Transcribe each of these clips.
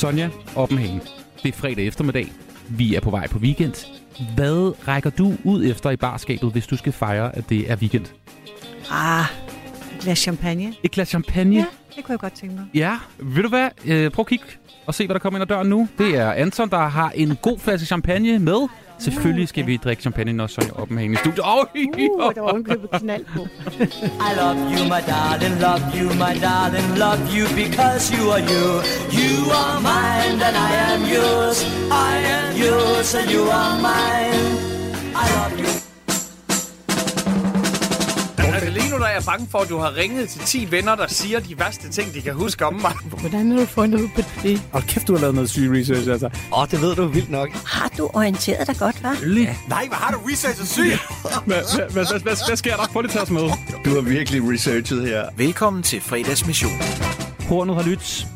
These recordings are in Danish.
Sonja Oppenhagen, det er fredag eftermiddag. Vi er på vej på weekend. Hvad rækker du ud efter i barskabet, hvis du skal fejre, at det er weekend? Ah, et glas champagne. Et glas champagne? Ja, det kunne jeg godt tænke mig. Ja, ved du hvad? Øh, prøv at kigge og se, hvad der kommer ind ad døren nu. Det er Anton, der har en god flaske champagne med. Selvfølgelig skal vi drikke champagne, når Sonja Oppenhagen i studiet. Oh, Uh, der var ovenkøbet knald på. I love you, my darling, love you, my darling, love you because you are you. You are mine and I am yours. I am yours and you are mine. I love you. Nu der er jeg bange for, at du har ringet til 10 venner, der siger de værste ting, de kan huske om mig. Hvordan har du fundet ud på det? Og kæft, du har lavet noget syg research, altså. Åh, oh, det ved du vildt nok. Har du orienteret dig godt, hva'? Nej, hvad har du researchet syg? Hvad, sker der? Lige at tage os med. Du har virkelig researchet her. Velkommen til fredagsmission. Hornet har lyttet.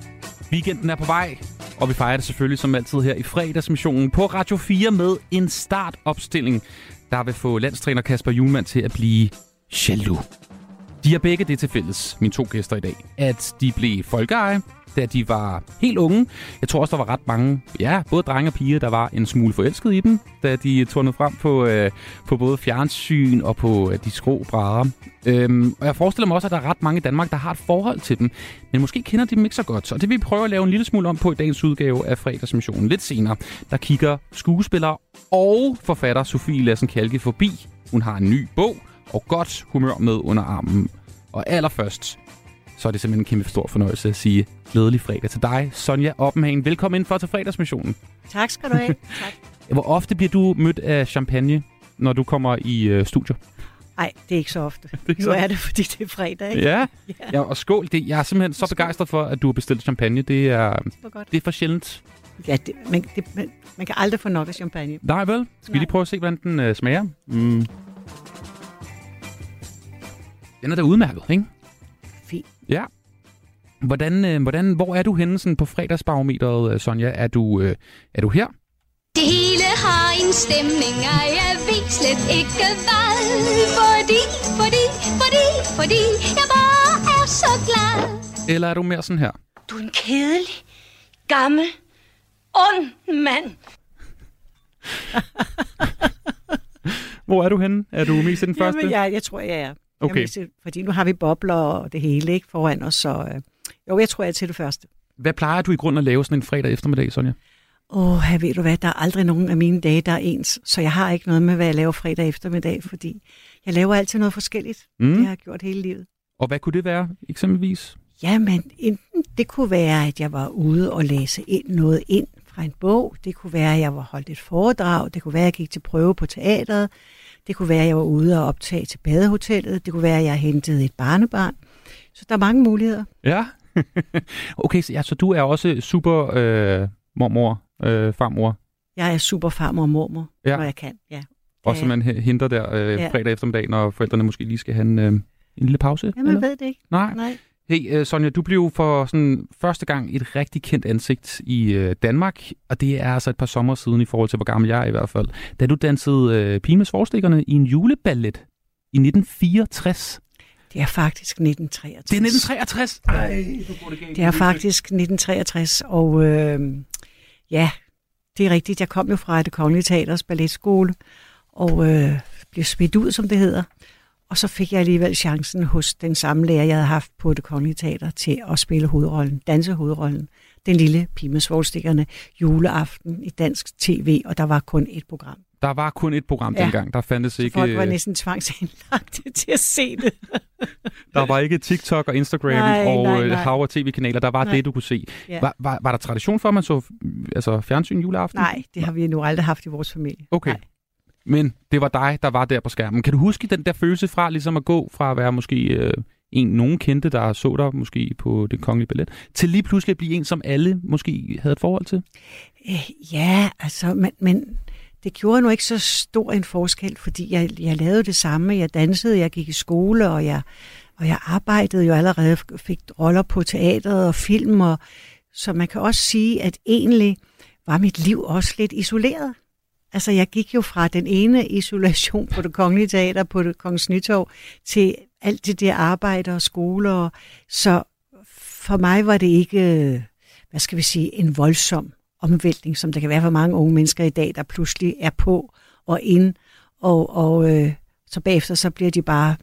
Weekenden er på vej. Og vi fejrer det selvfølgelig som altid her i fredagsmissionen på Radio 4 med en startopstilling, der vil få landstræner Kasper Julemand til at blive jaloux. De har begge det til fælles, mine to gæster i dag, at de blev folkeeje, da de var helt unge. Jeg tror også, der var ret mange, ja, både drenge og piger, der var en smule forelsket i dem, da de turnede frem på, øh, på både fjernsyn og på øh, de skrå brædder. Øhm, og jeg forestiller mig også, at der er ret mange i Danmark, der har et forhold til dem, men måske kender de dem ikke så godt. Og det vil vi prøve at lave en lille smule om på i dagens udgave af fredagsmissionen. Lidt senere, der kigger skuespiller og forfatter Sofie Lassen Kalke forbi. Hun har en ny bog og godt humør med under armen. Og allerførst, så er det simpelthen en kæmpe stor fornøjelse at sige glædelig fredag til dig, Sonja Oppenhagen. Velkommen ind for til fredagsmissionen. Tak skal du have. Tak. Hvor ofte bliver du mødt af champagne, når du kommer i øh, studio? Nej, det er ikke så ofte. ikke Nu så- er det, fordi det er fredag, ikke? Ja, Ja. ja og skål. Det, jeg er simpelthen så begejstret for, at du har bestilt champagne. Det er, Hvor godt. det er for sjældent. Ja, det, man, det, man, man kan aldrig få nok af champagne. Nej vel? Skal vi Nej. lige prøve at se, hvordan den øh, smager? Mm. Den er da udmærket, ikke? Fint. Ja. Hvordan, øh, hvordan, hvor er du henne sådan på fredagsbarometeret, øh, Sonja? Er du, øh, er du her? Det hele har en stemning, og jeg ved slet ikke hvad. Fordi, fordi, fordi, fordi jeg bare er så glad. Eller er du mere sådan her? Du er en kedelig, gammel, ond mand. Hvor er du henne? Er du mest i den første? Jamen, jeg, jeg tror, jeg er. Okay. vil sige- fordi nu har vi bobler og det hele ikke foran os, så øh, jo, jeg tror, jeg er til det første. Hvad plejer du i grunden at lave sådan en fredag eftermiddag, Sonja? Åh, her ved du hvad, der er aldrig nogen af mine dage, der er ens, så jeg har ikke noget med, hvad jeg laver fredag eftermiddag, fordi jeg laver altid noget forskelligt. Mm. Det har jeg gjort hele livet. Og hvad kunne det være, eksempelvis? Jamen, enten det kunne være, at jeg var ude og læse ind noget ind fra en bog. Det kunne være, at jeg var holdt et foredrag. Det kunne være, at jeg gik til prøve på teateret. Det kunne være, at jeg var ude og optage til badehotellet. Det kunne være, at jeg hentede et barnebarn. Så der er mange muligheder. Ja. okay, så, ja, så du er også super øh, mormor, øh, farmor, Jeg er super farmor og mormor, Ja. ja. når jeg kan. Ja. og Ja. som man he- henter der øh, Ja. fredag eftermiddag, når forældrene måske lige skal have en, øh, en lille pause? Jamen, eller? jeg ved det ikke. Nej. Nej. Hey, øh, Sonja, du blev for sådan første gang et rigtig kendt ansigt i øh, Danmark, og det er altså et par sommer siden i forhold til, hvor gammel jeg er i hvert fald. Da du dansede øh, Pimes Forstikkerne i en juleballet i 1964. Det er faktisk 1963. Det er 1963! Ej, det galt. Det er faktisk 1963, og øh, ja, det er rigtigt. Jeg kom jo fra det Kongelige Teaters balletskole, og øh, blev smidt ud, som det hedder. Og så fik jeg alligevel chancen hos den samme lærer, jeg havde haft på det Kongelige Teater, til at spille hovedrollen, danse hovedrollen. Den lille Pimes Forstikkerne juleaften i dansk tv, og der var kun et program. Der var kun et program Ja. dengang. Der fandtes Så ikke, folk var øh, næsten tvangsindlagt til at se det. der var ikke TikTok og Instagram Nej, og nej, øh, nej. hav og tv-kanaler. Der var Nej. det, du kunne se. Ja. Var, var, var der tradition for, at man så altså, fjernsyn juleaften? Nej, det har vi nu aldrig haft i vores familie. Okay. Nej. Men det var dig, der var der på skærmen. Kan du huske den der følelse fra ligesom at gå fra at være måske øh, en, nogen kendte, der så dig måske på det kongelige ballet, til lige pludselig at blive en, som alle måske havde et forhold til? Øh, Ja, altså, men, men det gjorde nu ikke så stor en forskel, fordi jeg, jeg lavede det samme. Jeg dansede, jeg gik i skole, og jeg, og jeg arbejdede jo allerede, fik roller på teateret og film, og, så man kan også sige, at egentlig var mit liv også lidt isoleret. Altså, jeg gik jo fra den ene isolation på det kongelige teater, på det kongens nytorv, til alt det der arbejde og skole. Og, så for mig var det ikke, øh, hvad skal vi sige, en voldsom omvæltning, som der kan være for mange unge mennesker i dag, der pludselig er på og ind, og, og øh, så bagefter så bliver de bare,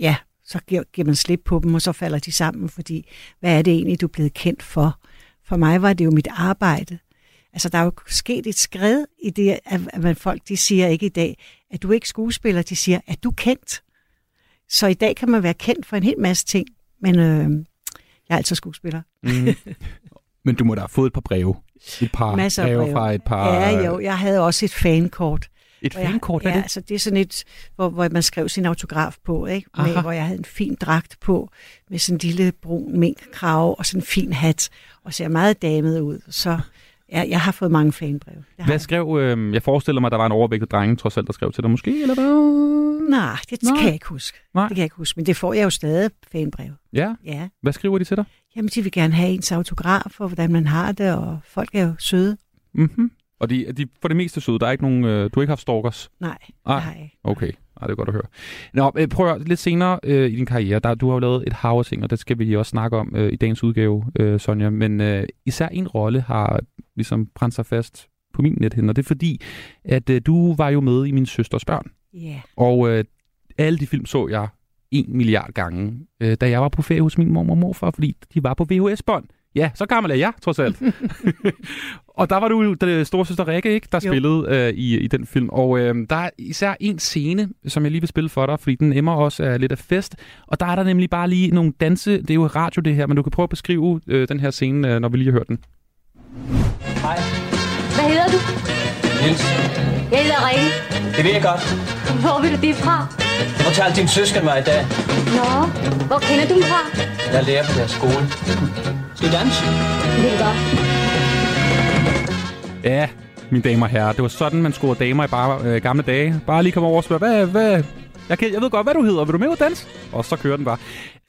ja, så giver, giver man slip på dem, og så falder de sammen, fordi hvad er det egentlig, du er blevet kendt for? For mig var det jo mit arbejde. Altså, der er jo sket et skred i det, at, at folk de siger ikke i dag, at du er ikke skuespiller, de siger, at du er kendt. Så i dag kan man være kendt for en hel masse ting, men øh, jeg er altså skuespiller. Mm. Men du må da have fået et par breve. Et par Masser breve breve. fra et par... Ja, jo, jeg havde også et fankort. Et hvor jeg- fankort, hvad ja, er det? altså det er sådan et, hvor, hvor man skrev sin autograf på, ikke? Med, Aha. hvor jeg havde en fin dragt på, med sådan en lille brun minkkrave og sådan en fin hat, og ser meget damet ud. Så ja, jeg har fået mange fanbreve. Hvad skrev... Øh, jeg forestiller mig, at der var en overvægtet dreng, trods alt, der skrev til dig måske, eller hvad? Nej, det Nej. kan jeg ikke huske. Nej. Det kan jeg ikke huske, men det får jeg jo stadig fanbrev. Ja. Ja, Hvad skriver de til dig? jamen de vil gerne have ens autograf, og hvordan man har det, og folk er jo søde. Mhm. Og de, de for det meste søde. Der er ikke nogen... Øh, du har ikke haft stalkers? Nej, Ej. jeg har jeg ikke. Okay, Ej, det er godt at høre. Nå, øh, prøv at høre, lidt senere øh, i din karriere, der, du har jo lavet et hav ting, og det skal vi også snakke om øh, i dagens udgave, øh, Sonja. Men øh, især en rolle har ligesom brændt sig fast på min nethinde, og det er fordi, at øh, du var jo med i Min Søsters Børn. Ja, Og øh, alle de film så jeg en milliard gange, øh, da jeg var på ferie hos min mor og morfar, fordi de var på VHS-bånd. Ja, så gammel er jeg, trods alt. og der var du jo den store søster Rikke, ikke, der Jo. spillede øh, i, i den film. Og øh, der er især en scene, som jeg lige vil spille for dig, fordi den emmer også af lidt af fest. Og der er der nemlig bare lige nogle danse... Det er jo radio, det her, men du kan prøve at beskrive øh, den her scene, øh, når vi lige har hørt den. Hej, Hvad hedder du? Niels. Jeg hedder Rikke. Det ved jeg godt. Hvor vil du det fra? Det fortalte din søsken mig i dag. Nå, hvor kender du dem fra? Jeg lærer på deres skole. Skal vi danse? Det er godt. Ja, mine damer og herrer. Det var sådan, man scorede damer i bare øh, gamle dage. Bare lige komme over og spørge, hvad, hvad, jeg, kan, jeg ved godt, hvad du hedder. Vil du med ud og danse? Og så kører den bare.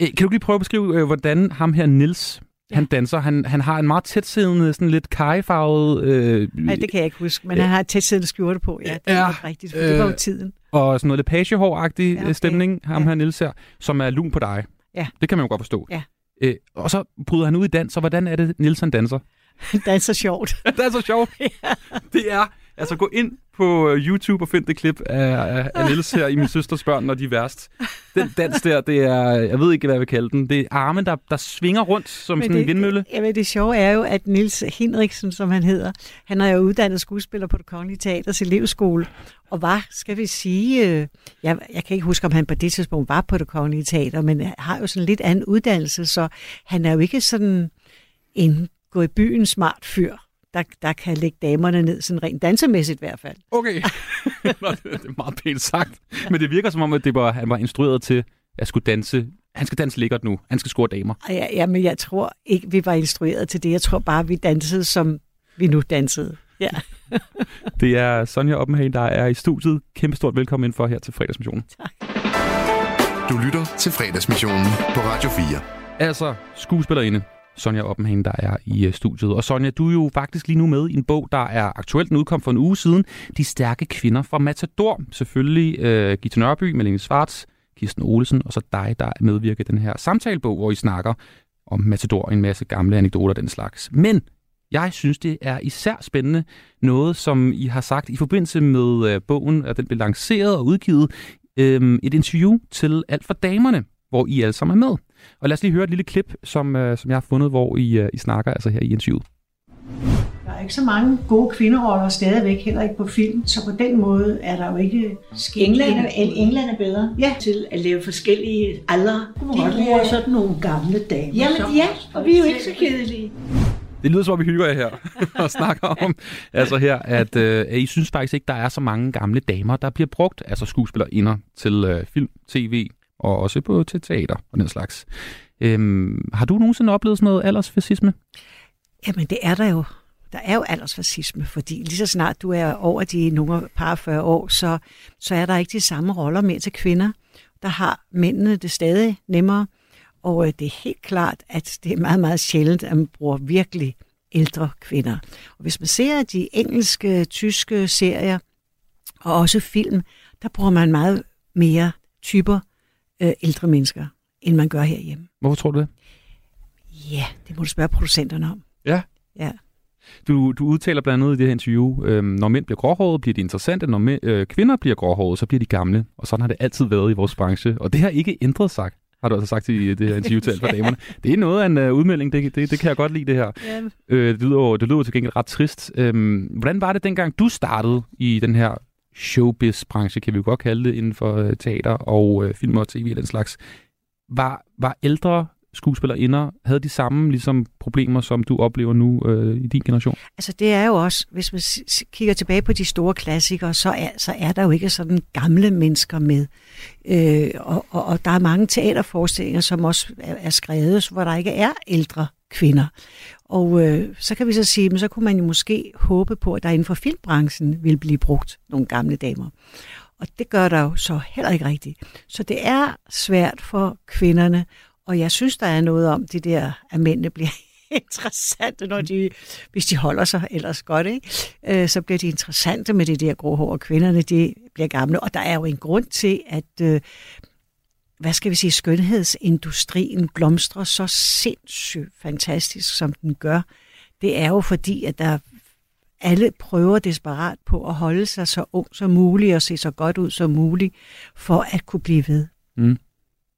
Øh, kan du lige prøve at beskrive, øh, hvordan ham her Nils ja. han danser? Han, han har en meget tætsiddende, sådan lidt kajefarvet... Øh, Nej, det kan jeg ikke huske, men han har et tætsiddende skjorte på. Ja, det er Ja, rigtigt, for det var jo øh, tiden. og sådan noget lidt pagehår-agtig Ja, ja, okay. stemning, ham Ja. her Nils her, som er lun på dig. Ja. Det kan man jo godt forstå. Ja. Øh, og så bryder han ud i dans, og hvordan er det, Nils han danser? Danser sjovt. det er så sjovt. Det er, altså gå ind på øh, YouTube og find det klip af, af, af Niels her i Min Søsters Børn, når de er værst. Den dans der, det er, jeg ved ikke, hvad jeg vil kalde den. Det er armen, der, der svinger rundt som sådan en vindmølle. Det, jamen, det sjove er jo, at Nils Henriksen, som han hedder, han er jo uddannet skuespiller på det Kongelige Teaters elevskole, og var, skal vi sige, øh, jeg, jeg kan ikke huske, om han på det tidspunkt var på det Kongelige Teater, men har jo sådan lidt anden uddannelse, så han er jo ikke sådan en gå i byen smart fyr, der, der kan lægge damerne ned, sådan rent dansemæssigt i hvert fald. Okay. Nå, det er meget pænt sagt. Men det virker som om, at det var, han var instrueret til at skulle danse. Han skal danse lækkert nu. Han skal score damer. Og Ja, jamen, jeg tror ikke, vi var instrueret til det. Jeg tror bare, vi dansede, som vi nu dansede. Ja. Det er Sonja Oppenhagen, der er i studiet. Kæmpe stort velkommen ind for her til fredagsmissionen. Du lytter til fredagsmissionen på Radio 4. Altså, skuespillerinde Sonja Oppenhagen, der er i øh, studiet. Og Sonja, du er jo faktisk lige nu med i en bog, der er aktuelt den udkom for en uge siden. De stærke kvinder fra Matador. Selvfølgelig øh, Gita Nørby, Malene Svarts, Kirsten Olesen og så dig, der medvirker i den her samtalebog, hvor I snakker om Matador og en masse gamle anekdoter og den slags. Men jeg synes, det er især spændende noget, som I har sagt i forbindelse med øh, bogen, at den blev lanceret og udgivet. Øh, et interview til Alt for Damerne, hvor I alle sammen er med. Og lad os lige høre et lille klip, som, øh, som jeg har fundet, hvor I, øh, I snakker altså her i interviewet. Der er ikke så mange gode kvinderoller stadigvæk, heller ikke på film, så på den måde er der jo ikke sket England, en- er, England er bedre Ja. til at lave forskellige aldre. De bruger bruger så... sådan nogle gamle damer. Jamen ja, og vi er jo ikke så kedelige. Det lyder som om, vi hygger jer her og snakker om, altså her, at, øh, I synes faktisk ikke, der er så mange gamle damer, der bliver brugt, altså skuespillerinder til øh, film, tv og også på til teater og den slags. Øhm, har du nogensinde oplevet sådan noget aldersfascisme? Jamen det er der jo. Der er jo aldersfascisme, fordi lige så snart du er over de nogle par 40 år, så, så er der ikke de samme roller mere til kvinder. Der har mændene det stadig nemmere, og øh, det er helt klart, at det er meget, meget sjældent, at man bruger virkelig ældre kvinder. Og hvis man ser de engelske, tyske serier, og også film, der bruger man meget mere typer øh, ældre mennesker, end man gør herhjemme. Hvorfor tror du det? Ja, det må du spørge producenterne om. Ja. Ja. Du, du udtaler blandt andet i det her interview, øh, når mænd bliver gråhårede, bliver de interessante. Når mænd, øh, kvinder bliver gråhårede, så bliver de gamle. Og sådan har det altid været i vores branche. Og det har ikke ændret sig, har du altså sagt i det her interview til alt for damerne. Det er noget af en uh, udmelding, det, det, det kan jeg godt lide det her. Ja. Øh, det, lyder, det lyder til gengæld ret trist. Øhm, hvordan var det dengang, du startede i den her showbiz-branche, kan vi jo godt kalde det, inden for øh, teater og øh, film og tv og den slags. Var, var ældre skuespillerinder, havde de samme ligesom, problemer, som du oplever nu øh, i din generation? Altså det er jo også, hvis man kigger tilbage på de store klassikere, så er, så er der jo ikke sådan gamle mennesker med. Øh, og, og, og der er mange teaterforestillinger, som også er, er skrevet, hvor der ikke er ældre kvinder. Og øh, så kan vi så sige, men så kunne man jo måske håbe på, at der inden for filmbranchen vil blive brugt nogle gamle damer. Og det gør der jo så heller ikke rigtigt. Så det er svært for kvinderne, og jeg synes, der er noget om det der, at mændene bliver interessante, når de, hvis de holder sig ellers godt, ikke? Øh, så bliver de interessante med det der grå hår, og kvinderne de bliver gamle. Og der er jo en grund til, at øh, hvad skal vi sige, skønhedsindustrien blomstrer så sindssygt fantastisk, som den gør. Det er jo fordi, at der alle prøver desperat på at holde sig så ung som muligt og se så godt ud som muligt, for at kunne blive ved. Mm.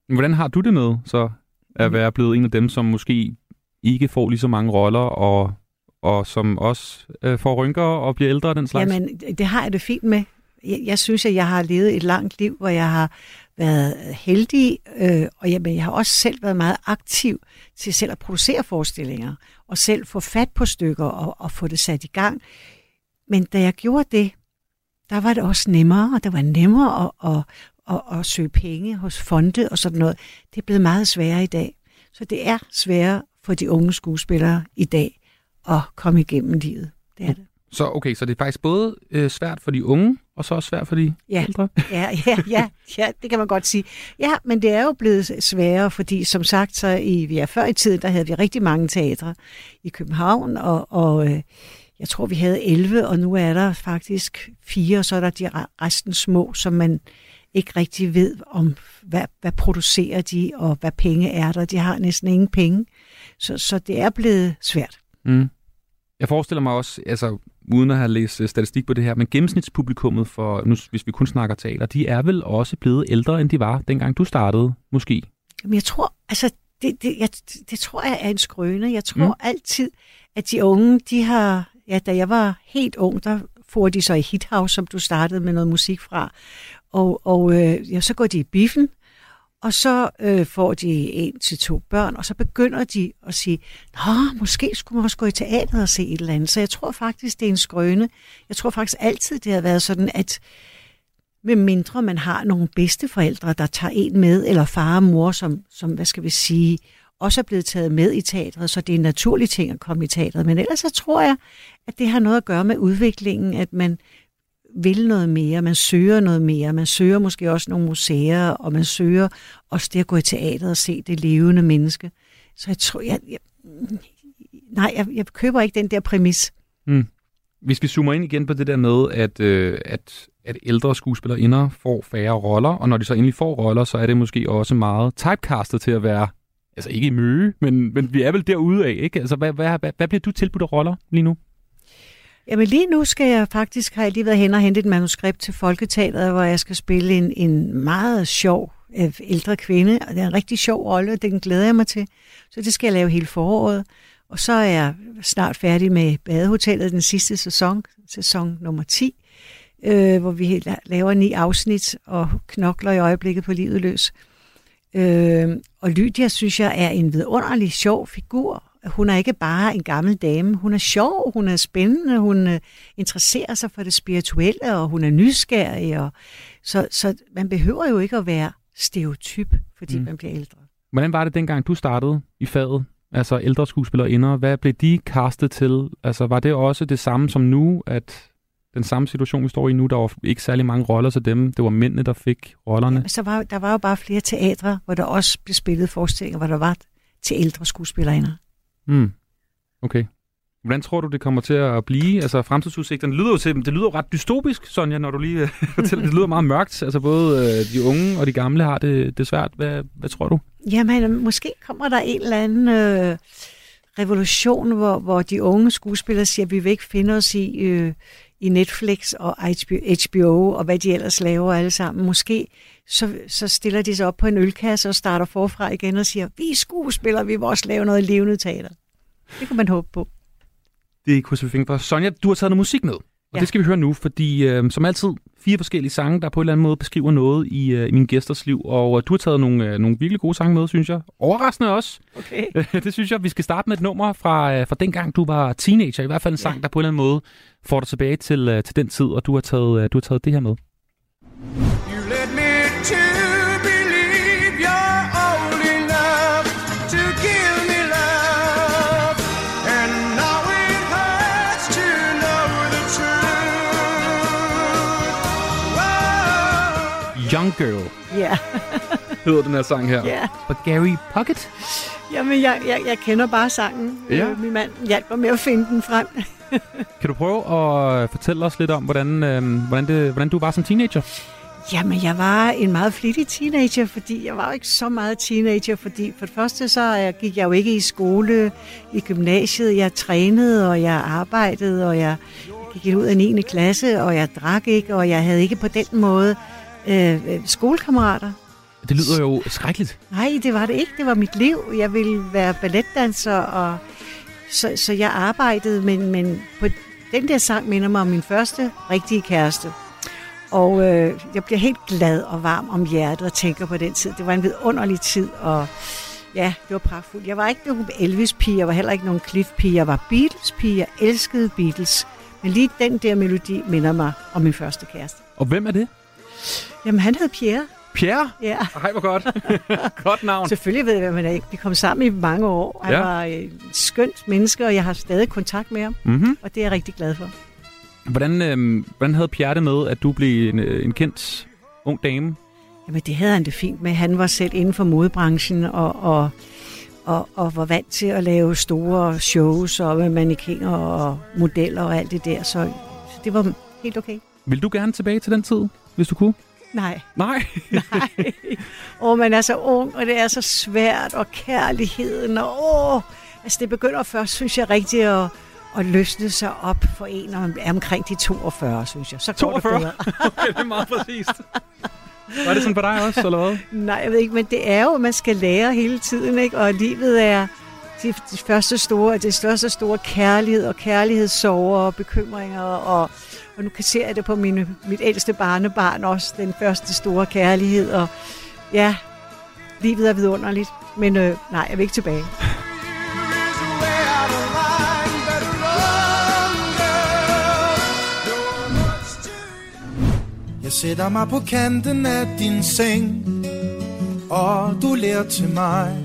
Hvordan har du det med så at være blevet en af dem, som måske ikke får lige så mange roller, og, og som også øh, får rynker og bliver ældre og den slags? Jamen, det har jeg det fint med. Jeg, jeg synes, at jeg har levet et langt liv, hvor jeg har været heldig, øh, og jeg, men jeg har også selv været meget aktiv til selv at producere forestillinger, og selv få fat på stykker og, og få det sat i gang. Men da jeg gjorde det, der var det også nemmere, og det var nemmere at, at, at, at søge penge hos fonde og sådan noget. Det er blevet meget sværere i dag. Så det er sværere for de unge skuespillere i dag at komme igennem livet. Det er det. Så okay, så det er faktisk både øh, svært for de unge, og så også svært for de Ja. ældre? Ja, ja, ja, ja, det kan man godt sige. Ja, men det er jo blevet sværere, fordi som sagt, så i, vi er før i tiden, der havde vi rigtig mange teatre i København, og, og øh, jeg tror, vi havde 11, og nu er der faktisk fire, og så er der de re- resten små, som man ikke rigtig ved om, hvad, hvad producerer de, og hvad penge er der. De har næsten ingen penge. Så, så det er blevet svært. Mm. Jeg forestiller mig også, altså uden at have læst øh, statistik på det her, men gennemsnitspublikummet for, nu, hvis vi kun snakker teater, de er vel også blevet ældre, end de var, dengang du startede, måske? Men jeg tror, altså, det, det, jeg, det tror jeg er en skrøne. Jeg tror Mm. altid, at de unge, de har, ja, da jeg var helt ung, der får de så i Hit House, som du startede med noget musik fra. Og, og øh, ja, så går de i biffen, og så øh, får de en til to børn, og så begynder de at sige, Nå, måske skulle man også gå i teateret og se et eller andet. Så jeg tror faktisk, det er en skrøne. Jeg tror faktisk altid, det har været sådan, at med mindre man har nogle bedsteforældre, der tager en med, eller far og mor, som, som hvad skal vi sige, også er blevet taget med i teatret, så det er en naturlig ting at komme i teatret. Men ellers så tror jeg, at det har noget at gøre med udviklingen, at man vil noget mere, man søger noget mere, man søger måske også nogle museer, og man søger også det at gå i teateret og se det levende menneske. Så jeg tror, jeg, jeg nej, jeg, jeg køber ikke den der præmis. Mm. Hvis vi zoomer ind igen på det der med, at, øh, at, at ældre skuespillerinder får færre roller, og når de så endelig får roller, så er det måske også meget typecastet til at være, altså ikke i møge, men, men vi er vel derude af, ikke? Altså, hvad, hvad, hvad, hvad bliver du tilbudt af roller lige nu? Jamen lige nu skal jeg faktisk, har jeg lige været hen og hentet et manuskript til Folketeateret, hvor jeg skal spille en, en meget sjov øh, ældre kvinde, og det er en rigtig sjov rolle, og den glæder jeg mig til. Så det skal jeg lave hele foråret. Og så er jeg snart færdig med Badehotellet, den sidste sæson, sæson nummer 10, øh, hvor vi laver ni afsnit og knokler i øjeblikket på livet løs. Øh, og Lydia synes jeg er en vidunderlig sjov figur. Hun er ikke bare en gammel dame. Hun er sjov, hun er spændende, hun øh, interesserer sig for det spirituelle, og hun er nysgerrig. Og, så, så man behøver jo ikke at være stereotyp, fordi Mm. man bliver ældre. Hvordan var det dengang, du startede i faget? Altså ældre skuespillerinder, hvad blev de castet til? Altså var det også det samme som nu, at den samme situation, vi står i nu, der var ikke særlig mange roller til dem. Det var mændene, der fik rollerne. Så var, der var jo bare flere teatre, hvor der også blev spillet forestillinger, hvor der var til ældre skuespillerinder. Mm. Okay. Hvordan tror du, det kommer til at blive? Altså fremtidsudsigterne, lyder jo til, det lyder jo ret dystopisk, Sonja, når du lige øh, fortæller. Det lyder meget mørkt. Altså både øh, de unge og de gamle har det, det svært. Hvad, hvad tror du? Jamen, øh, måske kommer der en eller anden øh, revolution, hvor, hvor de unge skuespillere siger, at vi vil ikke finde os i, øh, i Netflix og HBO og hvad de ellers laver alle sammen. Måske så, så stiller de sig op på en ølkasse og starter forfra igen og siger, vi er skuespillere, vi vil også lave noget levende teater. Det kan man håbe på. Det kunne vi for. Sonja, du har taget noget musik med. Og ja. det skal vi høre nu, fordi øh, som altid, fire forskellige sange, der på en eller anden måde beskriver noget i, øh, i mine gæsters liv. Og øh, du har taget nogle, øh, nogle virkelig gode sange med, synes jeg. Overraskende også. Okay. det synes jeg. Vi skal starte med et nummer fra, øh, fra dengang, du var teenager. I hvert fald en sang, ja. der på en eller anden måde får dig tilbage til, øh, til den tid, og du har taget, øh, du har taget det her med. Young Girl Ja. hedder den her sang her. Ja. Og Gary Puckett. Jamen, jeg, jeg, jeg kender bare sangen. Ja. Øh, Min mand hjalp mig med at finde den frem. Kan du prøve at fortælle os lidt om, hvordan, øh, hvordan, det, hvordan du var som teenager? Jamen, jeg var en meget flittig teenager, fordi jeg var jo ikke så meget teenager, fordi for det første så øh, gik jeg jo ikke i skole i gymnasiet. Jeg trænede, og jeg arbejdede, og jeg gik ud af 9. klasse, og jeg drak ikke, og jeg havde ikke på den måde øh, øh, skolekammerater. Det lyder jo skrækkeligt. Nej, det var det ikke. Det var mit liv. Jeg ville være balletdanser, og så, så jeg arbejdede, men, men på den der sang minder mig om min første rigtige kæreste. Og øh, jeg bliver helt glad og varm om hjertet og tænker på den tid. Det var en vidunderlig tid, og ja, det var pragtfuldt. Jeg var ikke nogen Elvis-pige, jeg var heller ikke nogen Cliff-pige. Jeg var Beatles-pige, jeg elskede Beatles. Men lige den der melodi minder mig om min første kæreste. Og hvem er det? Jamen, han hed Pierre. Pierre? Ja. Ej, hvor godt. godt navn. Selvfølgelig ved jeg, hvem han er. Vi kom sammen i mange år. Han Ja. var et skønt menneske, og jeg har stadig kontakt med ham. Mhm. Og det er jeg rigtig glad for. Hvordan, øh, hvordan havde Pierre det med, at du blev en, øh, en kendt ung dame? Jamen, det havde han det fint med. Han var selv inden for modebranchen og, og, og, og var vant til at lave store shows og med mannequiner og modeller og alt det der. Så, så det var helt okay. Vil du gerne tilbage til den tid, hvis du kunne? Nej. Nej. Nej. Og man er så ung, og det er så svært, og kærligheden, og åh, altså det begynder først, synes jeg, rigtig at, at løsne sig op for en, når man er omkring de 42, synes jeg. Så går 42? det bedre. okay, det er meget præcist. Var det sådan for dig også, eller hvad? Nej, jeg ved ikke, men det er jo, at man skal lære hele tiden, ikke? Og livet er de, de første store, det største store kærlighed og kærlighedssorger og bekymringer, og, og nu kan se jeg det på mine, mit ældste barnebarn også, den første store kærlighed, og ja, livet er vidunderligt, men øh, nej, jeg vil ikke tilbage. Jeg sætter mig på kanten af din seng Og du lærer til mig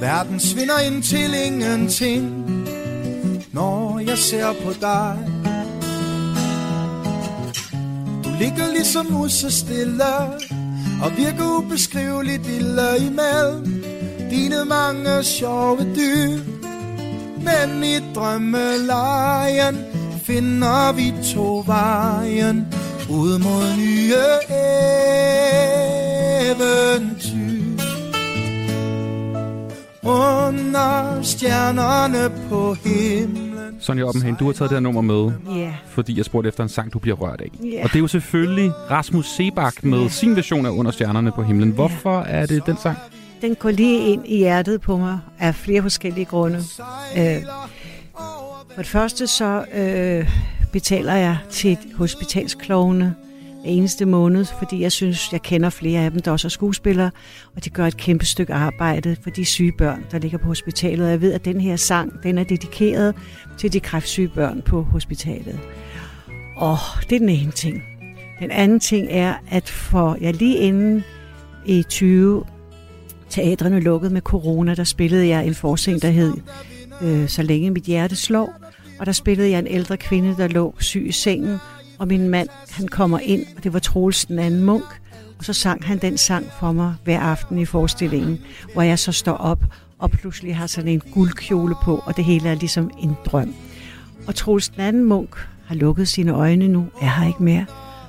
Verden svinder ind til ingenting når jeg ser på dig Du ligger ligesom mus så stille Og virker ubeskriveligt ille imellem Dine mange sjove dyr Men i drømmelejen finder vi to vejen ud mod nye eventyr. Under stjernerne på himlen. Sonja Oppenhagen, du har taget det her nummer med, Ja. fordi jeg spurgte efter en sang, du bliver rørt af. Ja. Og det er jo selvfølgelig Rasmus Sebak med sin version af Under stjernerne på himlen. Hvorfor er det den sang? Den går lige ind i hjertet på mig af flere forskellige grunde. Øh, for det første så øh, betaler jeg til hospitalsklovene eneste måned, fordi jeg synes, jeg kender flere af dem, der også er skuespillere, og de gør et kæmpe stykke arbejde for de syge børn, der ligger på hospitalet. Og jeg ved, at den her sang, den er dedikeret til de kræftsyge børn på hospitalet. Og det er den ene ting. Den anden ting er, at for jeg lige inden i 20 teatrene lukkede med corona, der spillede jeg en forsing, der hed øh, Så længe mit hjerte slår. Og der spillede jeg en ældre kvinde, der lå syg i sengen, og min mand, han kommer ind, og det var Troels den anden munk, og så sang han den sang for mig hver aften i forestillingen, hvor jeg så står op og pludselig har sådan en guldkjole på, og det hele er ligesom en drøm. Og Troels den anden munk har lukket sine øjne nu, er her ikke mere,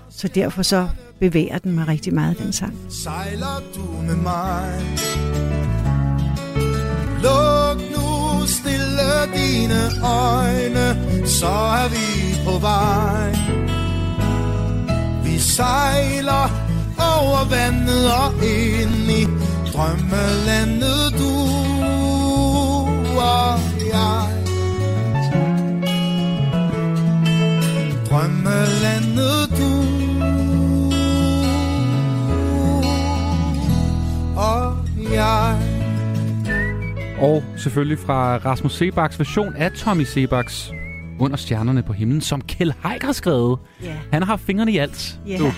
så derfor så bevæger den mig rigtig meget, den sang. Sejler du med mig dine øjne, så er vi på vej. Vi sejler over vandet og ind i drømmelandet, du og jeg. Drømmelandet, du og jeg. Og selvfølgelig fra Rasmus Sebaks version af Tommy Sebaks under stjernerne på himlen, som Kjell Haik har skrevet. Ja. Han har fingrene i alt. Ja. Du.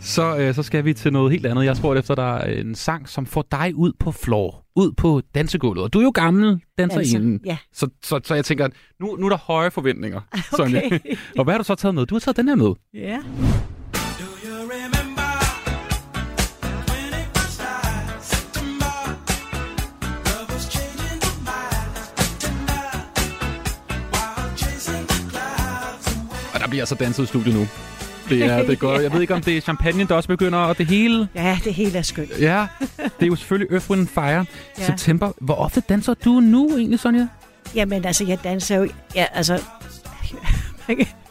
Så, øh, så skal vi til noget helt andet. Jeg spurgte efter dig en sang, som får dig ud på floor, ud på dansegulvet. Og du er jo gammel danserinde. Danser, ja. Så, så, så jeg tænker, nu, nu er der høje forventninger. Sonja. Okay. Og hvad har du så taget med? Du har taget den her med. Ja. Og bliver altså danset i studiet nu. Det er, det godt. Jeg ved ikke, om det er champagne, der også begynder, og det hele. Ja, det hele er skønt. Ja, det er jo selvfølgelig Wind Fire. Ja. September. Hvor ofte danser du nu egentlig, Sonja? Jamen, altså, jeg danser jo... Ja, altså...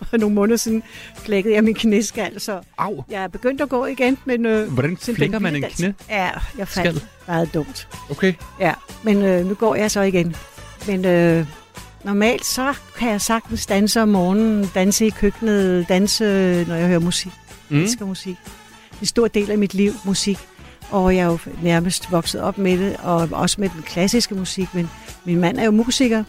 For nogle måneder siden flækkede jeg min knæskal, så Au. jeg er begyndt at gå igen, men... Øh, Hvordan flækker man en knæ? Ja, jeg faldt Skal. meget dumt. Okay. Ja, men øh, nu går jeg så igen. Men øh, normalt så kan jeg sagtens danse om morgenen, danse i køkkenet, danse, når jeg hører musik. Mm. Jeg elsker musik. Er en stor del af mit liv, musik. Og jeg er jo nærmest vokset op med det, og også med den klassiske musik. Men min mand er jo musiker,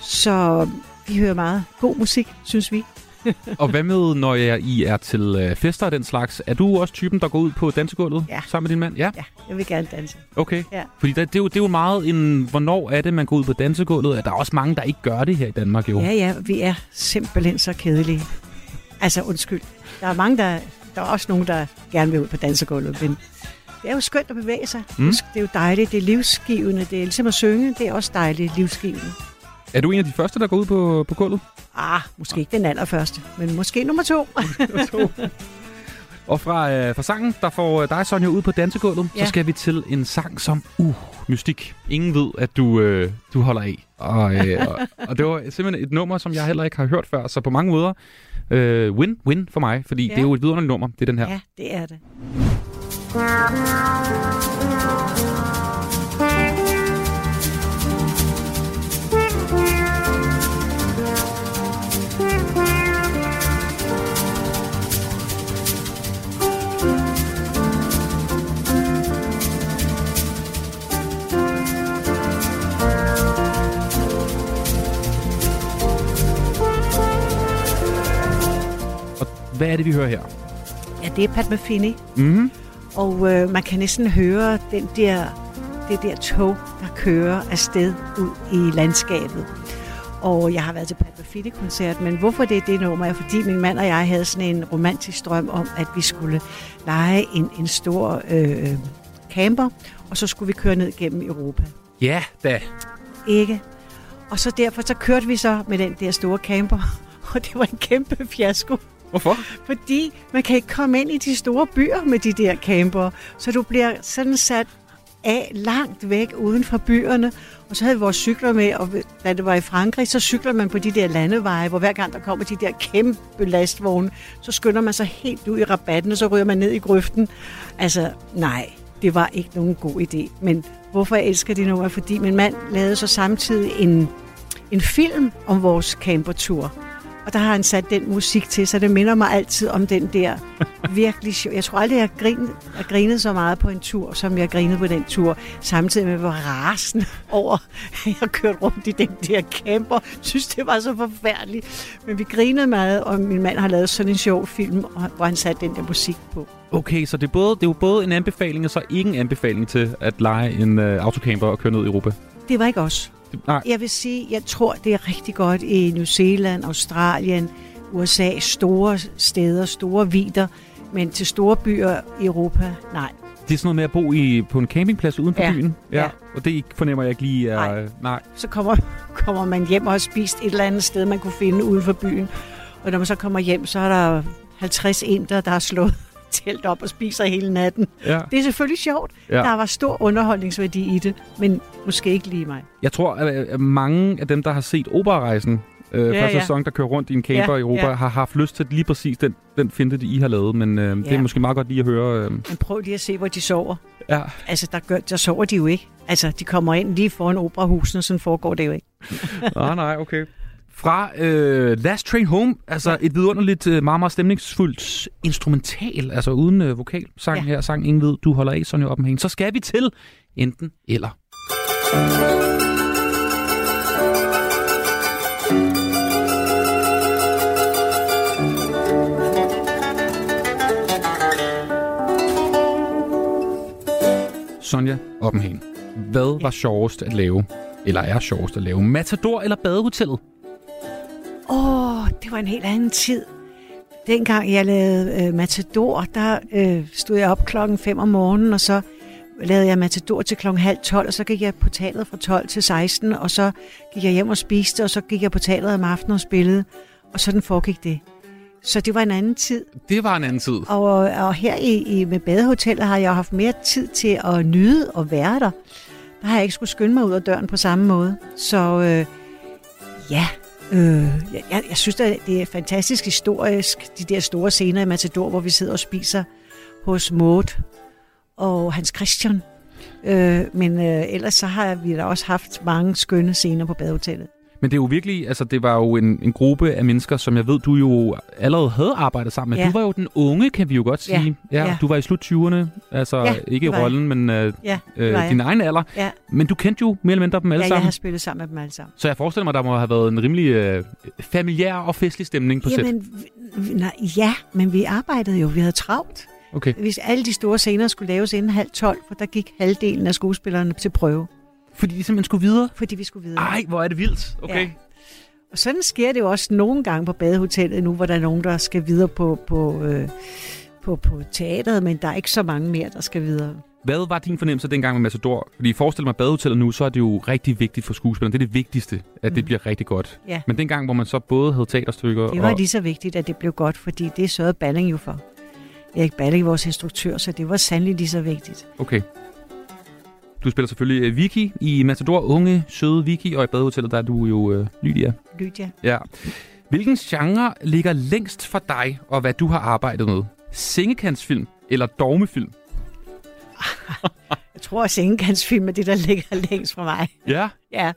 så vi hører meget god musik, synes vi. Og hvad med, når jeg, I er til øh, fester og den slags? Er du også typen, der går ud på dansegulvet Ja. sammen med din mand? Ja. Ja, jeg vil gerne danse. Okay. Ja. Fordi der, det, er jo, det er jo meget en, hvornår er det, man går ud på dansegulvet? Der er også mange, der ikke gør det her i Danmark jo. Ja, ja, vi er simpelthen så kedelige. Altså, undskyld. Der er mange, der... Der er også nogen, der gerne vil ud på dansegulvet, men det er jo skønt at bevæge sig. Mm. Det er jo dejligt, det er livsgivende, det er ligesom at synge, det er også dejligt livsgivende. Er du en af de første, der går ud på, på gulvet? Ah, måske ikke den allerførste, men måske nummer to. Og fra, øh, fra sangen, der får øh, dig, Sonja, ud på dansegulvet, ja. Så skal vi til en sang som, uh, mystik. Ingen ved, at du, øh, du holder af. Og, øh, og, og det var simpelthen et nummer, som jeg heller ikke har hørt før, så på mange måder øh, win-win for mig, fordi. Ja. det er jo et vidunderligt nummer, det er den her. ja, det er det. Hvad er det, vi hører her? Ja, det er Pat Metheny, Mm-hmm. og øh, man kan næsten høre den der, det der tog, der kører afsted ud i landskabet. Og jeg har været til Pat Metheny-koncert, men hvorfor det er det nummer, er fordi min mand og jeg havde sådan en romantisk drøm om, at vi skulle lege en, en stor øh, camper, og så skulle vi køre ned gennem Europa. Ja, da. Ikke? Og så derfor så kørte vi så med den der store camper, og det var en kæmpe fiasko. Hvorfor? Fordi man kan ikke komme ind i de store byer med de der camper, så du bliver sådan sat af langt væk uden for byerne. Og så havde vi vores cykler med, og da det var i Frankrig, så cykler man på de der landeveje, hvor hver gang der kommer de der kæmpe lastvogne, så skynder man sig helt ud i rabatten, og så ryger man ned i grøften. Altså, nej, det var ikke nogen god idé. Men hvorfor jeg elsker det nummer? Fordi min mand lavede så samtidig en, en film om vores campertur. Og der har han sat den musik til, så det minder mig altid om den der virkelig sjov. Jeg tror aldrig, jeg har grinet, jeg så meget på en tur, som jeg grinede på den tur. Samtidig med, var rasende over, at jeg kørte rundt i den der camper. Jeg synes, det var så forfærdeligt. Men vi grinede meget, og min mand har lavet sådan en sjov film, hvor han satte den der musik på. Okay, så det er, både, det er jo både en anbefaling, og så ikke en anbefaling til at lege en øh, autocamper og køre ned i Europa. Det var ikke os. Nej. Jeg vil sige, jeg tror, det er rigtig godt i New Zealand, Australien, USA, store steder, store vider, men til store byer i Europa, nej. Det er sådan noget med at bo i, på en campingplads uden for Ja. byen. Ja. Og det fornemmer jeg ikke lige er... Nej. Nej. nej. Så kommer, kommer man hjem og har spist et eller andet sted, man kunne finde uden for byen. Og når man så kommer hjem, så er der 50 inder, der har slået telt op og spiser hele natten. Ja. Det er selvfølgelig sjovt. Ja. Der var stor underholdningsværdi i det, men måske ikke lige mig. Jeg tror, at mange af dem, der har set Operarejsen, øh, Ja, første ja. sæson, der kører rundt i en camper Ja, i Europa, ja. har haft lyst til lige præcis den, den finte, de I har lavet. Men øh, det er Ja. måske meget godt lige at høre. Øh, Men prøv lige at se, hvor de sover. ja. Altså, der, gør, der sover de jo ikke. Altså, de kommer ind lige foran operahusene, sådan foregår det jo ikke. nej, nej, okay. Fra øh, Last Train Home, altså ja. et vidunderligt, øh, meget, meget stemningsfuldt instrumental, altså uden øh, vokal sang ja. Ja. her, sang ingen ved, du holder af, Sonja Oppenhagen. Så skal vi til enten eller. Sonja Oppenhagen, hvad var sjovest at lave, eller er sjovest at lave, Matador eller Badehotellet? Åh, oh, det var en helt anden tid. Dengang jeg lavede øh, Matador, der øh, stod jeg op klokken 5 om morgenen, og så lavede jeg Matador til klokken halv 12, og så gik jeg på teateret fra 12 til 16, og så gik jeg hjem og spiste, og så gik jeg på teateret om aftenen og spillede, og sådan foregik det. Så det var en anden tid. Det var en anden tid. Og, og her i, i med badehotellet har jeg haft mere tid til at nyde og være der. Der har jeg ikke skulle skynde mig ud af døren på samme måde. Så øh, ja, øh, jeg, jeg, synes, at det er fantastisk historisk, de der store scener i Matador, hvor vi sidder og spiser hos Maud og Hans Christian. Øh, men øh, ellers så har vi da også haft mange skønne scener på badehotellet. Men det er jo virkelig, altså det var jo en, en gruppe af mennesker, som jeg ved, du jo allerede havde arbejdet sammen med. Ja. Du var jo den unge, kan vi jo godt Ja, sige. ja. Du var i slut 20'erne, altså Ja, ikke i jeg. rollen, men øh, Ja, øh, jeg. din egen alder. Ja. Men du kendte jo mere eller mindre dem alle Ja, jeg sammen. har spillet sammen med dem alle sammen. Så jeg forestiller mig, der må have været en rimelig øh, familiær og festlig stemning på. Jamen, vi- nej, ja, men vi arbejdede jo. Vi havde travlt. Okay. Hvis alle de store scener skulle laves inden halv 12, for der gik halvdelen af skuespillerne til prøve. Fordi de simpelthen skulle videre? Fordi vi skulle videre. Ej, hvor er det vildt. Okay. Ja. Og sådan sker det jo også nogle gange på badehotellet nu, hvor der er nogen, der skal videre på, på, øh, på, på teateret, men der er ikke så mange mere, der skal videre. Hvad var din fornemmelse dengang med Matador? Fordi forestil mig badehotellet nu, så er det jo rigtig vigtigt for skuespillerne. Det er det vigtigste, at mm. det bliver rigtig godt. Ja. Men dengang, hvor man så både havde teaterstykker Det var og... lige så vigtigt, at det blev godt, fordi det sørgede Balling jo for. Erik Balling, vores instruktør, så det var sandelig lige så vigtigt. Okay. Du spiller selvfølgelig øh, Vicky i Matador, unge, søde Vicky, og i badehotellet, der er du jo øh, Lydia. Lydia. Ja. Hvilken genre ligger længst for dig, og hvad du har arbejdet med? Sengekantsfilm eller dogmefilm? Jeg tror, at Sengekantsfilm er det, der ligger længst fra mig. Ja. Ja.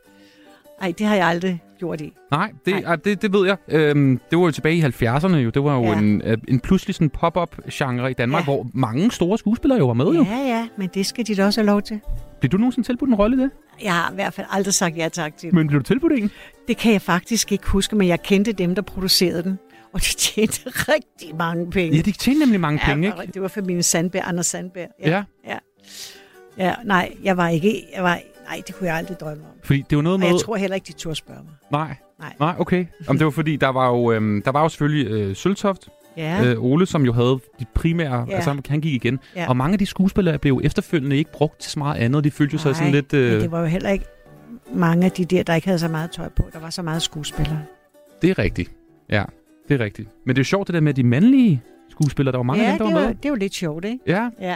Ej, det har jeg aldrig gjort i. Nej, det, Nej. det, det ved jeg. Øhm, det var jo tilbage i 70'erne jo. Det var jo Ja. ja. en, øh, en pludselig sådan pop-up-genre i Danmark, Ja. ja. hvor mange store skuespillere jo var med jo. Ja, ja, men det skal de da også have lov til. Blev du nogensinde tilbudt en rolle i det? Jeg har i hvert fald aldrig sagt ja tak til det. Men blev du tilbudt en? Det kan jeg faktisk ikke huske, men jeg kendte dem, der producerede den. Og de tjente rigtig mange penge. Ja, de tjente nemlig mange ja, penge, ikke? Det var familien Sandberg, Anders Sandberg. Ja. ja. Ja, nej, jeg var ikke... Jeg var, nej, det kunne jeg aldrig drømme om. Fordi det var noget Og med... jeg tror heller ikke, de turde spørge mig. Nej. Nej. Nej, okay. Jamen, det var fordi, der var jo, øhm, der var jo selvfølgelig øh, Søltoft, Ja. øh, Ole, som jo havde de primære, Ja. altså han gik igen. Ja. Og mange af de skuespillere blev jo efterfølgende ikke brugt til så meget andet. De følte jo sig sådan lidt... men Øh, det var jo heller ikke mange af de der, der ikke havde så meget tøj på. Der var så meget skuespillere. Det er rigtigt. Ja, det er rigtigt. Men det er jo sjovt det der med de mandlige skuespillere. Der var mange ja, af dem, der det, var var, med. det er jo lidt sjovt, ikke? Ja. Ja.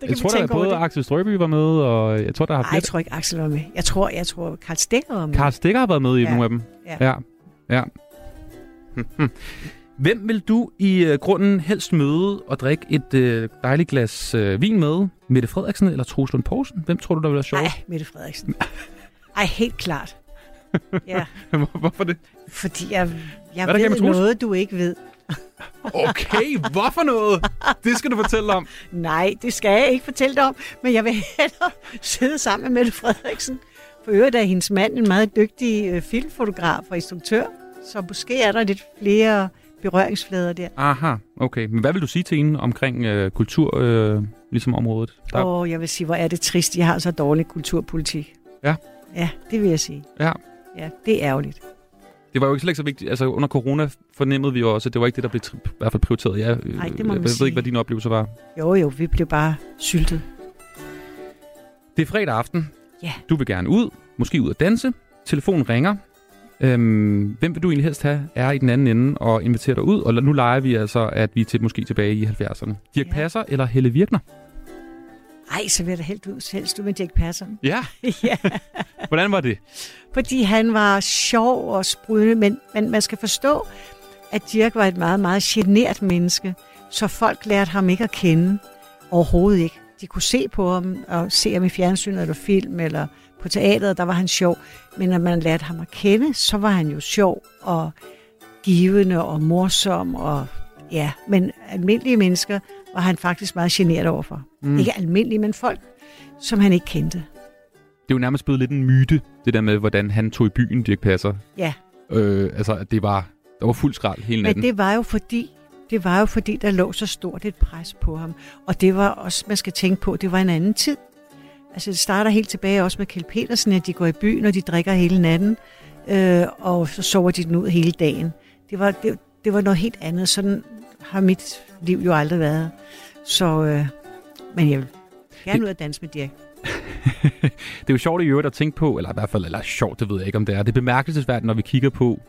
det Jeg tror, der er både Axel Strøby var med, og jeg tror, der har Nej, jeg tror ikke, Axel var med. Jeg tror, jeg tror Karl Stikker var med. Karl Stikker har været med i Ja. nogle af dem. Ja. ja. ja. Hvem vil du i øh, grunden helst møde og drikke et øh, dejligt glas øh, vin med? Mette Frederiksen eller Troels Lund Poulsen? Hvem tror du, der vil være sjovt? Nej, Mette Frederiksen. Ej, helt klart. Ja, Hvorfor det? fordi jeg, jeg Hvad ved noget, du ikke ved. Okay, hvorfor noget? Det skal du fortælle om. Nej, det skal jeg ikke fortælle dig om, men jeg vil hellere sidde sammen med Mette Frederiksen. For øvrigt er hendes mand en meget dygtig øh, filmfotograf og instruktør, så måske er der lidt flere berøringsflader der. Aha, okay. Men hvad vil du sige til hende omkring øh, kultur, øh, ligesom området? Der... Og jeg vil sige, hvor er det trist, jeg har så dårlig kulturpolitik. Ja. Ja, det vil jeg sige. Ja. Ja, det er ærgerligt. Det var jo ikke slet ikke så vigtigt. Altså under corona fornemmede vi jo også, at det var ikke det, der blev i hvert fald prioriteret. Ja, øh, Nej, det må jeg man ved sige. ikke, hvad din oplevelse var. Jo, jo, vi blev bare syltet. Det er fredag aften. Ja. Du vil gerne ud, måske ud at danse. Telefonen ringer. Øhm, hvem vil du egentlig helst have er i den anden ende og invitere dig ud? Og nu leger vi altså, at vi er til måske tilbage i 70'erne. Dirk ja. Passer eller Helle Virkner? Ej, så vil jeg da helt ud, helst ud med Dirk Passer. Ja. ja. Hvordan var det? Fordi han var sjov og sprudende, men, men man skal forstå, at Dirk var et meget, meget genert menneske, så folk lærte ham ikke at kende. Overhovedet ikke. De kunne se på ham og se ham i fjernsynet eller film eller på teateret, der var han sjov. Men når man lærte ham at kende, så var han jo sjov og givende og morsom. Og, ja, men almindelige mennesker var han faktisk meget generet overfor. Mm. Ikke almindelige, men folk, som han ikke kendte. Det er jo nærmest blevet lidt en myte, det der med, hvordan han tog i byen, Dirk Passer. Ja, Øh, altså, at det var, der var fuld skrald hele natten. Men det var jo fordi, det var jo fordi, der lå så stort et pres på ham. Og det var også, man skal tænke på, det var en anden tid. Altså det starter helt tilbage også med Kjeld Petersen, at de går i byen, og de drikker hele natten, øh, og så sover de den ud hele dagen. Det var, det, det var noget helt andet. Sådan har mit liv jo aldrig været. Så, øh, men jeg vil gerne ud og danse med Dirk. det er jo sjovt i øvrigt at tænke på, eller i hvert fald, eller sjovt, det ved jeg ikke, om det er. Det er bemærkelsesværdigt, når vi kigger på,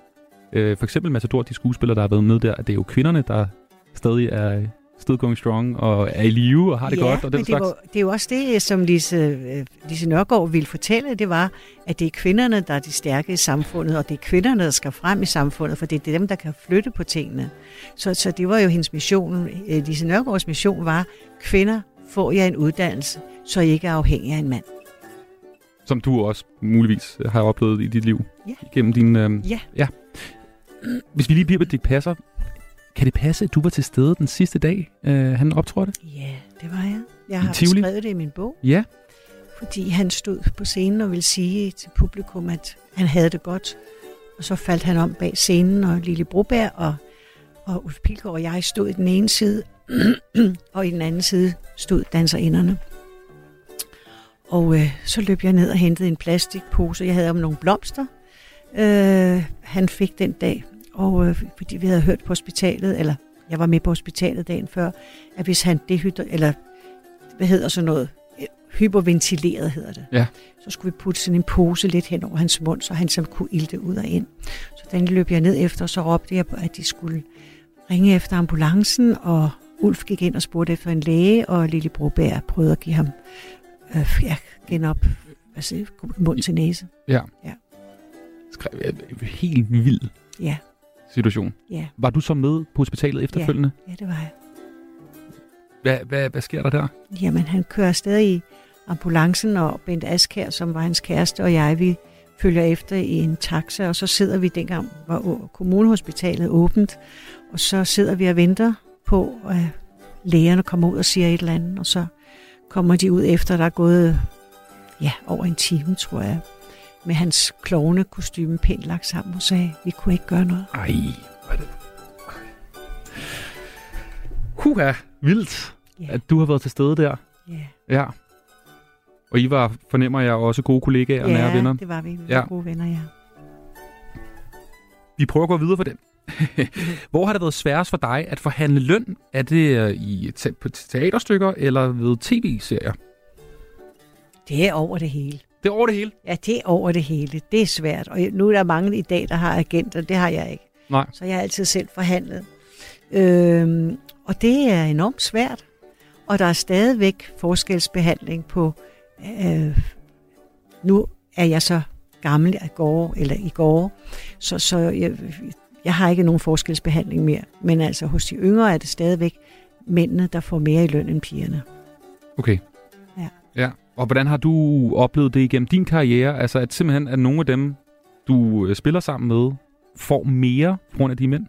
øh, for eksempel Matador, de skuespillere, der har været med der, at det er jo kvinderne, der stadig er still going strong, og er i live, og har det ja, godt, og den men det, slags. var, det er jo også det, som Lise, øh, Lise Nørgaard ville fortælle, det var, at det er kvinderne, der er de stærke i samfundet, og det er kvinderne, der skal frem i samfundet, for det er dem, der kan flytte på tingene. Så, så det var jo hendes mission. Øh, Lise Nørgaards mission var, kvinder, får jeg en uddannelse, så I ikke er afhængige af en mand. Som du også muligvis har oplevet i dit liv. Ja. Gennem din... Øh, Ja. ja. Hvis vi lige bliver på Dick Passer, kan det passe, at du var til stede den sidste dag, øh, han optrådte? Ja, det var jeg. Jeg har skrevet det i min bog, Ja. fordi han stod på scenen og ville sige til publikum, at han havde det godt. Og så faldt han om bag scenen, og Lille Broberg og, og Ulf Pilgaard og jeg stod i den ene side, og i den anden side stod danserinderne. Og øh, så løb jeg ned og hentede en plastikpose. Jeg havde om nogle blomster, øh, han fik den dag. Og øh, fordi vi havde hørt på hospitalet, eller jeg var med på hospitalet dagen før, at hvis han dehydrer, eller hvad hedder sådan noget, hyperventileret hedder det, Ja. så skulle vi putte sådan en pose lidt hen over hans mund, så han så kunne ilte ud og ind. Så den løb jeg ned efter, og så råbte jeg, at de skulle ringe efter ambulancen, og Ulf gik ind og spurgte efter en læge, og Lille Broberg prøvede at give ham øh, ja, genop, altså mund til næse. Ja. Ja. Skrev, helt vild Ja, situation. ja, Var du så med på hospitalet efterfølgende? ja, det var jeg. Hvad, hvad, hvad sker der der? Jamen, han kører afsted i ambulancen, og Bent Askær, som var hans kæreste, og jeg, vi følger efter i en taxa, og så sidder vi, dengang å- kommunehospitalet åbent, og så sidder vi og venter på, at lægerne kommer ud og siger et eller andet, og så kommer de ud efter, der er gået ja, over en time, tror jeg, med hans klovne kostyme pænt lagt sammen og sagde, vi kunne ikke gøre noget. Ej, hvad er det? Huha, vildt, Ja. at du har været til stede der. Ja, Ja. Og I var, fornemmer jeg, også gode kollegaer og nære ja venner. det var vi. Vi var Ja. gode venner, ja. Vi prøver at gå videre for den. Hvor har det været sværest for dig at forhandle løn? Er det øh, i te- på teaterstykker eller ved tv-serier? Det er over det hele. Det er over det hele. Ja, det er over det hele. Det er svært. Og nu er der mange i dag, der har agenter. Det har jeg ikke. Nej. Så jeg har altid selv forhandlet. Øhm, og det er enormt svært. Og der er stadigvæk forskelsbehandling på... Øh, nu er jeg så gammel i går, eller i går, så, så jeg, jeg har ikke nogen forskelsbehandling mere. Men altså hos de yngre er det stadigvæk mændene, der får mere i løn end pigerne. Okay. Ja. ja. Og hvordan har du oplevet det igennem din karriere? Altså at simpelthen, at nogle af dem, du øh, spiller sammen med, får mere på grund af de mænd?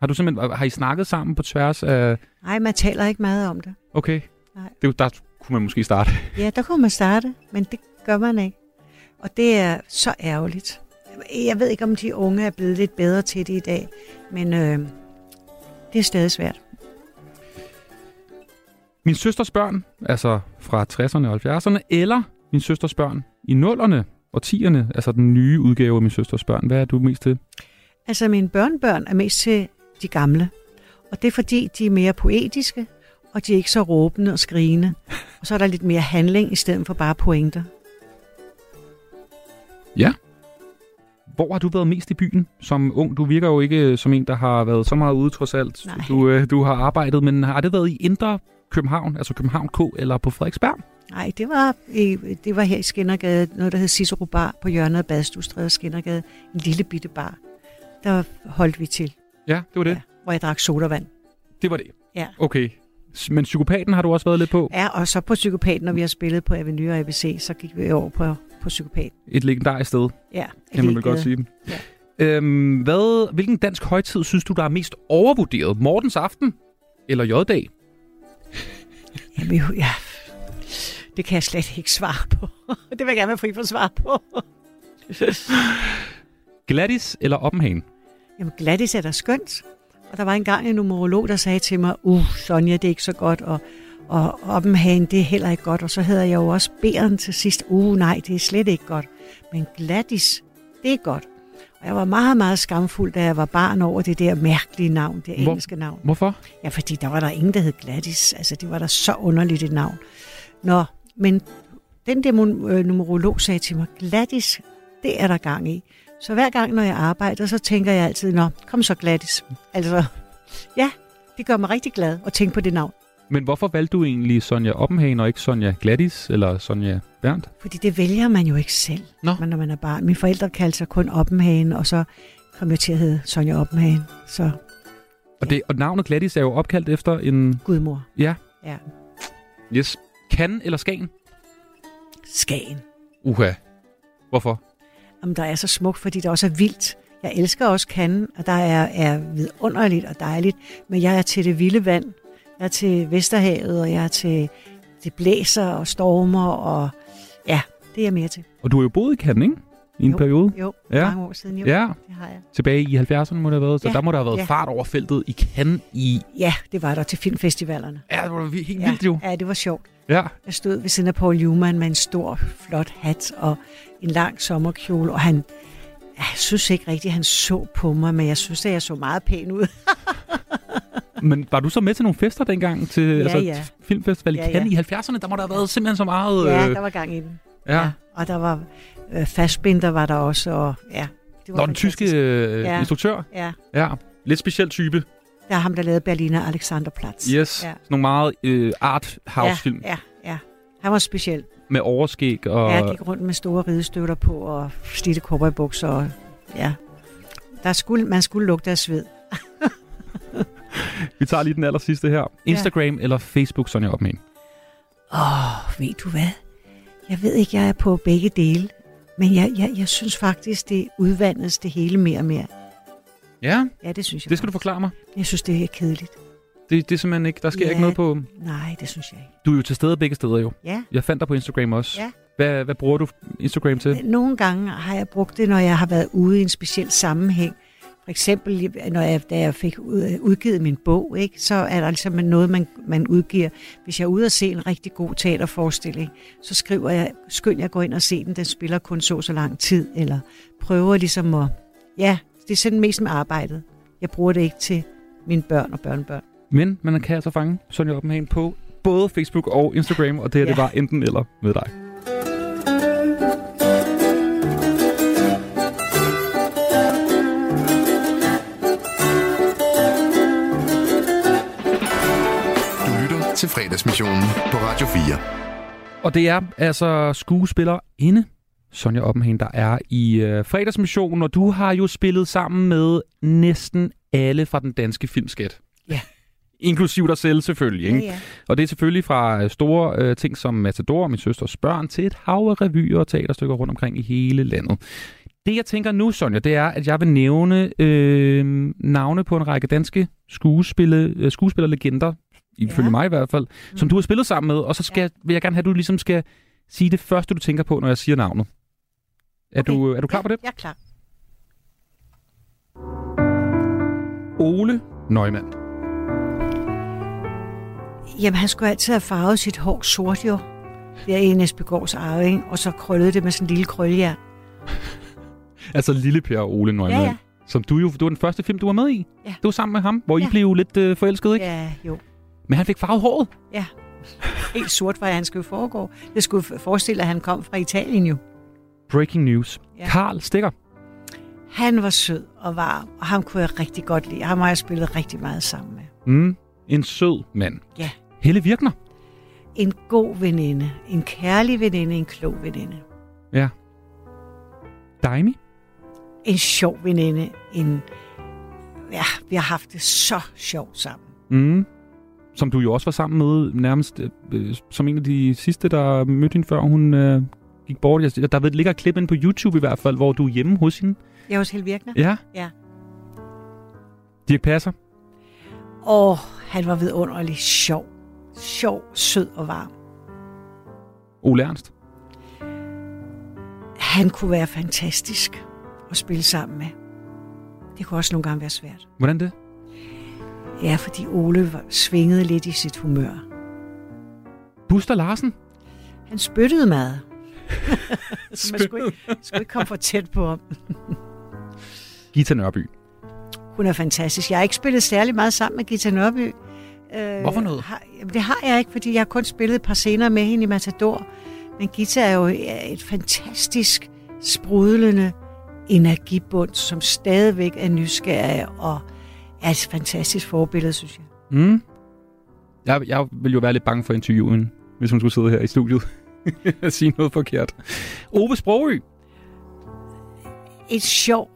Har du simpelthen, har I snakket sammen på tværs af... Nej, man taler ikke meget om det. Okay. Nej. Det, er der kunne man måske starte. Ja, der kunne man starte, men det gør man ikke. Og det er så ærgerligt. Jeg ved ikke, om de unge er blevet lidt bedre til det i dag, men øh, det er stadig svært. Min søsters børn, altså fra 60'erne og 70'erne, eller min søsters børn i 0'erne og 10'erne, altså den nye udgave af min søsters børn. Hvad er du mest til? Altså, mine børnebørn er mest til de gamle. Og det er fordi, de er mere poetiske, og de er ikke så råbende og skrigende. Og så er der lidt mere handling, i stedet for bare pointer. Ja. hvor har du været mest i byen som ung? Du virker jo ikke som en, der har været så meget ude trods alt. Nej. Du, øh, du har arbejdet, men har det været i Indre København, altså København K, eller på Frederiksberg? Nej, det var, i, det var her i Skinnergade, noget der hed Cicero Bar på hjørnet af Badstustræde og Skinnergade. En lille bitte bar. Der holdt vi til, Ja, det var det. Ja. hvor jeg drak sodavand. Det var det. Ja. Okay. Men psykopaten har du også været lidt på. Ja, og så på Psykopaten, når vi har spillet på Avenue og ABC, så gik vi over på, på Psykopaten. Et legendarisk sted, Ja, kan man vel godt sige. Ja. Øhm, hvad, hvilken dansk højtid synes du, der er mest overvurderet? Mortens aften eller J-dag? Jamen, ja, det kan jeg slet ikke svare på. det vil jeg gerne være fri for at svare på. Gladys eller Oppenhagen? Jamen, Gladys er da skønt. Og der var engang en numerolog, der sagde til mig, uh, Sonja, det er ikke så godt, og, og Oppenhagen, det er heller ikke godt. Og så hedder jeg jo også Bæren til sidst, uh, nej, det er slet ikke godt. Men Gladys, det er godt. Og jeg var meget, meget skamfuld, da jeg var barn over det der mærkelige navn, det Hvor- engelske navn. Hvorfor? Ja, fordi der var der ingen, der hed Gladys. Altså, det var da så underligt et navn. Nå, men den der øh, numerolog sagde til mig, Gladys, det er der gang i. Så hver gang, når jeg arbejder, så tænker jeg altid, nå, kom så Gladys. Altså, ja, det gør mig rigtig glad at tænke på det navn. Men hvorfor valgte du egentlig Sonja Oppenhagen og ikke Sonja Gladys eller Sonja Berndt? Fordi det vælger man jo ikke selv, Nå. Men når man er barn. Mine forældre kaldte sig kun Oppenhagen, og så kom jeg til at hedde Sonja Oppenhagen. Så Og, det, og navnet Gladys er jo opkaldt efter en... gudmor. Ja, Ja. yes. Kan eller Skagen? Skagen. Uha. Hvorfor? Jamen, der er så smukt, fordi det også er vildt. Jeg elsker også kanden, og der er, er vidunderligt og dejligt, men jeg er til det vilde vand. Jeg er til Vesterhavet, og jeg er til det blæser og stormer, og ja, det er jeg mere til. Og du har jo boet i Cannes, ikke? I en Jo, periode. Jo, Ja. mange år siden. Jo, Ja. det har jeg. Tilbage i 70'erne må det have været, så Ja, der må der have været ja. fart over feltet i Cannes i... Ja, det var der til filmfestivalerne. Ja, det var helt Ja, vildt jo. ja, det var sjovt. Ja. Jeg stod ved siden af Paul Newman med en stor, flot hat og en lang sommerkjole, og han, jeg synes ikke rigtigt, han så på mig, men jeg synes, at jeg så meget pæn ud. Men var du så med til nogle fester dengang til Ja, altså, ja. filmfestival i Ja, Cannes ja. i 70'erne? Der må der have været simpelthen så meget... Ja, øh, der var gang i den. ja. Og der var øh, fastbinder var der også, og ja. Det var Nå, den fantastisk. tyske øh, Ja. instruktør? Ja, Ja. Lidt speciel type. der er ham, der lavede Berliner Alexanderplatz. Yes. Ja. Sådan nogle meget øh, art-house-film Ja, ja, ja. Han var speciel. med overskæg og... Jeg gik rundt med store ridestøvler på og slidte cowboybukser. Og, ja. Der skulle, man skulle lugte af sved. Vi tager lige den aller sidste her. Instagram eller Facebook, Sonja Oppenhagen? Åh, oh, ved du hvad? Jeg ved ikke, jeg er på begge dele. Men jeg, jeg, jeg synes faktisk, det udvandes det hele mere og mere. Ja, Ja, det synes jeg. det skal du faktisk. forklare mig. Jeg synes, det er kedeligt. Det, det er simpelthen ikke... Der sker Ja. ikke noget på... Nej, det synes jeg ikke. Du er jo til stede begge steder jo. Ja. Jeg fandt dig på Instagram også. Ja. Hvad, hvad bruger du Instagram til? Nogle gange har jeg brugt det, når jeg har været ude i en speciel sammenhæng. For eksempel, når jeg, da jeg fik ud- udgivet min bog, ikke, så er der ligesom noget, man, man udgiver. Hvis jeg er ude og se en rigtig god teaterforestilling, så skriver jeg, skynd jeg gå ind og se den, den spiller kun så så lang tid, eller prøver ligesom at, ja, det er sådan mest med arbejdet. Jeg bruger det ikke til mine børn og børnebørn. Men man kan altså fange Sonja Oppenhagen på både Facebook og Instagram, og det her Ja. det var enten eller med dig. Til fredagsmissionen på Radio 4. Og det er altså skuespiller inde Sonja Oppenhagen, der er i øh, fredagsmissionen, og du har jo spillet sammen med næsten alle fra den danske filmskat. Ja. Inklusiv dig selv selvfølgelig. Ikke? Ja, ja. Og det er selvfølgelig fra øh, store øh, ting som Matador og Min Søsters Børn til et hav af revyer og teaterstykker rundt omkring i hele landet. Det jeg tænker nu, Sonja, det er, at jeg vil nævne øh, navne på en række danske skuespille, øh, skuespillerlegender, ifølge Ja. mig i hvert fald, mm. som du har spillet sammen med, og så skal, vil jeg gerne have, at du ligesom skal sige det første, du tænker på, når jeg siger navnet. Er, Okay. du, er du klar på det? Jeg er klar. Ole Neumann. Jamen, han skulle altid have farvet sit hår sort jo. Der i Næsbygårds arving, og så krøllede det med sådan en lille krøljern. Altså Lille Per Ole Neumann. Ja, ja. Som du jo, det var den første film, du var med i. Ja. Det var sammen med ham, hvor Ja. I blev lidt øh, forelsket, ikke? Ja, jo. Men han fik farvet håret. Ja. Helt sort var han skulle foregå. Det skulle forestille, at han kom fra Italien jo. Breaking news. Ja. Karl Stikker. Han var sød og varm, og ham kunne jeg rigtig godt lide. Ham har jeg spillet rigtig meget sammen med. Mm. En sød mand. Ja. Helle Virkner. En god veninde, en kærlig veninde, en klog veninde. Ja. Daimi. En sjov veninde, en... Ja, vi har haft det så sjovt sammen. Mm. Som du jo også var sammen med nærmest øh, som en af de sidste, der mødte hende, før hun øh, gik bort. Jeg- Der ved- ligger et klip inde på YouTube i hvert fald, hvor du er hjemme hos hende. Jeg er hos Helle Virkner. Ja. Ja. Dirk Passer. Og han var vidunderlig sjov. Sjov, sød og varm. Ole Ernst. Han kunne være fantastisk at spille sammen med. Det kunne også nogle gange være svært. Hvordan det? Ja, fordi Ole var, svingede lidt i sit humør. Buster Larsen. Han spyttede meget. Så man skulle ikke, skulle ikke komme for tæt på ham. Gita Nørby. Hun er fantastisk. Jeg har ikke spillet særlig meget sammen med Gita Nørby. Øh, Hvorfor noget? Har, det har jeg ikke, fordi jeg har kun spillet et par scener med hende i Matador. Men Gita er jo et fantastisk, sprudlende energibund, som stadigvæk er nysgerrig og er et fantastisk forbillede, synes jeg. Mm. Jeg, jeg vil jo være lidt bange for interviewen, hvis hun skulle sidde her i studiet og sige noget forkert. Ove Sprogø. Et sjov,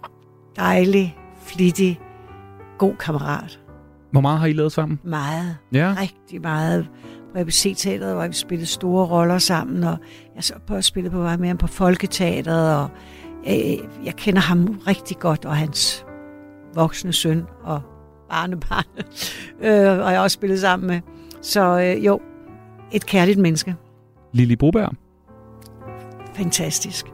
dejlig, flittig, god kammerat. Hvor meget har I lavet sammen? Meget. Ja. Rigtig meget. På ABC-teateret, hvor vi spillede store roller sammen, og jeg så på at spille på vej med ham på Folketeateret, og øh, jeg kender ham rigtig godt, og hans voksne søn og barnebarn, øh, og jeg også spillet sammen med. Så øh, jo, et kærligt menneske. Lili Broberg. Fantastisk.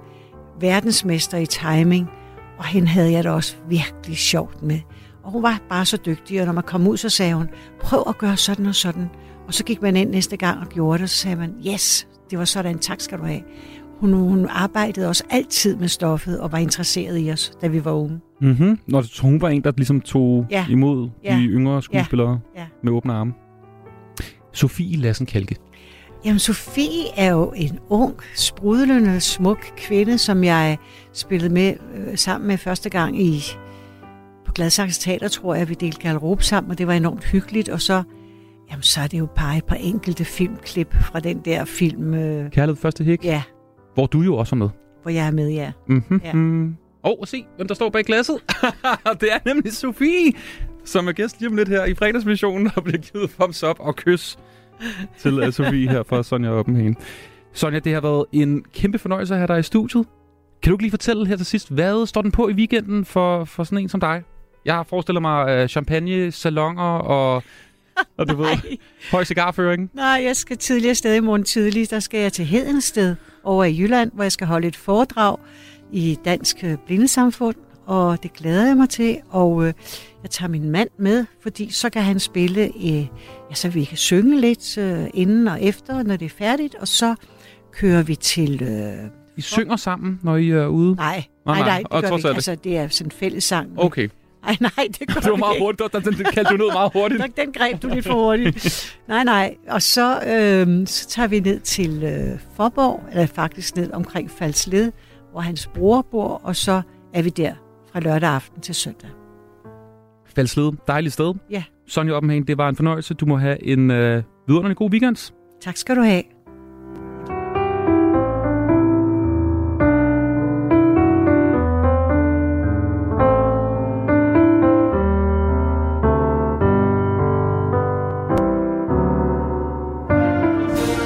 Verdensmester i timing, og hende havde jeg da også virkelig sjovt med. Og hun var bare så dygtig, og når man kom ud, så sagde hun, prøv at gøre sådan og sådan. Og så gik man ind næste gang og gjorde det, og så sagde man, yes, det var sådan, tak skal du have. Hun, hun arbejdede også altid med stoffet og var interesseret i os, da vi var unge. Mm-hmm. Når hun var en, der ligesom tog Ja. imod Ja. de yngre skuespillere Ja. Ja. med åbne arme. Sofie Lassen Kalke. Jamen, Sofie er jo en ung, sprudlende, smuk kvinde, som jeg spillede med øh, sammen med første gang i på Gladsaxe Teater, tror jeg, vi delte garderobe sammen, og det var enormt hyggeligt. Og så, jamen, så er det jo bare et par enkelte filmklip fra den der film, øh, Kærlighed første hik. Ja. Hvor du jo også er med. hvor jeg er med, ja. Mm-hmm. Ja. Mm. Og se, hvem der står bag glasset. det er nemlig Sofie, som er gæst lige om lidt her i fredagsmissionen, og bliver givet thumbs up og kys til uh, Sofie her fra Sonja Oppenhagen. Sonja, det har været en kæmpe fornøjelse at have dig i studiet. Kan du ikke lige fortælle her til sidst, hvad står den på i weekenden for, for sådan en som dig? Jeg forestiller mig uh, champagne, salonger og, og du ved, høj cigarføring. Nej, jeg skal tidligere sted i morgen tidlig. Der skal jeg til Hedensted over i Jylland, hvor jeg skal holde et foredrag i Dansk øh, Blindesamfund. Og det glæder jeg mig til. Og øh, jeg tager min mand med, fordi så kan han spille, øh, ja, så vi kan synge lidt øh, inden og efter, når det er færdigt. Og så kører vi til... Øh, I synger sammen, når I er ude? nej, nej, nej, og det gør vi ikke. alt- Altså, det er sådan en fællessang. Okay. Nej, nej, det gør Det var meget hurtigt. Den, den, kaldte du ned meget hurtigt. Den, den greb du lidt for hurtigt. nej, nej. Og så, øh, så tager vi ned til øh, Forborg, eller faktisk ned omkring Falsled, hvor hans bror bor, og så er vi der fra lørdag aften til søndag. Fældsled, dejligt sted. Ja. Sonja Oppenhagen, det var en fornøjelse. Du må have en øh, vidunderlig god weekend. Tak skal du have.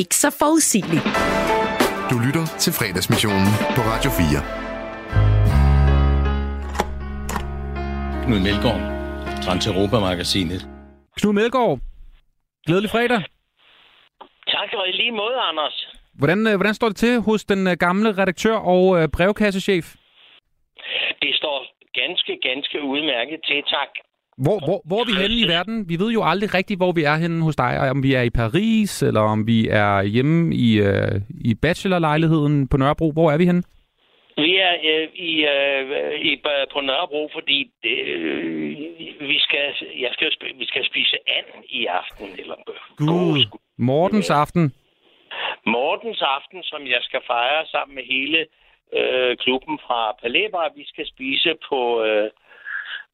Ikke så forudsigeligt. Du lytter til fredagsmissionen på Radio 4. Knud Melgaard, Trans Europa Magasinet. Knud Melgaard, Glædelig fredag. Tak og i lige måde, Anders. Hvordan, øh, hvordan står det til hos den øh, gamle redaktør og øh, brevkassechef? Det står ganske, ganske udmærket til, tak. Hvor, hvor, hvor er vi henne i verden? Vi ved jo aldrig rigtigt, hvor vi er henne hos dig. Om vi er i Paris, eller om vi er hjemme i, øh, i bachelorlejligheden på Nørrebro. Hvor er vi henne? Vi er øh, i, øh, i, på Nørrebro, fordi øh, vi skal, jeg skal, vi skal spise and i aften. Eller, Gud, Mortens aften. Mortens aften, som jeg skal fejre sammen med hele øh, klubben fra Palæbar. Vi skal spise på, øh,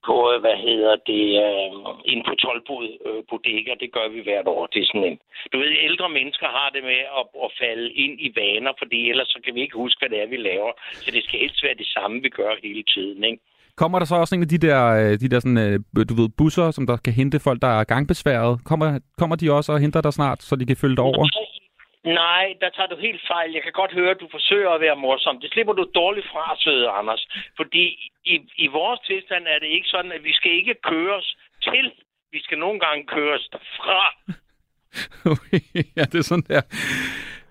på øh, hvad hedder det, øh, inde på Tolbod øh, Bodega. Det gør vi hvert år. Det er sådan en, du ved, ældre mennesker har det med at, at falde ind i vaner, fordi ellers så kan vi ikke huske, hvad det er, vi laver. Så det skal helst være det samme, vi gør hele tiden, ikke? Kommer der så også en af de der, øh, de der sådan, øh, du ved, busser, som der kan hente folk, der er gangbesværet? Kommer, kommer de også og henter dig snart, så de kan følge dig over? Nej, Nej, der tager du helt fejl. Jeg kan godt høre, at du forsøger at være morsom. Det slipper du dårligt fra, søde Anders. Fordi i, i vores tilstand er det ikke sådan, at vi skal ikke køres til. Vi skal nogle gange køres fra. ja, det er sådan der.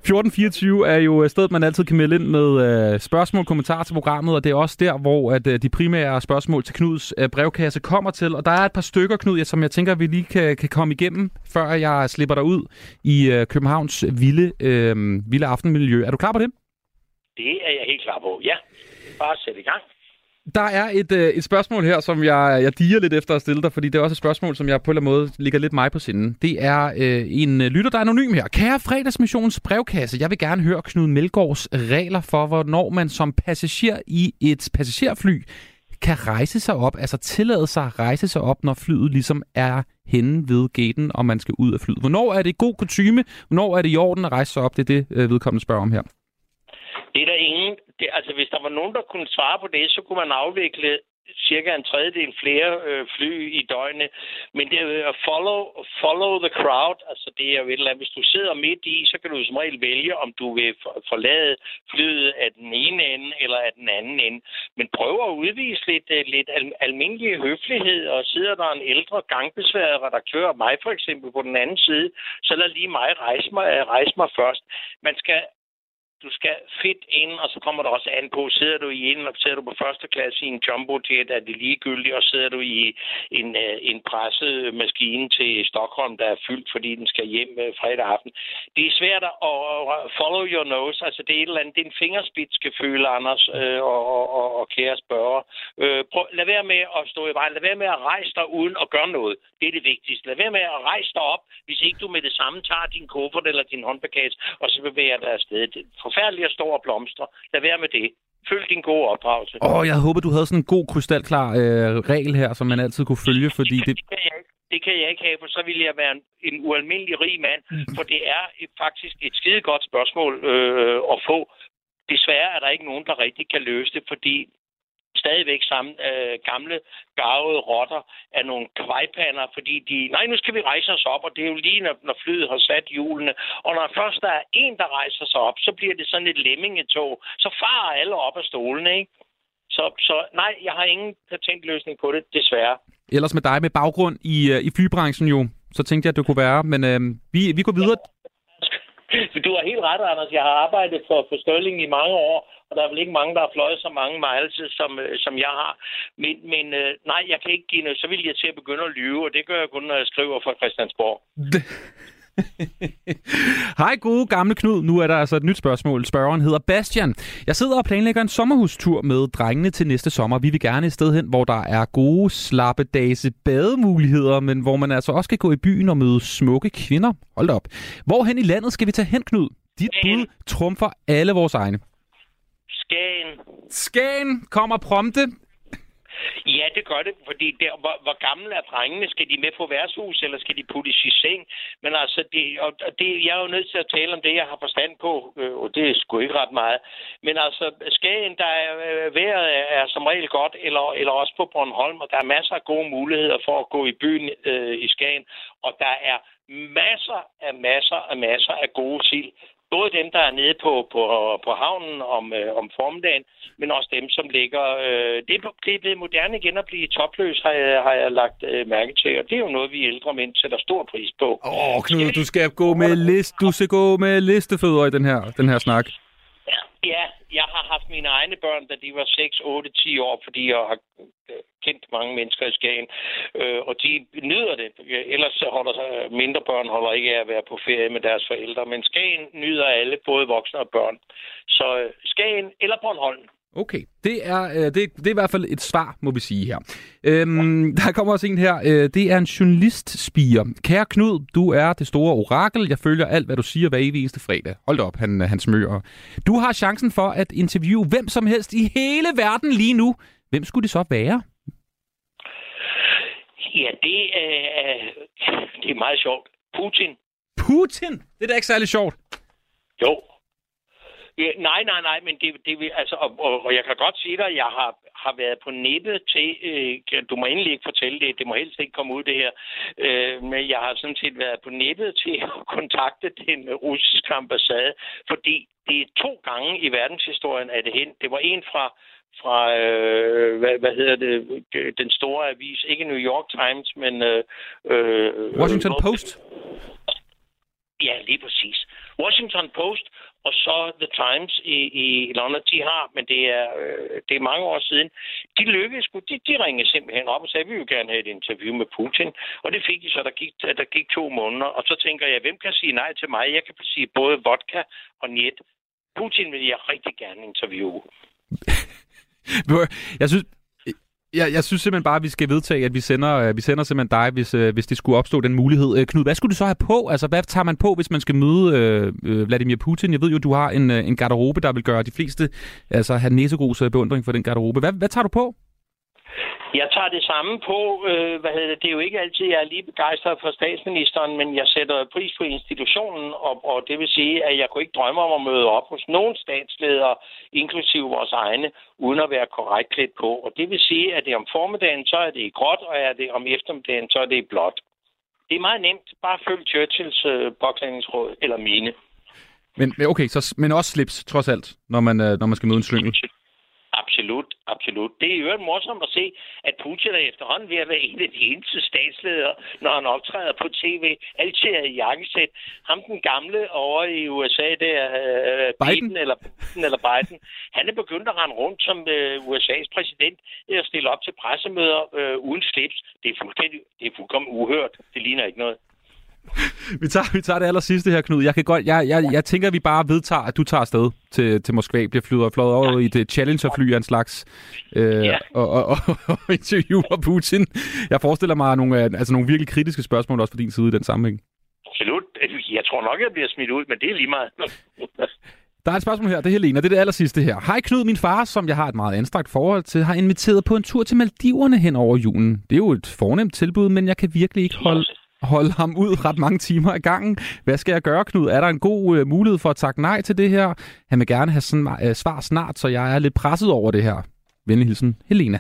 1424 er jo stedet, man altid kan melde ind med øh, spørgsmål, kommentarer til programmet, og det er også der, hvor at, øh, de primære spørgsmål til Knuds øh, brevkasse kommer til. Og der er et par stykker, Knud, som jeg tænker, vi lige kan, kan komme igennem, før jeg slipper dig ud i øh, Københavns vilde, øh, vilde aftenmiljø. Er du klar på det? Det er jeg helt klar på, ja. Bare sæt i gang. Der er et, øh, et spørgsmål her, som jeg, jeg diger lidt efter at stille dig, fordi det er også et spørgsmål, som jeg på en eller anden måde ligger lidt mig på sinden. Det er øh, en øh, lytter, der er anonym her. Kære fredagsmissionens brevkasse, jeg vil gerne høre Knud Melgaards regler for, hvornår man som passager i et passagerfly kan rejse sig op, altså tillade sig at rejse sig op, når flyet ligesom er henne ved gaten, og man skal ud af flyet. Hvornår er det god kutume? Hvornår er det i orden at rejse sig op? Det er det, øh, vedkommende spørger om her. Det er der ingen... Det, altså, hvis der var nogen, der kunne svare på det, så kunne man afvikle cirka en tredjedel flere øh, fly i døgnet. Men det er at follow, follow the crowd. Altså, det er jo et eller andet. Hvis du sidder midt i, så kan du som regel vælge, om du vil forlade flyet af den ene ende eller af den anden ende. Men prøv at udvise lidt, øh, lidt al- almindelig høflighed, og sidder der en ældre gangbesværet redaktør, mig for eksempel, på den anden side, så lad lige mig rejse mig, øh, rejse mig først. Man skal du skal fedt ind, og så kommer der også an på, sidder du i en, og sidder du på første klasse i en jumbo jet, er det ligegyldigt, og sidder du i en, øh, en presset maskine til Stockholm, der er fyldt, fordi den skal hjem øh, fredag aften. Det er svært at at follow your nose, altså det er et eller andet, det er en fingerspidsgeføle, Anders, øh, og, og, og, og kære spørger. Øh, prøv, lad være med at stå i vejen, lad være med at rejse dig uden at gøre noget. Det er det vigtigste. Lad være med at rejse dig op, hvis ikke du med det samme tager din kuffert eller din håndbagage, og så bevæger dig afsted. Det forfærdeligt at stå og blomstre. Lad være med det. Følg din gode opdragelse. Åh, oh, jeg håber, du havde sådan en god, krystalklar øh, regel her, som man altid kunne følge, fordi det... Det kan jeg ikke, det kan jeg ikke have, for så ville jeg være en, en ualmindelig rig mand. For det er et, faktisk et skide godt spørgsmål øh, at få. Desværre er der ikke nogen, der rigtig kan løse det, fordi stadigvæk samme øh, gamle, garvede rotter er nogle kvejpander, fordi de, nej, nu skal vi rejse os op, og det er jo lige, når, når flyet har sat hjulene. Og når først der er en, der rejser sig op, så bliver det sådan et lemmingetog. Så farer alle op af stolene, ikke? Så, så nej, jeg har ingen patentløsning på det, desværre. Ellers med dig med baggrund i, øh, i flybranchen jo, så tænkte jeg, at det kunne være. Men øh, vi, vi går videre. Du har helt ret, Anders. Jeg har arbejdet for, for Sterling i mange år, og der er vel ikke mange, der har fløjet så mange miles, som, øh, som jeg har. Men, men øh, nej, jeg kan ikke give noget. Så vil jeg til at begynde at lyve, og det gør jeg kun, når jeg skriver fra Christiansborg. Hej gode gamle Knud, nu er der altså et nyt spørgsmål. Spørgeren hedder Bastian. Jeg sidder og planlægger en sommerhustur med drengene til næste sommer. Vi vil gerne et sted hen, hvor der er gode, slappe dage bademuligheder, men hvor man altså også kan gå i byen og møde smukke kvinder. Hold op. Hvorhen i landet skal vi tage hen, Knud? Dit bud trumfer alle vores egne. Skagen. Skagen kommer prompte. Ja, det gør det, fordi der, hvor, hvor gamle er drengene? Skal de med på værtshus, eller skal de puttes i seng? Men altså, det, og det, jeg er jo nødt til at tale om det, jeg har forstand på, øh, og det er sgu ikke ret meget. Men altså, Skagen, der er, øh, vejret er, er som regel godt, eller, eller også på Bornholm, og der er masser af gode muligheder for at gå i byen øh, i Skagen, og der er masser af masser af masser af gode sild Både dem, der er nede på, på, på havnen om, øh, om formiddagen, men også dem, som ligger... Øh, det, er, det er blevet moderne igen at blive topløs, har jeg, har jeg lagt øh, mærke til. Og det er jo noget, vi ældre mænd sætter stor pris på. Åh, oh, Knud, du skal gå med list, du skal gå med listefødder i den her, den her snak. Ja, jeg har haft mine egne børn, da de var 6, 8, 10 år, fordi jeg har kendt mange mennesker i Skagen, øh, og de nyder det. Ellers så holder mindre børn holder ikke af at være på ferie med deres forældre, men Skagen nyder alle, både voksne og børn. Så øh, Skagen eller Bornholm. Okay, det er, øh, det, det er i hvert fald et svar, må vi sige her. Øhm, der kommer også en her. Øh, det er en journalistspiger. Kære Knud, du er det store orakel. Jeg følger alt, hvad du siger hver evig eneste fredag. Hold da op, han, han smører. Du har chancen for at interviewe hvem som helst i hele verden lige nu. Hvem skulle det så være? Ja, det er, det er meget sjovt. Putin. Putin? Det er da ikke særlig sjovt. Jo. Ja, nej, nej, nej, men det, det vil, altså, og, og, og jeg kan godt sige dig, at jeg har, har været på nippet til, øh, du må endelig ikke fortælle det, det må helst ikke komme ud det her, øh, men jeg har sådan set været på nippet til at kontakte den russiske ambassade, fordi det er to gange i verdenshistorien, at det hen. Det var en fra, fra øh, hvad, hvad hedder det, den store avis, ikke New York Times, men... Øh, øh, Washington Post? Ja, lige præcis. Washington Post og så The Times i, i London, de har, men det er, øh, det er mange år siden, de lykkedes de, de ringede simpelthen op og sagde, vi vil gerne have et interview med Putin. Og det fik de så, der gik, der gik to måneder. Og så tænker jeg, hvem kan sige nej til mig? Jeg kan sige både vodka og net. Putin vil jeg rigtig gerne interviewe. jeg synes, jeg, jeg synes simpelthen bare, at vi skal vedtage, at vi sender, øh, vi sender simpelthen dig, hvis, øh, hvis det skulle opstå den mulighed. Øh, Knud, hvad skulle du så have på? Altså, hvad tager man på, hvis man skal møde øh, Vladimir Putin? Jeg ved jo, du har en, en garderobe, der vil gøre de fleste altså, have næsegrus beundring for den garderobe. Hvad, hvad tager du på? Jeg tager det samme på. Øh, hvad hedder det? det er jo ikke altid, jeg er lige begejstret for statsministeren, men jeg sætter pris på institutionen, og, og det vil sige, at jeg kunne ikke drømme om at møde op hos nogen statsledere, inklusive vores egne, uden at være korrekt klædt på. Og det vil sige, at det om formiddagen, så er det i gråt, og er det om eftermiddagen, så er det i blåt. Det er meget nemt. Bare følg Churchills øh, påklædningsråd, eller mine. Men, okay, så, men også slips, trods alt, når man, øh, når man skal møde en slyngel. Absolut, absolut. Det er jo morsomt at se, at Putin er efterhånden ved at være en af de eneste statsledere, når han optræder på tv. Altid er i jakkesæt. Ham den gamle over i USA, det er uh, Biden. Biden eller Biden eller Biden. Han er begyndt at rende rundt som uh, USA's præsident og stille op til pressemøder uh, uden slips. Det er fuldstændig, det er fuldkommen uhørt. Det ligner ikke noget. vi, tager, vi tager det aller sidste her, Knud. Jeg, kan godt, jeg, jeg, jeg tænker, at vi bare vedtager, at du tager afsted til, til Moskva, bliver flyet, fløjet over ja. i det Challenger-fly af en slags, øh, ja. og, og, og, og interviewer Putin. Jeg forestiller mig nogle, altså nogle virkelig kritiske spørgsmål også fra din side i den sammenhæng. Absolut. Jeg tror nok, jeg bliver smidt ud, men det er lige meget. Der er et spørgsmål her, det er Helena, det er det aller sidste her. Hej Knud, min far, som jeg har et meget anstrakt forhold til, har inviteret på en tur til Maldiverne hen over julen. Det er jo et fornemt tilbud, men jeg kan virkelig ikke holde, holde ham ud ret mange timer i gangen. Hvad skal jeg gøre, Knud? Er der en god øh, mulighed for at takke nej til det her? Han vil gerne have sådan, øh, svar snart, så jeg er lidt presset over det her. Venlig hilsen, Helena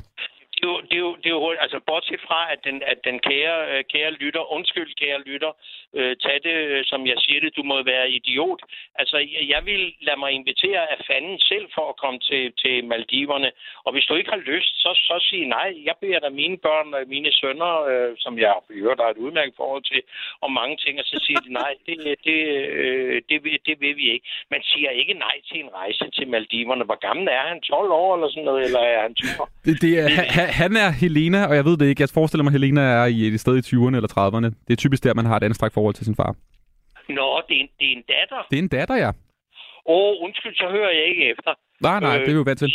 det er jo, jo altså bortset fra, at den, at den kære, øh, kære lytter, undskyld kære lytter, øh, tag det, øh, som jeg siger det, du må være idiot. Altså, jeg vil lade mig invitere af fanden selv for at komme til, til Maldiverne. Og hvis du ikke har lyst, så, så sig nej. Jeg beder dig mine børn og mine sønner, øh, som jeg hører, der er et udmærket forhold til, om mange ting, og så siger de nej, det, det, øh, det, vil, det vil vi ikke. Man siger ikke nej til en rejse til Maldiverne. Hvor gammel er han? 12 år eller sådan noget, eller er han 20 år? Det, det er, det, han er Helena, og jeg ved det ikke. Jeg forestiller mig, at Helena er i et sted i 20'erne eller 30'erne. Det er typisk der, man har et anstrakt forhold til sin far. Nå, det er en, det er en datter? Det er en datter, ja. Åh, oh, undskyld, så hører jeg ikke efter. Nej, nej, øh, det er jo vant til.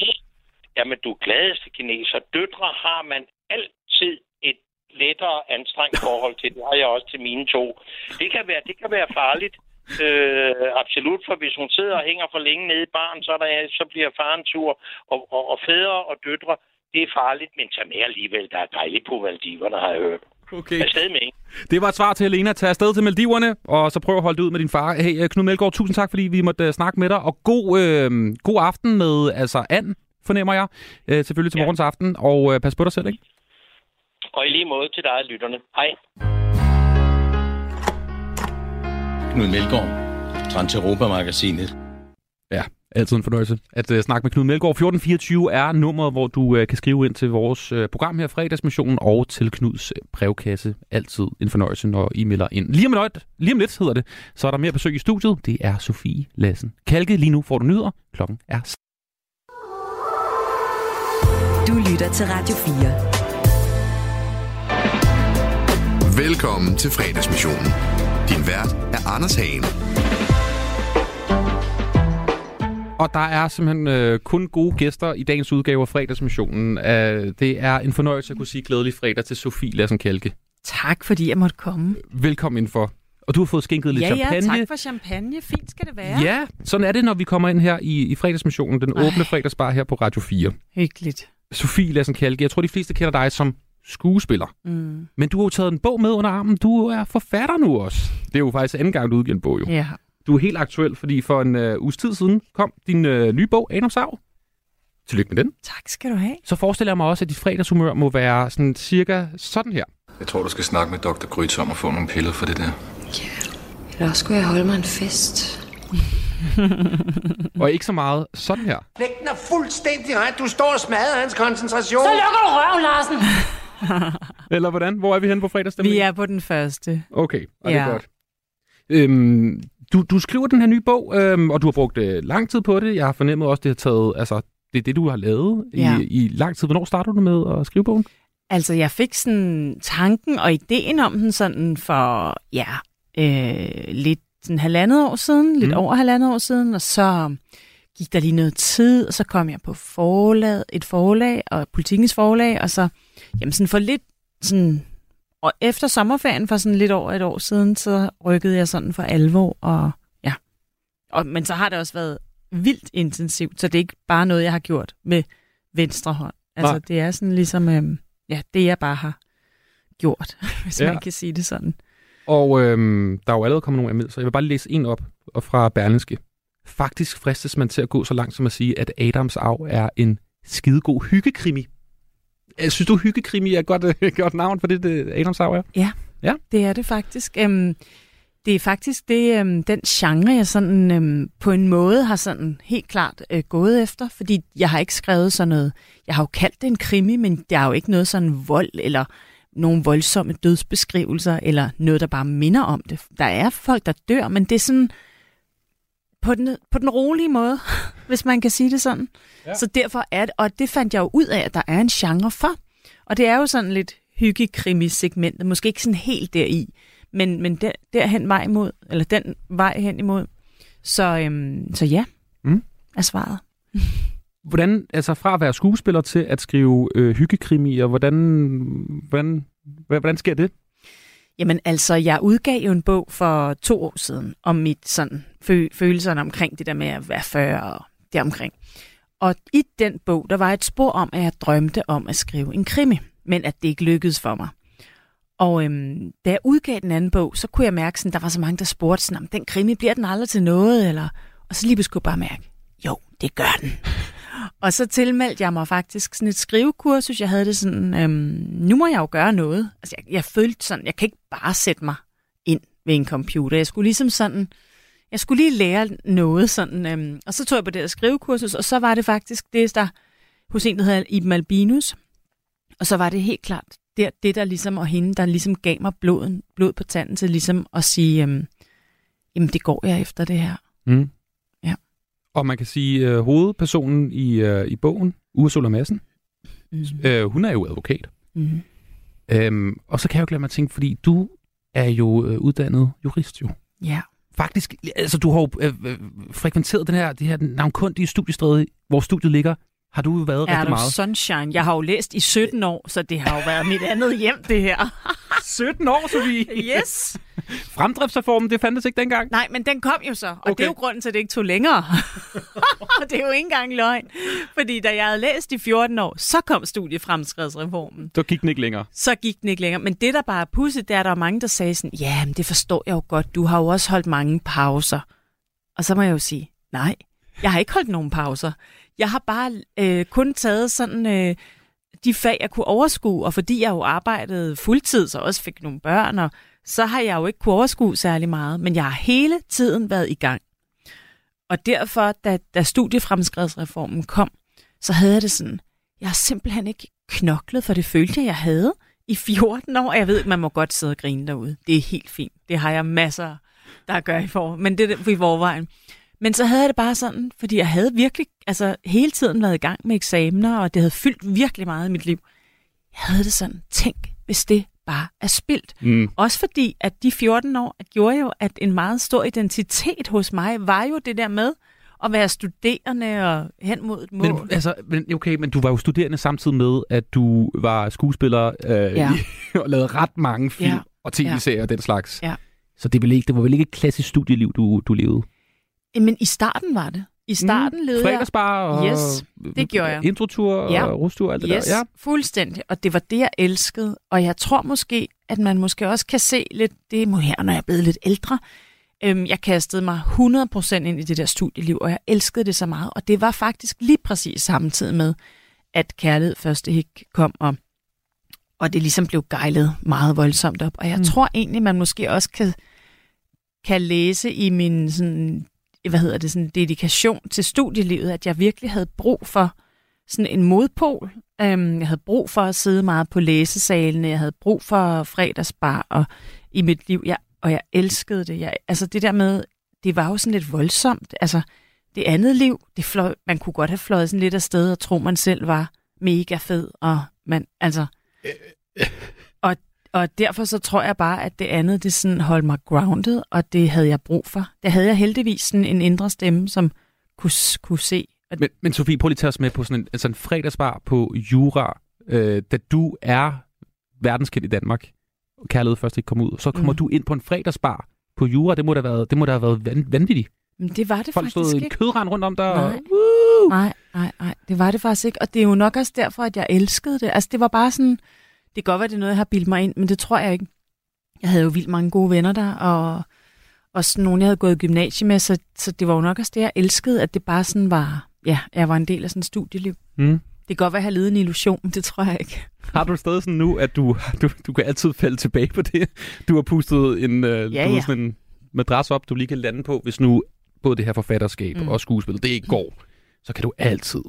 Jamen, du er gladeste kineser. Døtre har man altid et lettere anstrengt forhold til. Det har jeg også til mine to. Det kan være, det kan være farligt. Øh, absolut, for hvis hun sidder og hænger for længe nede i barn, så, der, så bliver faren tur. Og, og, og fædre og døtre, det er farligt, men tag med alligevel. Der er dejligt på Maldiverne, har jeg hørt. Okay. Afsted med, ikke? Det var et svar til Helena. Tag afsted til Maldiverne, og så prøv at holde det ud med din far. Hey, Knud Melgaard, tusind tak, fordi vi måtte uh, snakke med dig. Og god, øh, god aften med altså and, fornemmer jeg. Øh, selvfølgelig til ja. morgens aften. Og øh, pas på dig selv, ikke? Og i lige måde til dig, lytterne. Hej. Knud Melgaard Transeuropa-magasinet. Ja, altid en fornøjelse at uh, snakke med Knud Melgaard. 1424 er nummeret, hvor du uh, kan skrive ind til vores uh, program her, fredagsmissionen, og til Knuds uh, brevkasse. Altid en fornøjelse, når I melder ind. Lige om, lidt, lige om lidt hedder det, så er der mere besøg i studiet. Det er Sofie Lassen. Kalke, lige nu får du nyder. Klokken er... Du lytter til Radio 4. Velkommen til fredagsmissionen. Din vært er Anders Hagen. Og der er simpelthen øh, kun gode gæster i dagens udgave af fredagsmissionen. Uh, det er en fornøjelse at kunne sige glædelig fredag til Sofie Lassen Kalke. Tak, fordi jeg måtte komme. Velkommen indenfor. Og du har fået skænket lidt ja, champagne. Ja, tak for champagne. Fint skal det være. Ja, sådan er det, når vi kommer ind her i, i fredagsmissionen. Den Ej. åbne fredagsbar her på Radio 4. Hyggeligt. Sofie Lassen Kalke, jeg tror, de fleste kender dig som skuespiller. Mm. Men du har jo taget en bog med under armen. Du er forfatter nu også. Det er jo faktisk anden gang, du udgiver en bog, jo. Ja. Du er helt aktuel, fordi for en øh, uges tid siden kom din øh, nye bog, Adam Sav. Tillykke med den. Tak skal du have. Så forestiller jeg mig også, at dit fredagshumør må være sådan cirka sådan her. Jeg tror, du skal snakke med Dr. Grytz om at få nogle piller for det der. Eller også skulle jeg holde mig en fest. og ikke så meget sådan her. Læg den er fuldstændig ret. Du står og smadrer hans koncentration. Så lukker du røven, Larsen. Eller hvordan? Hvor er vi henne på fredagsstemningen? Vi er på den første. Okay, og ja. det er godt. Øhm, du, du skriver den her nye bog, øhm, og du har brugt øh, lang tid på det. Jeg har fornemmet også, det har taget, altså, det er det, du har lavet Ja. i, i lang tid. Hvornår startede du med at skrive bogen? Altså, jeg fik sådan tanken og ideen om den sådan for, ja, øh, lidt sådan halvandet år siden, lidt Mm. over halvandet år siden, og så gik der lige noget tid, og så kom jeg på forlag, et forlag, og politikens forlag, og så, jamen sådan for lidt, sådan, og efter sommerferien for sådan lidt over et år siden, så rykkede jeg sådan for alvor, og ja. Og, men så har det også været vildt intensivt, så det er ikke bare noget, jeg har gjort med venstre hånd. Altså, Nej. det er sådan ligesom, øhm, ja, det jeg bare har gjort, hvis Ja. man kan sige det sådan. Og øhm, der er jo allerede kommet nogle anmeldelser. Jeg vil bare læse en op fra Berlingske. Faktisk fristes man til at gå så langt som at sige, at Adams Arv er en skidegod hyggekrimi. Jeg synes du, hyggekrimi er et godt, øh, godt navn for det, det Adams Arv er? Ja, Ja. det er det faktisk. Øhm, det er faktisk det, øhm, den genre, jeg sådan, øhm, på en måde har sådan helt klart øh, gået efter, fordi jeg har ikke skrevet sådan noget. Jeg har jo kaldt det en krimi, men der er jo ikke noget sådan vold eller nogle voldsomme dødsbeskrivelser eller noget, der bare minder om det. Der er folk, der dør, men det er sådan på den, på den rolige måde, hvis man kan sige det sådan. Ja. Så derfor er det, og det fandt jeg jo ud af, at der er en genre for. Og det er jo sådan lidt hyggekrimi-segmentet, måske ikke sådan helt deri, men, men der, derhen vej imod, eller den vej hen imod. Så, øhm, så ja, Mm. er svaret. Hvordan, altså fra at være skuespiller til at skrive øh, hyggekrimier, hvordan, hvordan, hvordan, hvordan sker det? Jamen altså, jeg udgav jo en bog for to år siden om mit sådan fø- følelserne omkring det der med at være 40 og deromkring. Og i den bog, der var et spor om, at jeg drømte om at skrive en krimi, men at det ikke lykkedes for mig. Og øhm, da jeg udgav den anden bog, så kunne jeg mærke, at der var så mange, der spurgte sådan, om den krimi bliver den aldrig til noget, eller... Og så lige pludselig kunne jeg bare mærke, jo, det gør den. Og så tilmeldte jeg mig faktisk sådan et skrivekursus. Jeg havde det sådan, øhm, nu må jeg jo gøre noget. Altså, jeg, jeg følte sådan, jeg kan ikke bare sætte mig ind ved en computer. Jeg skulle ligesom sådan, jeg skulle lige lære noget sådan. Øhm, og så tog jeg på det her skrivekursus, og så var det faktisk det, der hos en, der hedder Iben Albinus. Og så var det helt klart det, det der ligesom, og hende, der ligesom gav mig bloden, blod på tanden til ligesom at sige, øhm, jamen det går jeg efter det her. Mm. Og man kan sige, øh, hovedpersonen i, øh, i bogen, Ursula Madsen, mm-hmm. øh, hun er jo advokat. Mm-hmm. Øhm, og så kan jeg jo glemme mig at tænke, fordi du er jo øh, uddannet jurist jo. Ja. Faktisk, altså du har jo øh, øh, frekventeret den her, det her navnkundige studiestræde, hvor studiet ligger, har du jo været Er rigtig meget. sunshine? Jeg har jo læst i 17 år, så det har jo været mit andet hjem, det her. 17 år, Sofie? yes. Fremdriftsreformen, det fandtes ikke dengang? Nej, men den kom jo så, og Okay. det er jo grunden til, at det ikke tog længere. og det er jo ikke engang løgn. Fordi da jeg havde læst i 14 år, så kom studiefremskridsreformen. Så gik den ikke længere. Så gik den ikke længere. Men det, der bare er pudset, det er, at der er mange, der sagde sådan, ja, men det forstår jeg jo godt, du har jo også holdt mange pauser. Og så må jeg jo sige, nej, jeg har ikke holdt nogen pauser. Jeg har bare øh, kun taget sådan øh, de fag, jeg kunne overskue, og fordi jeg jo arbejdede fuldtid, så også fik nogle børn, og så har jeg jo ikke kunne overskue særlig meget, men jeg har hele tiden været i gang. Og derfor, da, da studiefremskredsreformen kom, så havde jeg det sådan, jeg har simpelthen ikke knoklet, for det følte jeg, jeg havde i 14 år. Jeg ved, man må godt sidde og grine derude. Det er helt fint. Det har jeg masser, der gør i for, men det er i forvejen. Men så havde jeg det bare sådan, fordi jeg havde virkelig altså, hele tiden været i gang med eksamener, og det havde fyldt virkelig meget i mit liv. Jeg havde det sådan, tænk, hvis det bare er spildt. Mm. Også fordi, at de 14 år gjorde jo, at en meget stor identitet hos mig var jo det der med at være studerende og hen mod et mål. Men, altså, men, okay, men du var jo studerende samtidig med, at du var skuespiller øh, Ja. og lavede ret mange film Ja. og tv-serier og den slags. Ja. Så det, vil ikke, det var vel ikke et klassisk studieliv, du, du levede? Men i starten var det. I starten mm, levede jeg... Og Yes, det gjorde jeg. introtur Ja. og rustur og alt det yes, der. Ja. fuldstændig. Og det var det, jeg elskede. Og jeg tror måske, at man måske også kan se lidt, det nu her, når jeg er blevet lidt ældre. Øhm, jeg kastede mig 100% ind i det der studieliv, og jeg elskede det så meget. Og det var faktisk lige præcis samtidig med, at kærlighed første hik kom, og, og det ligesom blev gejlet meget voldsomt op. Og jeg Mm. mm. tror egentlig, man måske også kan, kan læse i min sådan, hvad hedder det, sådan dedikation til studielivet, at jeg virkelig havde brug for sådan en modpol. Øhm, jeg havde brug for at sidde meget på læsesalene, jeg havde brug for fredagsbar og i mit liv, jeg, og jeg elskede det. Jeg, altså det der med, det var jo sådan lidt voldsomt. Altså det andet liv, det fløj, man kunne godt have fløjet sådan lidt afsted og tro, man selv var mega fed, og man, altså... Øh, øh, og, derfor så tror jeg bare, at det andet, det sådan holdt mig grounded, og det havde jeg brug for. Det havde jeg heldigvis sådan en indre stemme, som kunne, kunne se. Og Men, men Sofie, prøv lige at tage os med på sådan en, altså en fredagsbar på Jura, øh, da du er verdenskendt i Danmark, og kærlighed først ikke kom ud, så kommer mm. Du ind på en fredagsbar på Jura, det må da have været, det må da have været van, vanvittigt. Men det var det Folk faktisk stod ikke. kødrand rundt om dig. Nej. Og! Nej, nej, nej, det var det faktisk ikke. Og det er jo nok også derfor, at jeg elskede det. Altså, det var bare sådan... Det kan godt være, det er noget, jeg har bildt mig ind, men det tror jeg ikke. Jeg havde jo vildt mange gode venner der, og også nogle, jeg havde gået i gymnasiet med, så, så det var jo nok også det, jeg elskede, at det bare sådan var... Ja, jeg var en del af sådan et studieliv. Mm. Det kan godt være, at jeg har levet en illusion, det tror jeg ikke. Har du stadig sådan nu, at du, du, du kan altid falde tilbage på det? Du har pustet en, øh, Ja, du ja. sådan en madras op, du lige kan lande på, hvis nu både det her forfatterskab. Mm. og skuespil, det ikke går, så kan du altid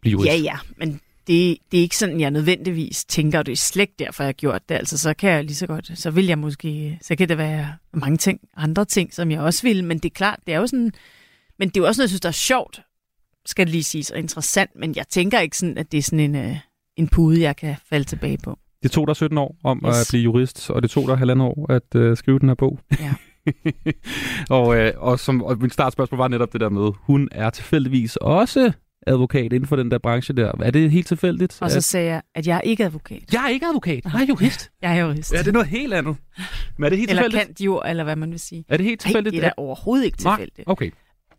blive jurist. Ja, ja, men det, det er ikke sådan, jeg nødvendigvis tænker, og det er slet ikke derfor, jeg har gjort det. Altså, så kan jeg lige så godt, så vil jeg måske, så kan det være mange ting, andre ting, som jeg også vil, men det er klart, det er jo sådan, men det er jo også noget, jeg synes, der er sjovt, skal det lige siges, og interessant, men jeg tænker ikke sådan, at det er sådan en, øh, en pude, jeg kan falde tilbage på. Det tog dig 17 år om yes. At blive jurist, og det tog dig halvandet år at øh, skrive den her bog. Ja. og, øh, og, som, og mit startspørgsmål var netop det der med, hun er tilfældigvis også advokat inden for den der branche der. Er det helt tilfældigt? Og så at- sagde jeg, at jeg er ikke advokat. Jeg er ikke advokat, jeg er jurist. Jeg er jurist. Ja, det er noget helt andet. Men er det helt eller tilfældigt? kant jur, eller hvad man vil sige. Er det helt tilfældigt? Nej, det er da overhovedet ikke Nej, tilfældigt. Okay.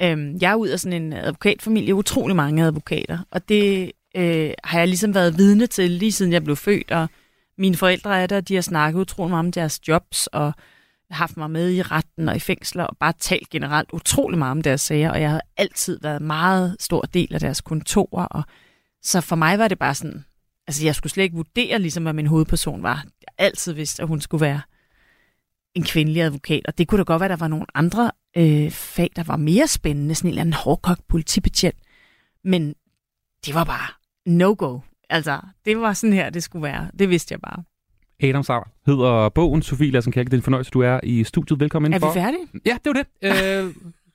Øhm, jeg er ud af sådan en advokatfamilie, utrolig mange advokater, og det øh, har jeg ligesom været vidne til, lige siden jeg blev født, og mine forældre er der, de har snakket utrolig meget om deres jobs, og haft mig med i retten og i fængsler, og bare talt generelt utrolig meget om deres sager, og jeg har altid været en meget stor del af deres kontorer, og så for mig var det bare sådan, altså jeg skulle slet ikke vurdere, ligesom hvad min hovedperson var. Jeg altid vidste, at hun skulle være en kvindelig advokat, og det kunne da godt være, at der var nogle andre øh, fag, der var mere spændende, sådan en eller anden hårdkok politibetjent. Men det var bare no-go. Altså, det var sådan her, det skulle være. Det vidste jeg bare. Adam Sauer hedder bogen. Sofie Lassen Kærke, det er en fornøjelse, du er i studiet. Velkommen Er indenfor. vi færdige? Ja, det var det. Øh,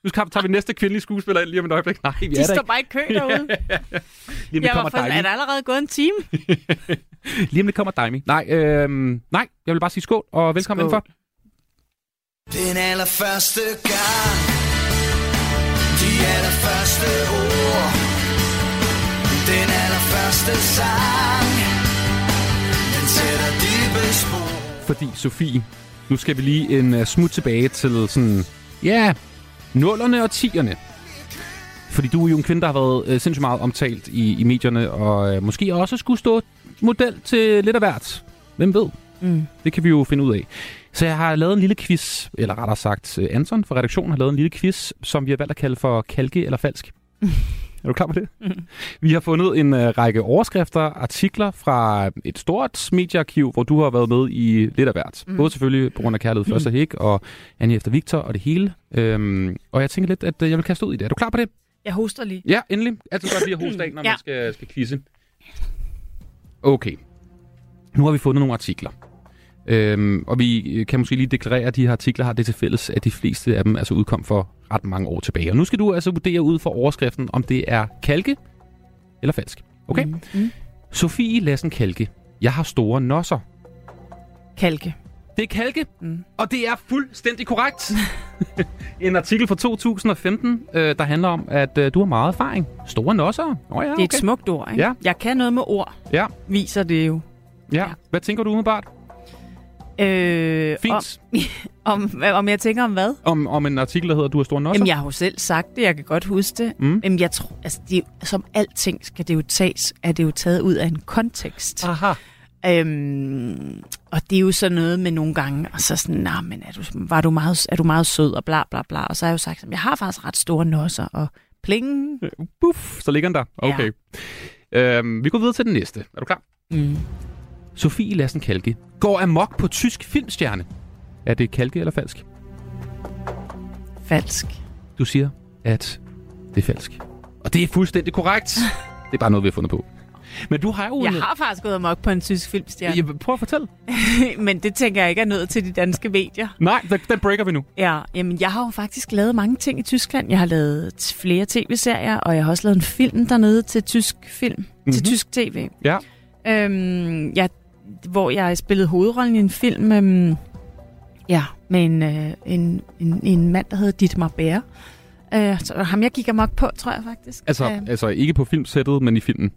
nu skal- tager vi næste kvindelige skuespiller ind lige om et øjeblik. Nej, vi er De der står ikke. bare i kø derude. Lige om det jeg kommer for, er der allerede gået en time? Lige om det kommer Daimi. Nej, øh, nej, jeg vil bare sige skål og velkommen Skål. indenfor. Den allerførste gang De allerførste ord Den allerførste sang sætter dybe spor Fordi, Sofie, nu skal vi lige en uh, smut tilbage til sådan, ja, nullerne og tierne. Fordi du er jo en kvinde, der har været uh, sindssygt meget omtalt i, i medierne, og uh, måske også skulle stå model til lidt af hvert. Hvem ved? Mm. Det kan vi jo finde ud af. Så jeg har lavet en lille quiz, eller rettere sagt, øh, Anton fra redaktionen har lavet en lille quiz, som vi har valgt at kalde for kalke eller falsk. Er du klar på det? Mm. Vi har fundet en uh, række overskrifter, artikler fra et stort mediearkiv, hvor du har været med i lidt af hvert. Mm. Både selvfølgelig på grund af Kærlighed Først og Hæk og Annie efter Victor og det hele. Øhm, og jeg tænker lidt, at uh, jeg vil kaste ud i det. Er du klar på det? Jeg hoster lige. Ja, endelig. Altid godt lige at hoste af, når Ja. man skal, skal quizze. Okay. Nu har vi fundet nogle artikler. Øhm, og vi kan måske lige deklarere, at de her artikler har det til fælles, at de fleste af dem altså udkom for ret mange år tilbage. Og nu skal du altså vurdere ud fra overskriften, om det er kalke eller falsk. Okay? Mm. Mm. Sofie Lassen Kalke. Jeg har store nosser. Kalke. Det er kalke, Mm. og det er fuldstændig korrekt. en artikel fra 2015, øh, der handler om, at øh, du har meget erfaring. Store nosser. Oh, ja, Det er et smukt ord, ikke? Ja. Jeg kan noget med ord, Ja, viser det jo. ja. Hvad tænker du umiddelbart? Øh, Fint. Om, om, om jeg tænker om hvad? Om, om en artikel, der hedder, du har store nosser? Jamen, jeg har jo selv sagt det, jeg kan godt huske det. Mm. Jamen, jeg tror, altså, det som alting skal det jo tages, er det jo taget ud af en kontekst. Aha. Øhm, og det er jo sådan noget med nogle gange, og så sådan, nej, men er du, var du meget, er du meget sød, og bla bla bla. Og så har jeg jo sagt, jeg har faktisk ret store nosser, og pling. Buff, så ligger den der. Okay. Ja. Øhm, vi går videre til den næste. Er du klar? Mm. Sofie Lassen Kalke går amok på tysk filmstjerne. Er det kalke eller falsk? Falsk. Du siger, at det er falsk. Og det er fuldstændig korrekt. det er bare noget, vi har fundet på. Men du har jo... Jeg en- har faktisk gået amok på en tysk filmstjerne. Ja, prøv at fortælle. men det tænker jeg ikke er nået til de danske medier. Nej, den, den breaker vi nu. Ja, jamen jeg har jo faktisk lavet mange ting i Tyskland. Jeg har lavet flere tv-serier, og jeg har også lavet en film dernede til tysk film, mm-hmm. til Mhm. tysk tv. Ja. Øhm, jeg, hvor jeg spillede hovedrollen i en film øhm, ja, med en, øh, en, en, en mand, der hedder Dietmar Bære. Øh, så ham jeg gik amok på, tror jeg faktisk. Altså, Øhm, altså ikke på filmsættet, men i filmen.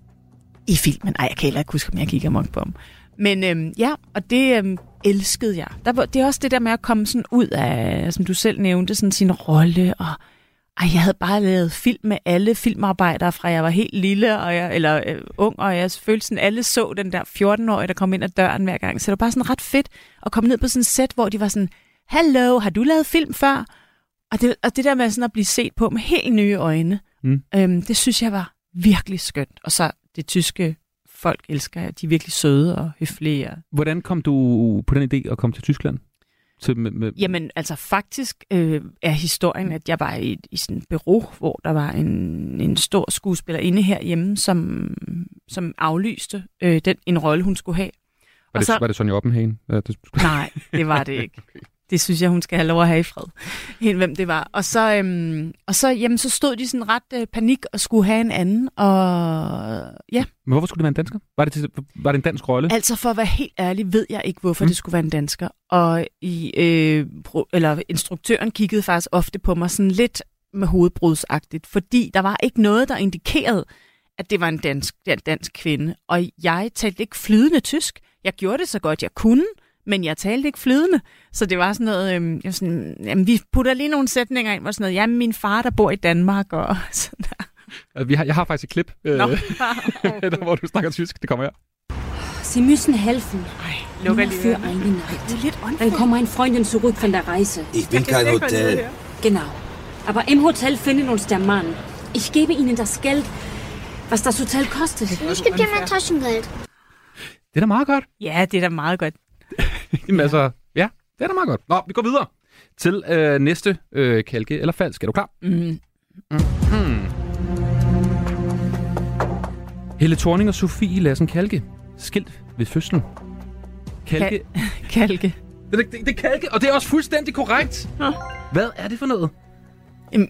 I filmen. Ej, jeg kan heller ikke huske, om jeg gik amok på ham. Men øhm, ja, og det øhm, elskede jeg. Der, var- det er også det der med at komme sådan ud af, som du selv nævnte, sådan sin rolle. Og ej, jeg havde bare lavet film med alle filmarbejdere, fra jeg var helt lille og jeg, eller øh, ung, og jeg følte sådan, alle så den der 14-årige, der kom ind ad døren hver gang. Så det var bare sådan ret fedt at komme ned på sådan et sæt, hvor de var sådan, Hallo, har du lavet film før? Og det, og det der med sådan at blive set på med helt nye øjne, Mm. øhm, det synes jeg var virkelig skønt. Og så det tyske folk elsker. De er virkelig søde og høflige. Hvordan kom du på den idé at komme til Tyskland? Til, med, med, Jamen, altså faktisk øh, er historien, at jeg var i, i sådan et bureau, hvor der var en, en stor skuespillerinde herhjemme, som, som aflyste øh, den, en rolle, hun skulle have. var, det, var det Sonja Oppenhagen? Ja, det, Nej, det var det ikke. Det synes jeg, hun skal have lov at have i fred. Helt hvem det var. Og så, øhm, og så, jamen, så stod de sådan ret øh, panik og skulle have en anden. Og ja, Men hvorfor skulle det være en dansker? Var det, til, var det en dansk rolle? altså for at være helt ærlig, ved jeg ikke, hvorfor mm. det skulle være en dansker. Og i, øh, pro, eller instruktøren kiggede faktisk ofte på mig sådan lidt med hovedbrudsagtigt, fordi der var ikke noget, der indikerede, at det var en dansk, en dansk kvinde. Og jeg talte ikke flydende tysk. Jeg gjorde det så godt, jeg kunne, men jeg talte ikke flydende. Så det var sådan noget, øhm, jeg var sådan, jamen, vi putter lige nogle sætninger ind, hvor sådan noget, jamen min far, der bor i Danmark, og sådan der. Øh, Vi har, jeg har faktisk et klip, øh, Nå. der, hvor du snakker tysk. Det kommer her. Sie müssen helfen. lukker Nur lige für eine Nacht. Dann kommt meine Freundin zurück von der Reise. Ich bin kein Hotel. Genau. Aber im Hotel findet uns der Mann. Ich gebe Ihnen das Geld, was das Hotel kostet. Ich gebe dir mein Taschengeld. Det er da meget godt. Ja, det er da meget godt. Jamen altså, ja, det er da meget godt. Nå, vi går videre til øh, næste øh, kalke eller falsk. Er du klar? Mm. Hmm. Helle Thorning og Sofie Lassen Kalke. Skilt ved fødslen. Kalke. Kalke. Det, er- det, det er kalke, og det er også fuldstændig korrekt. Hvad er det for noget? Jamen,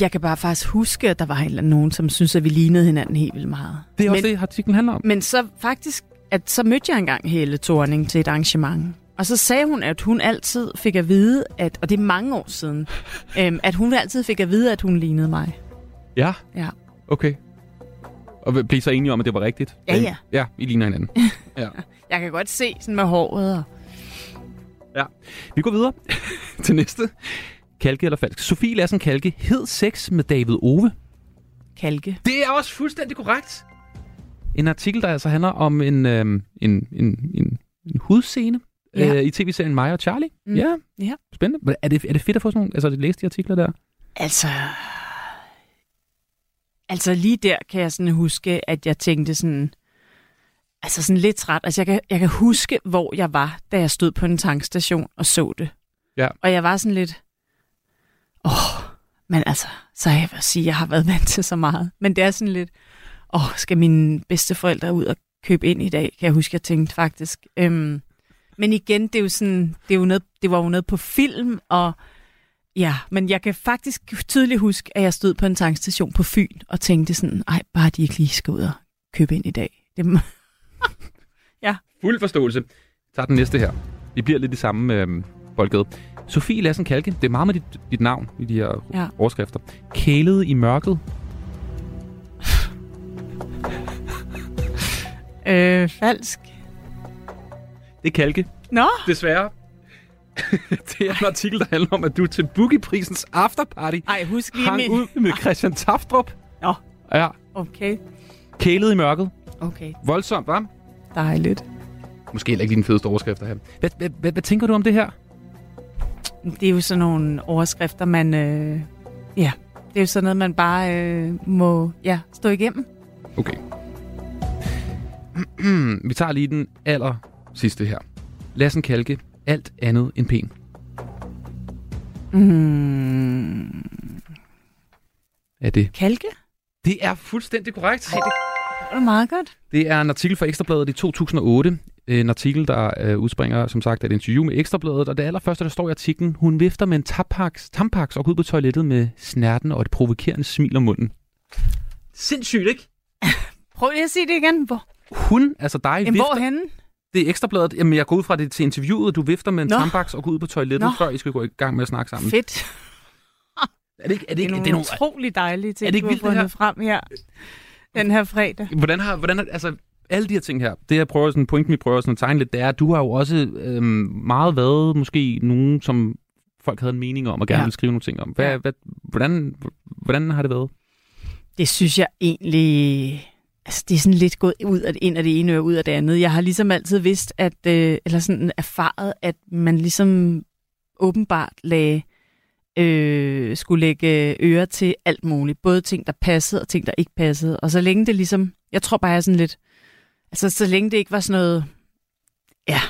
Jeg kan bare faktisk huske, at der var en eller anden nogen, som synes, at vi lignede hinanden helt vildt meget. Det er også men, det, artiklen handler om. Men så faktisk, at så mødte jeg engang Helle Thorning til et arrangement. Og så sagde hun, at hun altid fik at vide, at, og det er mange år siden, øhm, at hun altid fik at vide, at hun lignede mig. Ja, Ja. okay. Og blev så enige om, at det var rigtigt? Ja, ja. Ja, I ligner hinanden. ja. Jeg kan godt se sådan med håret. Og... ja. Vi går videre til næste. Kalke eller falsk? Sofie Lassen Kalke hed sex med David Ove. Kalke. Det er også fuldstændig korrekt. En artikel, der altså handler om en, øhm, en, en, en, en hudscene Ja. øh, i tv-serien Mig og Charlie. Mm. Ja, Ja. spændende. Er det, er det fedt at få sådan nogle, altså læse de artikler der? Altså... Altså lige der kan jeg sådan huske, at jeg tænkte sådan, altså sådan lidt træt. Altså jeg kan, jeg kan huske, hvor jeg var, da jeg stod på en tankstation og så det. Ja. Og jeg var sådan lidt, åh, men altså, så jeg vil sige, at jeg har været vant til så meget. Men det er sådan lidt, åh, skal mine bedsteforældre ud og købe ind i dag, kan jeg huske, jeg tænkte faktisk. Øhm, men igen, det er jo sådan, det, er jo noget, det var jo noget på film, og ja, men jeg kan faktisk tydeligt huske, at jeg stod på en tankstation på Fyn og tænkte sådan, ej, bare de ikke lige skal ud og købe ind i dag. Det, ja. Fuld forståelse. Tager den næste her. Vi bliver lidt i samme øh, boldgade. Sofie Lassen Kalke, det er meget med dit, dit navn i de her ja. overskrifter. Kælet i mørket. Øh, falsk. Det er Kalke. Nå. Desværre. det er en artikel, der handler om, at du til Boogie-prisens afterparty Ej, husk lige hang min... ud med Christian Taftrup. Nå. Ja. Okay. Kælet i mørket. Okay. Voldsomt, hva'? Dejligt. Måske heller ikke lige den fedeste overskrifter her. Hvad, hvad, hvad, hvad tænker du om det her? Det er jo sådan nogle overskrifter, man... Øh, ja, det er jo sådan noget, man bare øh, må ja, stå igennem. Okay. Vi tager lige den aller sidste her. Lassen Kalke, alt andet end pæn. Mm. Er det? Kalke? Det er fuldstændig korrekt. Ej, det er meget godt. Det er en artikel fra Ekstrabladet i 2008. En artikel, der øh, udspringer, som sagt, af et interview med Ekstrabladet. Og det allerførste, der står i artiklen, hun vifter med en tampaks, tampaks og går ud på toilettet med snærten og et provokerende smil om munden. Sindssygt, ikke? Prøv lige at sige det igen. Hvor, Hun, altså dig, Jamen, vifter... hvorhenne? Det er Ekstrabladet. Jamen, jeg går ud fra det til interviewet. Du vifter med en Nå. tampaks og går ud på toilettet, Nå. før I skal gå i gang med at snakke sammen. Fedt. Er det ikke, er det Det er ikke, nogle det er nogle, utrolig dejlige ting, Er det ikke du vildt, har fundet frem her den her fredag. Hvordan har, hvordan har, altså, alle de her ting her, det jeg prøver sådan, pointen vi prøver sådan at tegne lidt, det er, at du har jo også øhm, meget været måske nogen, som folk havde en mening om, og gerne Ja. ville skrive nogle ting om. Hvad, ja. hvad, hvordan, hvordan har det været? Det synes jeg egentlig... Altså, det er sådan lidt gået ud af, ind af det ene og ud af det andet. Jeg har ligesom altid vidst, at, øh, eller sådan erfaret, at man ligesom åbenbart lagde, øh, skulle lægge øre til alt muligt. Både ting, der passede og ting, der ikke passede. Og så længe det ligesom... Jeg tror bare, jeg er sådan lidt... Altså, så længe det ikke var sådan noget... Ja,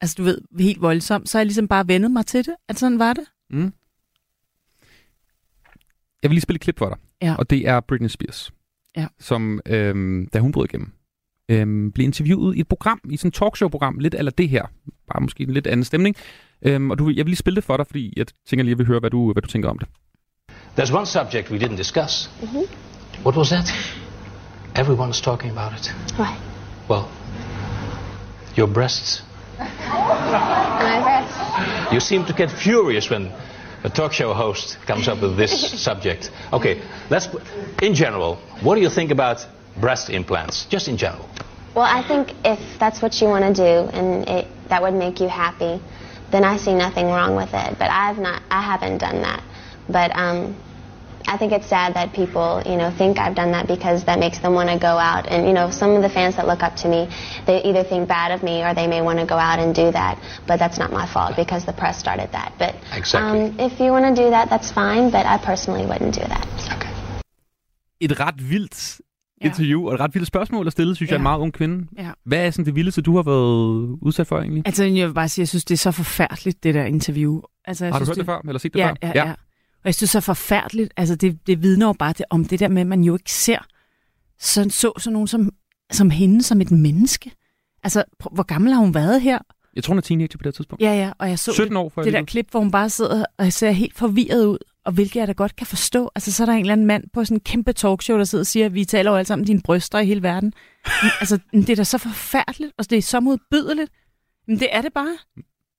altså du ved, helt voldsomt, så har jeg ligesom bare vendet mig til det, at sådan var det. Mm. Jeg vil lige spille et klip for dig, Ja. og det er Britney Spears, Ja. som, øhm, da hun brød igennem, øhm, blev interviewet i et program, i sådan et talkshow-program, lidt eller det her, bare måske en lidt anden stemning. Øhm, og du, jeg vil lige spille det for dig, fordi jeg tænker lige, at jeg vil høre, hvad du, hvad du tænker om det. There's one subject we didn't discuss. What was that? Everyone's talking about it. What? Well, your breasts. My breasts. You seem to get furious when a talk show host comes up with this subject. Okay, let's. In general, what do you think about breast implants? Just in general. Well, I think if that's what you want to do and it, that would make you happy, then I see nothing wrong with it. But I've not, I haven't done that. But um, I think it's sad that people, you know, think I've done that because that makes them want to go out. And you know, some of the fans that look up to me, they either think bad of me or they may want to go out and do that. But that's not my fault because the press started that. But Exactly. um, if you want to do that, that's fine. But I personally wouldn't do that. Okay. Et ret vildt interview, og et ret vildt spørgsmål at stille, synes ja. jeg, Ja. en meget ung kvinde. Ja. Hvad er sådan det vildeste, du har været udsat for egentlig? Altså, jeg vil bare sige, jeg synes, det er så forfærdeligt, det der interview. Altså, jeg Har du synes, hørt det før, eller set det ja, før? Ja, Ja. ja, ja. Og jeg synes, det er så forfærdeligt. Altså, det, det vidner jo bare det, om det der med, at man jo ikke ser sådan, så sådan nogen som, som hende som et menneske. Altså, prøv- hvor gammel har hun været her? Jeg tror, hun er teenager på det tidspunkt. Ja, ja, og jeg så 17 det, år, det lige der klip, hvor hun bare sidder og ser helt forvirret ud, og hvilket jeg da godt kan forstå. Altså, så er der en eller anden mand på sådan en kæmpe talkshow, der sidder og siger, vi taler jo alle sammen dine bryster i hele verden. Men, altså, det er da så forfærdeligt, og det er så modbydeligt. Men det er det bare.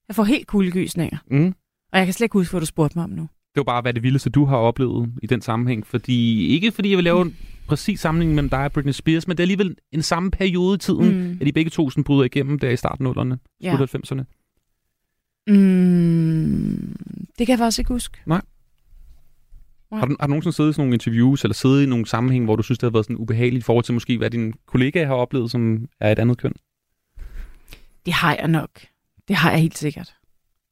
Jeg får helt kuldegysninger. Mm. Og jeg kan slet ikke huske, hvad du spurgte mig om nu. Det var bare, hvad det vildeste, du har oplevet i den sammenhæng. Fordi, ikke fordi jeg vil lave en præcis sammenhæng mellem dig og Britney Spears, men det er alligevel en samme periode i tiden, Mm. at de begge to sådan bryder igennem der i starten af 0'erne, Ja. 90'erne. Mm, det kan jeg faktisk ikke huske. Nej. Har du, har du nogensinde siddet i sådan nogle interviews, eller siddet i nogle sammenhæng, hvor du synes, det har været sådan ubehageligt i forhold til måske, hvad din kollega har oplevet, som er et andet køn? Det har jeg nok. Det har jeg helt sikkert.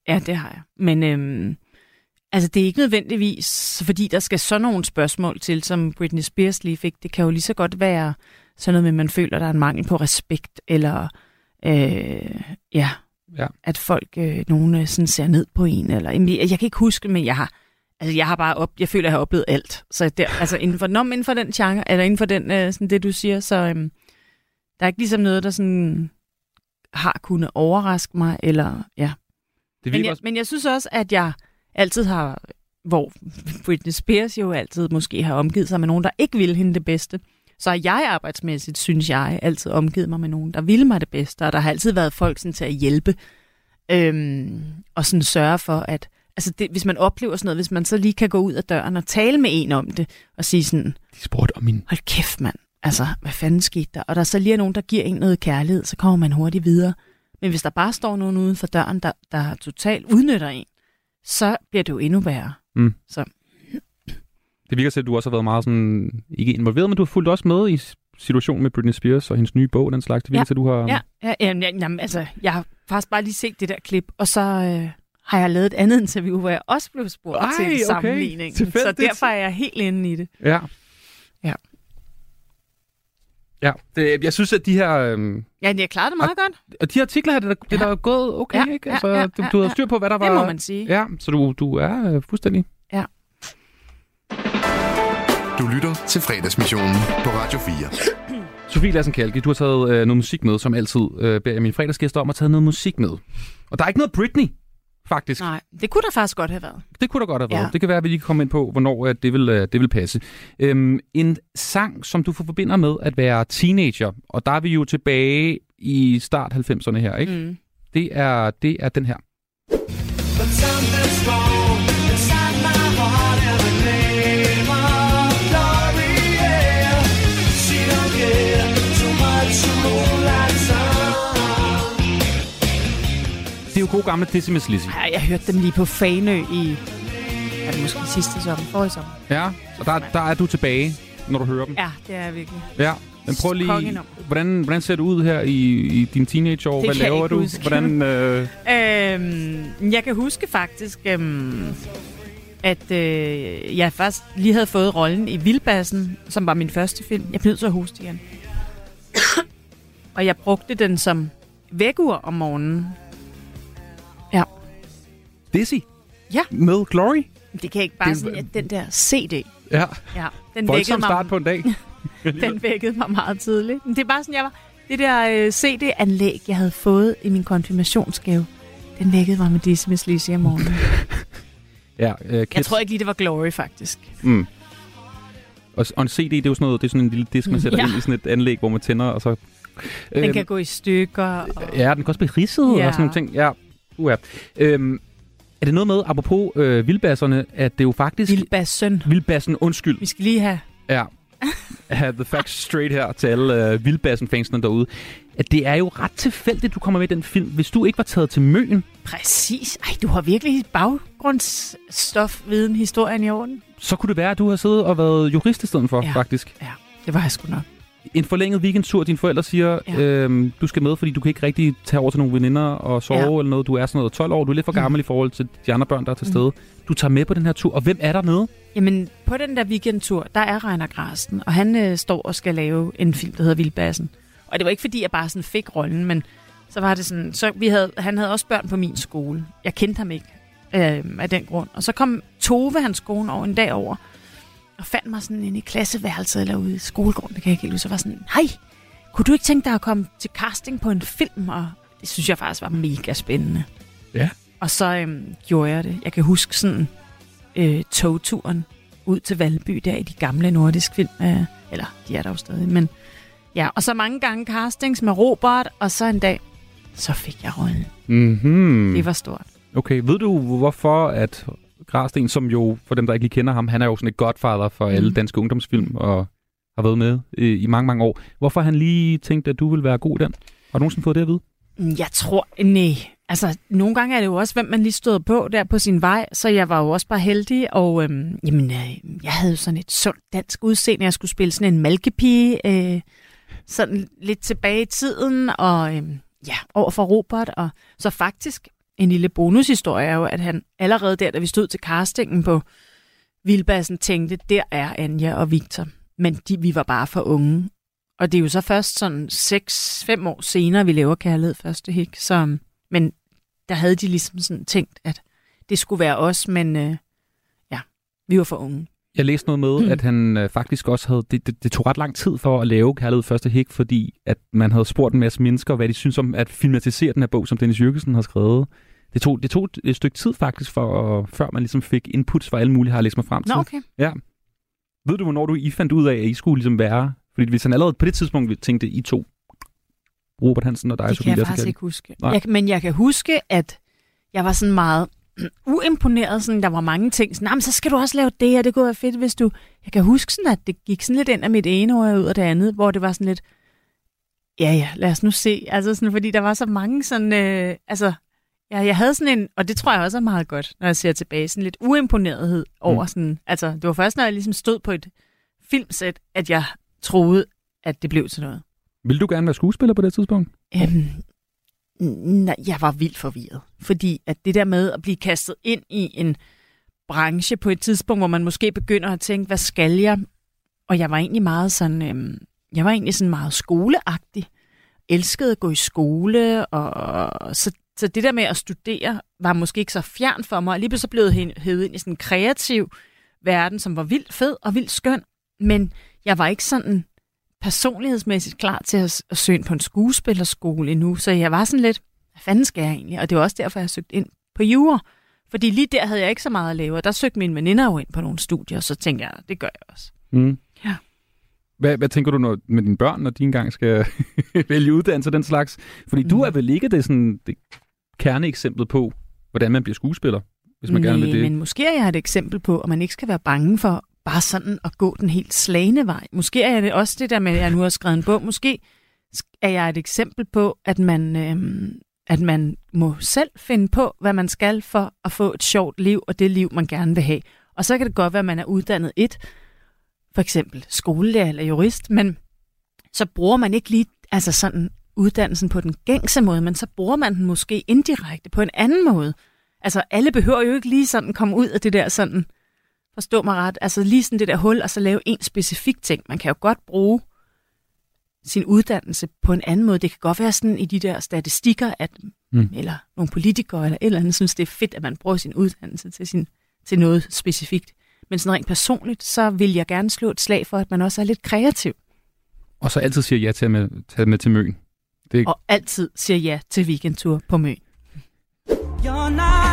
Ja, det har jeg. Men øhm, Altså, det er ikke nødvendigvis, fordi der skal sådan nogle spørgsmål til, som Britney Spears lige fik. Det kan jo lige så godt være sådan noget med, at man føler, der er en mangel på respekt, eller øh, ja, Ja. at folk, øh, nogen øh, sådan ser ned på en. Eller, jeg, jeg kan ikke huske, men jeg har, altså, jeg har bare op, jeg føler, jeg har oplevet alt. Så der, altså, inden for, når, inden for den genre, eller inden for den, øh, sådan det, du siger, så øhm, der er ikke ligesom noget, der sådan har kunnet overraske mig, eller ja. Det Men jeg, også- men jeg synes også, at jeg altid har, hvor Britney Spears jo altid måske har omgivet sig med nogen, der ikke vil hende det bedste, så har jeg arbejdsmæssigt, synes jeg, altid omgivet mig med nogen, der vil mig det bedste, og der har altid været folk sådan, til at hjælpe, øhm, og sådan sørge for, at altså det, hvis man oplever sådan noget, hvis man så lige kan gå ud af døren og tale med en om det, og sige sådan, De spurgte om min... hold kæft mand, altså hvad fanden skete der? Og der så lige er nogen, der giver en noget kærlighed, så kommer man hurtigt videre. Men hvis der bare står nogen uden for døren, der, der totalt udnytter en, så bliver det jo endnu værre. Mm. Så Det virker til, at du også har været meget sådan, ikke involveret, men du har fulgt også med i situationen med Britney Spears og hendes nye bog, og den slags. Det virker Ja. til, at du har... Ja, ja jamen, ja, jamen, altså, jeg har faktisk bare lige set det der klip, og så øh, har jeg lavet et andet interview, hvor jeg også blev spurgt Ej, til okay. sammenligningen. Så derfor er jeg helt inde i det. Ja. Ja. Ja, det, jeg synes, at de her, øhm, Ja, jeg klarede det meget godt. og de artikler her, det er, det er der gået okay, Ja, ikke? ja, Altså, ja, du, ja, du havde ja. styr på, hvad der Det var... må man sige. Ja, så du, du er øh, fuldstændig... Ja. Du lytter til fredagsmissionen på Radio 4. Sofie Lassen Kalke, du har taget øh, noget musik med, som altid øh, beder jeg mine fredagsgæster om at tage noget musik med. Og der er ikke noget Britney, faktisk. Nej, det kunne der faktisk godt have været. Det kunne da godt have været. Ja. Ja. Det kan være, at vi lige kan komme ind på, hvornår øh, det vil, øh, det vil passe. Øhm, en sang, som du forbinder med at være teenager, og der er vi jo tilbage i start 90'erne her, ikke? Mm. Det, er, det er den her. But jo god gamle Decimus Lizzy. Ja, jeg hørte dem lige på Fanø i, er det måske sidste sommer, forrige sommer. Ja, og der, der er du tilbage, når du hører dem. Ja, det er jeg virkelig. Ja, men prøv lige, hvordan, hvordan ser det ud her i, i dine teenageår? Det Hvad kan jeg laver ikke du? huske. Hvordan, øh, Øhm, jeg kan huske faktisk, øhm, at øh, jeg først lige havde fået rollen i Vildbassen, som var min første film. Jeg blev at hoste igen. og jeg brugte den som vækkeur om morgenen. Dizzy? Ja. Med Glory? Det kan ikke bare Det- sådan, at den der CD. Ja. Ja, den vækkede mig, start på en dag. den vækkede mig meget tidligt. Men det er bare sådan, jeg var... Det der øh, CD-anlæg, jeg havde fået i min konfirmationsgave, den vækkede mig med Disney's Lizzy om morgenen. Ja, øh, Jeg tror ikke lige, det var Glory, faktisk. Mm. Og, og en CD, det er jo sådan noget, det er sådan en lille disk, man sætter Ja. ind i sådan et anlæg, hvor man tænder, og så... Den kan gå i stykker. Og... Ja, den kan også blive ridset Ja. og sådan nogle ting. Ja, uha. Øhm, er det noget med, apropos øh, vildbasserne, at det jo faktisk... Vildbassen. Vildbassen, undskyld. Vi skal lige have... Ja. Have the facts straight her til alle øh, vildbassen-fansene derude. At det er jo ret tilfældigt, du kommer med den film. Hvis du ikke var taget til Møn, Præcis. Ej, du har virkelig baggrundsstof, viden, historien i orden. så kunne det være, at du har siddet og været jurist i stedet for, Ja. faktisk. Ja, det var jeg sgu nok. En forlænget weekendtur, dine forældre siger, ja. øhm, du skal med, fordi du kan ikke rigtig tage over til nogle veninder og sove Ja. eller noget. Du er sådan noget 12 år, du er lidt for gammel mm. i forhold til de andre børn, der er til Mm. stede. Du tager med på den her tur, og hvem er der nede? Jamen, på den der weekendtur, der er Reiner Grasten, og han øh, står og skal lave en film, der hedder Vildbassen. Og det var ikke, fordi jeg bare sådan fik rollen, men så var det sådan, så vi havde, han havde også børn på min skole. Jeg kendte ham ikke øh, af den grund. Og så kom Tove, hans kone, over en dag over, og fandt mig sådan inde i klasseværelset eller ude i skolegården, det kan jeg ikke helt huske. Så var sådan, hej, kunne du ikke tænke dig at komme til casting på en film? Og det synes jeg faktisk var mega spændende. Ja. Og så øhm, gjorde jeg det. Jeg kan huske sådan øh, togturen ud til Valby der i de gamle nordisk film. Øh, eller, de er der jo stadig. Men ja, og så mange gange castings med Robert, og så en dag, så fik jeg rollen. Mm-hmm. Det var stort. Okay, ved du hvorfor, at Gravsten, som jo, for dem der ikke lige kender ham, han er jo sådan et godfather for mm. alle danske ungdomsfilm, og har været med i, i mange, mange år. Hvorfor han lige tænkte, at du ville være god i den? Har du nogensinde fået det at vide? Jeg tror, nej. Altså, nogle gange er det jo også, hvem man lige stod på der på sin vej, så jeg var jo også bare heldig, og øhm, jamen, øh, jeg havde jo sådan et sundt dansk udseende, jeg skulle spille sådan en malkepige, øh, sådan lidt tilbage i tiden, og øhm, ja, over for Robert, og så faktisk, en lille bonushistorie er jo, at han allerede der, da vi stod til castingen på Vildbassen, tænkte, der er Anja og Victor. Men de, vi var bare for unge. Og det er jo så først sådan 6-5 år senere, vi laver Kærlighed Første Hik. Så, men der havde de ligesom sådan tænkt, at det skulle være os, men øh, ja, vi var for unge. Jeg læste noget med, mm. at han øh, faktisk også havde... Det, det, det tog ret lang tid for at lave Kærlighed Første Hik, fordi at man havde spurgt en masse mennesker, hvad de synes om at filmatisere den her bog, som Dennis Jørgensen har skrevet. Det tog, det tog et stykke tid faktisk, for, før man ligesom fik inputs fra alle mulige, har jeg læst mig frem til. Nå, okay. Ja. Ved du, hvornår du I fandt ud af, at I skulle ligesom være... Fordi hvis han allerede på det tidspunkt tænkte, I to, Robert Hansen og dig, Det så kan jeg ville faktisk ikke huske. Nej. Jeg, men jeg kan huske, at jeg var sådan meget uimponeret. Sådan, der var mange ting. Sådan, "Nå, men så skal du også lave det, og det kunne være fedt, hvis du... Jeg kan huske sådan, at det gik sådan lidt ind af mit ene øje ud af det andet, hvor det var sådan lidt... Ja, ja, lad os nu se. Altså sådan, fordi der var så mange sådan... Øh, altså, ja, jeg havde sådan en... Og det tror jeg også er meget godt, når jeg ser tilbage. Sådan lidt uimponerethed over Mm. sådan... Altså, det var først, når jeg ligesom stod på et filmsæt, at jeg troede, at det blev til noget. Vil du gerne være skuespiller på det tidspunkt? Øhm, nej, jeg var vildt forvirret. Fordi at det der med at blive kastet ind i en branche på et tidspunkt, hvor man måske begynder at tænke, hvad skal jeg? Og jeg var egentlig meget sådan, øhm, jeg var egentlig sådan meget skoleagtig. Elskede at gå i skole, og så, så det der med at studere var måske ikke så fjern for mig. Og lige så blev jeg hævet ind i sådan en kreativ verden, som var vildt fed og vildt skøn. Men jeg var ikke sådan personlighedsmæssigt klar til at, at søge ind på en skuespillerskole endnu, så jeg var sådan lidt, hvad fanden skal jeg egentlig? Og det var også derfor, jeg søgte ind på jura. Fordi lige der havde jeg ikke så meget at lave, og der søgte mine veninder jo ind på nogle studier, og så tænkte jeg, det gør jeg også. Mm. Ja. Hvad, hvad tænker du når, med dine børn, når de engang skal vælge uddannelse den slags? Fordi mm. du er vel ikke det, sådan, det kerneeksemplet på, hvordan man bliver skuespiller, hvis man gerne vil det. men måske er jeg et eksempel på, at man ikke skal være bange for bare sådan at gå den helt slagende vej. Måske er det også det der med, at jeg nu har skrevet en bog. Måske er jeg et eksempel på, at man, øh, at man må selv finde på, hvad man skal for at få et sjovt liv, og det liv, man gerne vil have. Og så kan det godt være, at man er uddannet et, for eksempel skolelærer eller jurist, men så bruger man ikke lige altså sådan uddannelsen på den gængse måde, men så bruger man den måske indirekte på en anden måde. Altså alle behøver jo ikke lige sådan komme ud af det der sådan, forstå mig ret, altså lige sådan det der hul, og så lave en specifik ting. Man kan jo godt bruge sin uddannelse på en anden måde. Det kan godt være sådan i de der statistikker, at, Mm. eller nogle politikere eller et eller andet, synes det er fedt, at man bruger sin uddannelse til, sin, til noget specifikt. Men sådan rent personligt, så vil jeg gerne slå et slag for, at man også er lidt kreativ. Og så altid siger ja til at med, tage med til Møn. Det, Og altid siger ja til weekendtur på Møn. You're not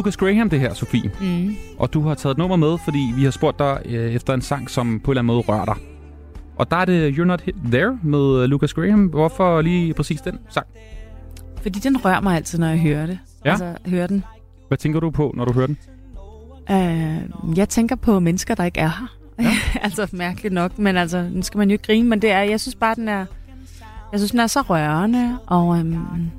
Lucas Graham, det her, Sofie. Mm. Og du har taget et nummer med, fordi vi har spurgt dig øh, efter en sang, som på en eller anden måde rører dig. Og der er det You're Not There med øh, Lucas Graham. Hvorfor lige præcis den sang? Fordi den rører mig altid, når jeg hører det. Ja. Altså, hører den. Hvad tænker du på, når du hører den? Uh, jeg tænker på mennesker, der ikke er her. Ja. altså mærkeligt nok, men altså, nu skal man jo ikke grine, men det er, jeg synes bare, den er, jeg synes, den er så rørende, og um,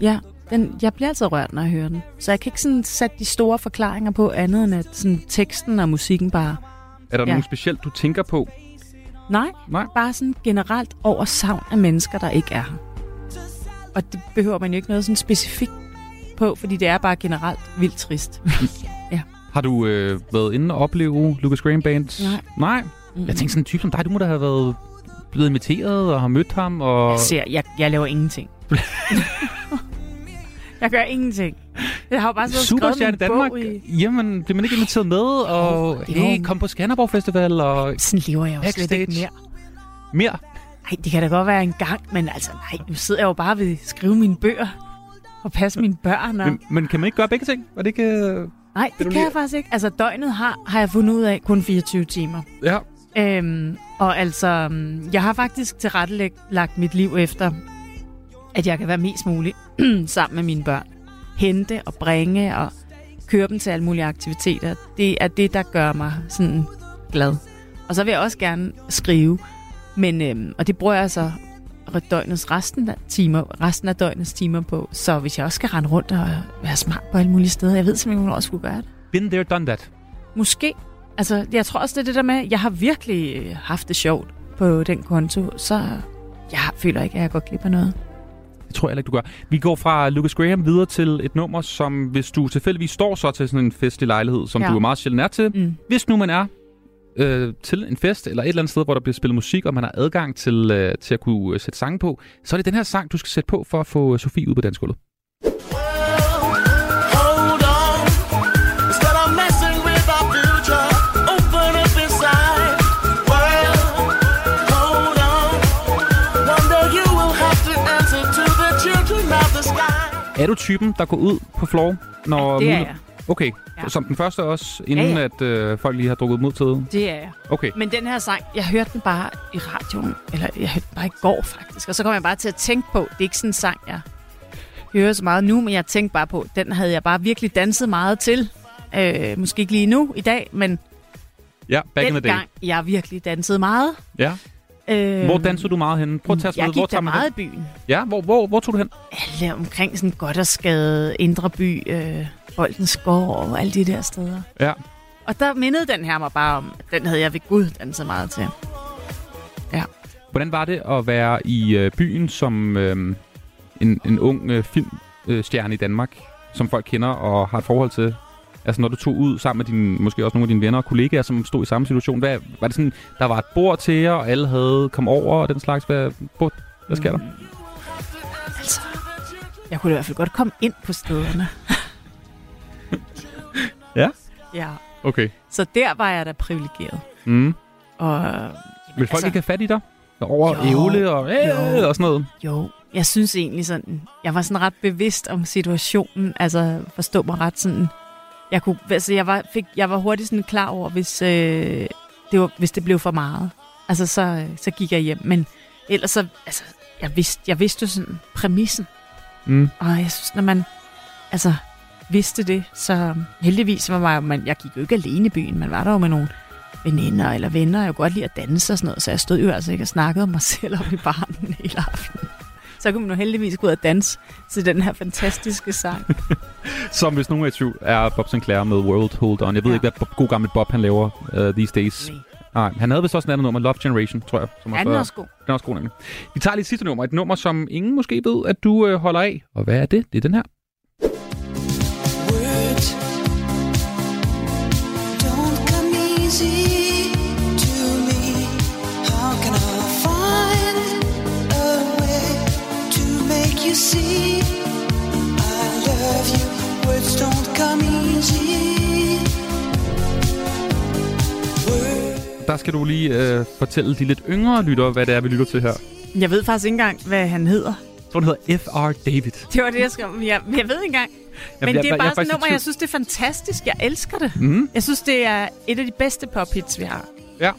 ja, den, jeg bliver altid rørt, når jeg hører den. Så jeg kan ikke sådan sætte de store forklaringer på andet, end at sådan, teksten og musikken bare... Er der Ja. nogen specielt, du tænker på? Nej, Nej, bare sådan generelt over savn af mennesker, der ikke er her. Og det behøver man jo ikke noget sådan specifikt på, fordi det er bare generelt vildt trist. ja. Har du øh, været inde og opleve Lucas Graham Band? Nej. Nej? Mm. Jeg tænkte sådan en type som dig, du må da have været blevet inviteret og har mødt ham. Og... Jeg, ser, jeg, jeg laver ingenting. jeg gør ingenting. Jeg har jo bare så skrevet min i Danmark. bog i... Jamen, bliver man ikke inviteret med? Og Jo. hey, kom på Skanderborg Festival og Sådan lever jeg jo slet ikke backstage. mere. mere. Nej, det kan da godt være en gang, men altså nej, nu sidder jeg jo bare ved at skrive mine bøger og passe mine børn. Og... Men, men kan man ikke gøre begge ting? Var det ikke... øh, Nej, det kan lige- jeg faktisk ikke. Altså døgnet har, har jeg fundet ud af kun 24 timer. Ja. Øhm, og altså, mm, jeg har faktisk tilrettelagt lagt mit liv efter, at jeg kan være mest muligt sammen med mine børn. Hente og bringe og køre dem til alle mulige aktiviteter. Det er det, der gør mig sådan glad. Og så vil jeg også gerne skrive. Men, øhm, og det bruger jeg så døgnets resten af, timer, resten af døgnets timer på. Så hvis jeg også skal rende rundt og være smart på alle mulige steder, jeg ved simpelthen hvornår jeg skulle gøre det. Been there, done that. Måske. Altså, jeg tror også, det er det der med, jeg har virkelig øh, haft det sjovt på den konto, så jeg føler ikke, at jeg går glip af noget. Det tror jeg ikke, du gør. Vi går fra Lucas Graham videre til et nummer, som hvis du tilfældigvis står så til sådan en festlig lejlighed, som Ja. du er meget sjældent er til. Mm. Hvis nu man er øh, til en fest eller et eller andet sted, hvor der bliver spillet musik, og man har adgang til, øh, til at kunne øh, sætte sange på, så er det den her sang, du skal sætte på for at få Sofie ud på dansgulvet. Hold Er du typen, der går ud på floor, når... det er jeg. Okay, Ja. ja. som den første også, inden Ja, ja. at øh, folk lige har drukket mod til. Det er jeg. Okay. Men den her sang, jeg hørte den bare i radioen, eller jeg hørte den bare i går faktisk, og så kom jeg bare til at tænke på, det er ikke sådan en sang, jeg hører så meget nu, men jeg tænkte bare på, den havde jeg bare virkelig danset meget til. Øh, måske ikke lige nu i dag, men Ja, back in the den day. gang, jeg virkelig dansede meget. Ja. Øh, Hvor dansede du meget henne? Prøv at tage os Jeg med. gik Hvor man meget i hen? byen. Ja, hvor, hvor, hvor tog du hen? Alle omkring sådan godt og skade, Indre By, øh, Boldens Gård og alle de der steder. Ja. Og der mindede den her mig bare om, at den havde jeg ved Gud danset meget til. Ja. Hvordan var det at være i øh, byen som øh, en, en ung øh, filmstjerne øh, stjerne i Danmark, som folk kender og har et forhold til? Altså når du tog ud sammen med dine, måske også nogle af dine venner og kollegaer, som stod i samme situation. Hvad, var det sådan, der var et bord til jer, og alle havde kom over og den slags? Hvad, hvor, hvad sker der? Altså, jeg kunne i hvert fald godt komme ind på stederne. Ja? Ja. Okay. Så der var jeg da privilegeret. Mm. Og, Vil folk altså- ikke have fat i dig? Over ævle og, øh, og sådan noget? Jo, jeg synes egentlig sådan, jeg var sådan ret bevidst om situationen, altså forstå mig ret sådan, jeg kunne, altså jeg var, fik, jeg var hurtigt sådan klar over, hvis, øh, det var, hvis det blev for meget. Altså så, så gik jeg hjem, men ellers så, altså, jeg vidste, jeg vidste jo sådan præmissen, Mm. og jeg synes, når man, altså, vidste det, så heldigvis var jeg, man, jeg gik jo ikke alene i byen, man var der jo med nogle veninder eller venner, jeg kunne godt lide at danse og sådan noget, så jeg stod jo altså ikke og snakkede om mig selv op i baren hele aftenen. Så kunne man jo heldigvis gå ud og danse til den her fantastiske sang. Som hvis nogen er i tvivl, er Bob Sinclair med World Hold On. Jeg ved ja. ikke, hvad Bob, god gammel Bob han laver uh, these days. Nej, han havde vist også et andet nummer, Love Generation, tror jeg. Som Ja, den er også god. Den er også god, nemlig. Vi tager lige et sidste nummer. Et nummer, som ingen måske ved, at du øh, holder af. Og hvad er det? Det er den her. Words don't come easy Der skal du lige øh, fortælle de lidt yngre lyttere, hvad det er, vi lytter til her. Jeg ved faktisk ikke engang, hvad han hedder. Jeg tror, den hedder F.R. David. Det var det, jeg skrev. Men Jeg, jeg ved ikke engang. Men jeg- det er jeg er bare sådan et i nummer, jeg synes, det er fantastisk. Jeg elsker det. Mhm. Jeg synes, det er et af de bedste pophits, vi har. Ja.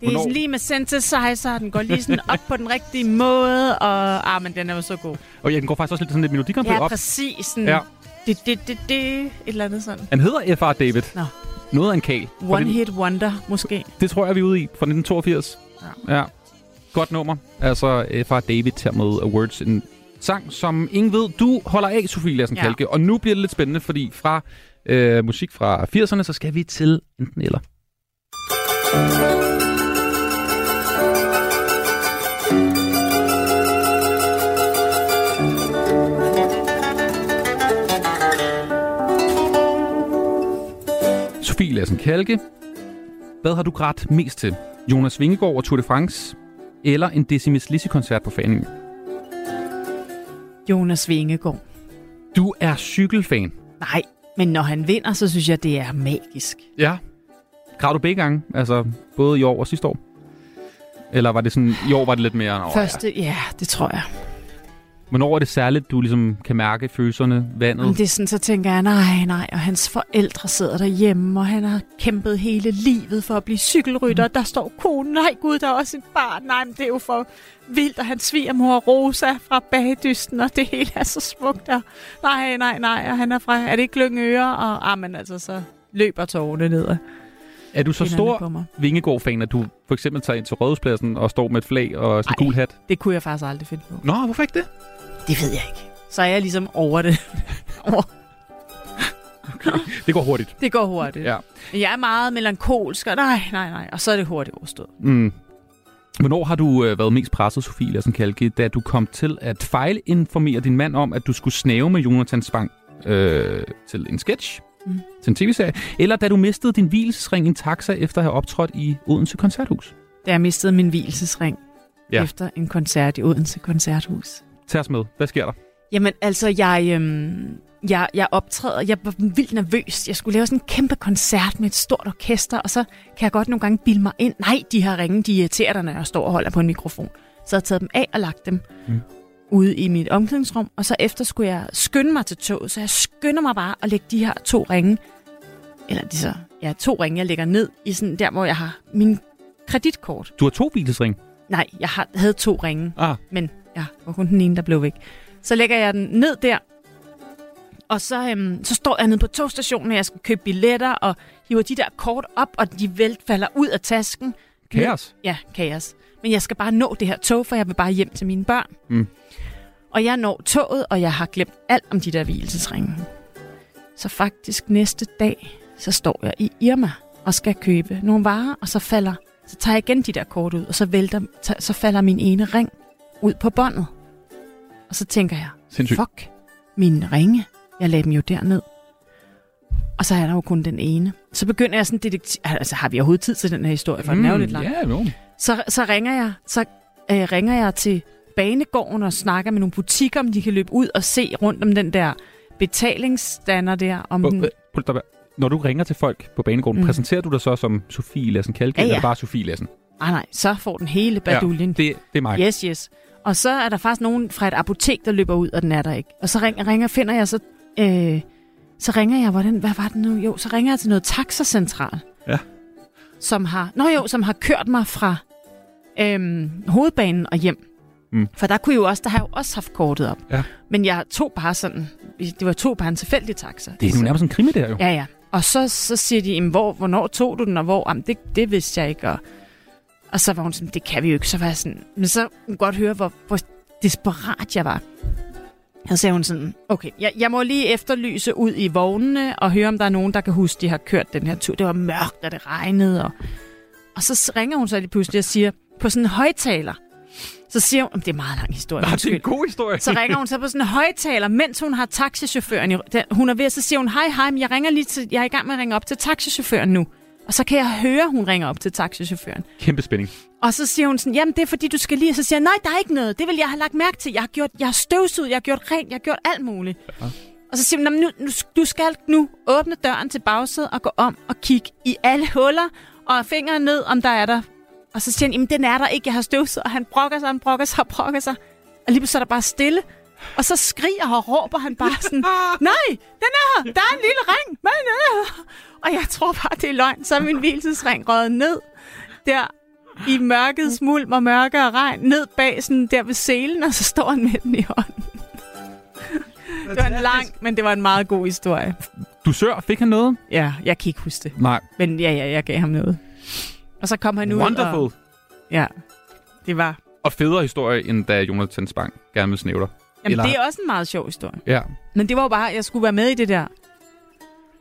Det er Hvornår? sådan lige med synthesizer, den går lige sådan op på den rigtige måde, og ah, men den er jo så god. Og ja, den går faktisk også lidt sådan lidt melodikamp Ja, op. præcis. Sådan, Ja. ja. det, det, det, det, et eller andet sådan. Han hedder F.R. David. Nå. Noget af en kal. One hit wonder, måske. Det tror jeg, vi er ude i fra 1982. Ja. ja. Godt nummer. Altså fra David her med Awards. En sang, som ingen ved, du holder af, Sofie Lassen Ja. Kalke. Og nu bliver det lidt spændende, fordi fra øh, musik fra 80'erne, så skal vi til enten eller. Sofie Lassen Kalke, hvad har du grædt mest til? Jonas Vingegaard og Tour de France? Eller en Decimus Lissi-koncert på Faning? Jonas Vingegaard. Du er cykelfan. Nej, men når han vinder, så synes jeg, det er magisk. Ja. Græd du begge gange? Altså både i år og sidste år? Eller var det sådan, i år var det lidt mere... Nå, Første, ja, det tror jeg. Ja. Hvornår er det særligt, du ligesom kan mærke følelserne, vandet? Men det er sådan, så tænker jeg, nej, nej, og hans forældre sidder derhjemme, og han har kæmpet hele livet for at blive cykelrytter. Der står konen, nej gud, der er også et barn. Nej, men det er jo for vildt, og hans svigermor Rosa fra bagdysten, og det hele er så smukt. Og nej, nej, nej, og han er fra, er det ikke Lyngøre? Og ah, men altså, så løber tårerne ned. Er du så stor. Vingegård-fan, at du for eksempel tager ind til Rådhuspladsen og står med et flag og sådan en gul hat? Det kunne jeg faktisk aldrig finde på. Nå, hvorfor ikke det? Det ved jeg ikke. Så er jeg ligesom over det. over. Det går hurtigt. Det går hurtigt. Ja. Jeg er meget melankolsk, og nej, nej, nej. Og så er det hurtigt overstået. Mm. Hvornår har du øh, været mest presset, Sofie Lassen Kalke, da du kom til at fejlinformere din mand om, at du skulle snave med Jonathan Spang øh, til en sketch, Mm. til en tv-serie, eller da du mistede din hvilesring i en taxa efter at have optrådt i Odense Koncerthus? Da jeg mistede min hvilesesring Ja. efter en koncert i Odense Koncerthus. Tag os med. Hvad sker der? Jamen, altså, jeg, øhm, jeg, jeg optræder, jeg var vildt nervøs. Jeg skulle lave sådan en kæmpe koncert med et stort orkester, og så kan jeg godt nogle gange bilde mig ind. Nej, de her ringe, de irriterer dig, når jeg står og holder på en mikrofon. Så jeg taget dem af og lagt dem Mm. Ude i mit omklædningsrum, og så efter skulle jeg skynde mig til toget, så jeg skynder mig bare at lægge de her to ringe, eller de så, ja, to ringe, jeg lægger ned i sådan der, hvor jeg har min kreditkort. Du har to hvilesring. Nej, jeg har, havde to ringe, Ah. men ja, var kun den ene, der blev væk. Så lægger jeg den ned der, og så, øhm, så står jeg nede på togstationen, og jeg skal købe billetter, og hiver de der kort op, og de vælt falder ud af tasken. Kaos. Ja, kaos. Men jeg skal bare nå det her tog, for jeg vil bare hjem til mine børn. Mm. Og jeg når toget, og jeg har glemt alt om de der hvilesesringe. Så faktisk næste dag, så står jeg i Irma og skal købe nogle varer, og så falder, så tager jeg igen de der kort ud, og så, vælter, så falder min ene ring ud på båndet. Og så tænker jeg, Sindssygt. fuck, mine ringe, jeg lagde dem jo derned. Og så er der jo kun den ene. Så begynder jeg sådan detektiv... Altså, har vi overhovedet tid til den her historie, for mm, den er jo lidt lang. Ja, jo. Så, så ringer jeg, så øh, ringer jeg til banegården og snakker med nogle butikker, om de kan løbe ud og se rundt om den der betalingsstander der. Om Hvor- den. Når du ringer til folk på banegården, mm. Præsenterer du dig så som Sofie Lassen Kalke, Ja, ja, eller bare Sofie Lassen? nej, nej, så får den hele baduljen. Ja, det, det er mig. Yes, yes. Og så er der faktisk nogen fra et apotek, der løber ud, og den er der ikke. Og så ringer, ringer finder jeg så... Øh, så ringer jeg, hvordan, hvad var det nu? Jo, så ringer jeg til noget taxacentral. Ja. Som har, nå jo, som har kørt mig fra øhm, hovedbanen og hjem. Mm. For der kunne jo også, der har jeg jo også haft kortet op. Ja. Men jeg tog bare sådan, det var to bare en tilfældig taxa. Det er nu nærmest en krimi, der jo. Ja, ja. Og så, så siger de, jamen, hvor, hvornår tog du den, og hvor? Jamen, det, det vidste jeg ikke. Og, og så var hun sådan, det kan vi jo ikke. Så var jeg sådan, men så kunne hun godt høre, hvor, hvor desperat jeg var. Og så sagde hun sådan, okay, jeg, jeg må lige efterlyse ud i vognene og høre, om der er nogen, der kan huske, de har kørt den her tur. Det var mørkt, og det regnede. Og, og så ringer hun så lige pludselig og siger, på sådan en højtaler, så siger hun, det er en meget lang historie. Nå, det er en god historie. Så ringer hun så på sådan en højtaler, mens hun har taxichaufføren. i- Hun er ved, så siger hun, hej, hej, men jeg, ringer lige til, jeg er i gang med at ringe op til taxichaufføren nu. Og så kan jeg høre, hun ringer op til taxichaufføren. Kæmpe spænding. Og så siger hun sådan, jamen det er fordi, du skal lige... Så siger jeg, nej, der er ikke noget. Det vil jeg have lagt mærke til. Jeg har, gjort, jeg har støvsuget, jeg har gjort rent, jeg har gjort alt muligt. Ja. Og så siger hun, "Nå, men nu, nu, du skal nu åbne døren til bagsædet og gå om og kigge i alle huller og fingeren ned, om der er der. Og så siger han, jamen den er der ikke, jeg har støvsuget. Og han brokker sig, han brokker sig og brokker sig. Og lige pludselig er der bare stille. Og så skriger og råber han bare sådan, nej, den er her, der er en lille ring. Men, øh. Og jeg tror bare, det er løgn. Så er min hvilesesring røget ned der i mørket smulm og mørke og regn, ned bag sådan der ved selen, og så står han med den i hånden. Det var en lang, men det var en meget god historie. Du sør, fik han noget? Ja, jeg kan ikke huske det. Nej. Men ja, ja, jeg gav ham noget. Og så kom han ud Wonderful. og... Ja, det var... Og federe historie, end da Jonathan Spang gerne vil snæve dig. Jamen, Eller- det er også en meget sjov historie. Ja. Men det var jo bare, jeg skulle være med i det der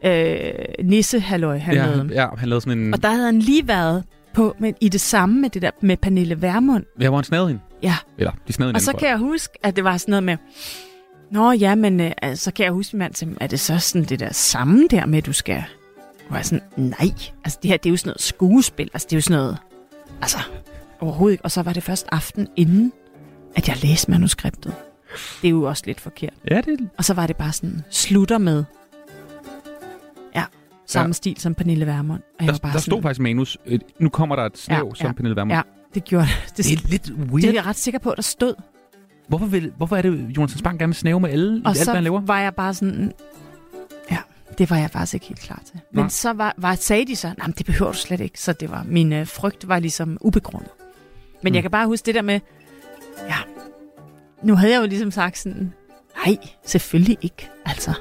øh, nisse-halløj, han ja, lavede. ja, han lavede sådan en... Og der havde han lige været på, men i det samme med det der med Pernille Vermund. Ja, hvor han snavede hende. Ja. Eller, de snavede Og så kan jeg huske, at det var sådan noget med, Nå ja, men øh, altså, så kan jeg huske, mand er det så sådan det der samme der med, at du skal... Og jeg sådan, nej, altså det her, det er jo sådan noget skuespil, altså det er jo sådan noget, altså overhovedet ikke. Og så var det først aften inden, at jeg læste manuskriptet. Det er jo også lidt forkert. Ja, det Og så var det bare sådan, slutter med, ja, samme Ja. stil som Pernille Vermund. Og jeg Der, var bare der sådan, stod faktisk i manus, øh, nu kommer der et snæv, Ja, som ja, Pernille Vermund. Ja, det gjorde det. Det er lidt weird. Det er jeg ret sikker på, at der stod. Hvorfor, vil, hvorfor er det, Jonas Spang gerne vil snæve med alle, i Og alt, så hvad han laver? var jeg bare sådan, det var jeg faktisk ikke helt klar til. Men Nej. så var, var, sagde de så, nej, det behøver du slet ikke. Så det var, min øh, frygt var ligesom ubegrundet. Men Mm. jeg kan bare huske det der med, ja, nu havde jeg jo ligesom sagt sådan, nej, selvfølgelig ikke, altså.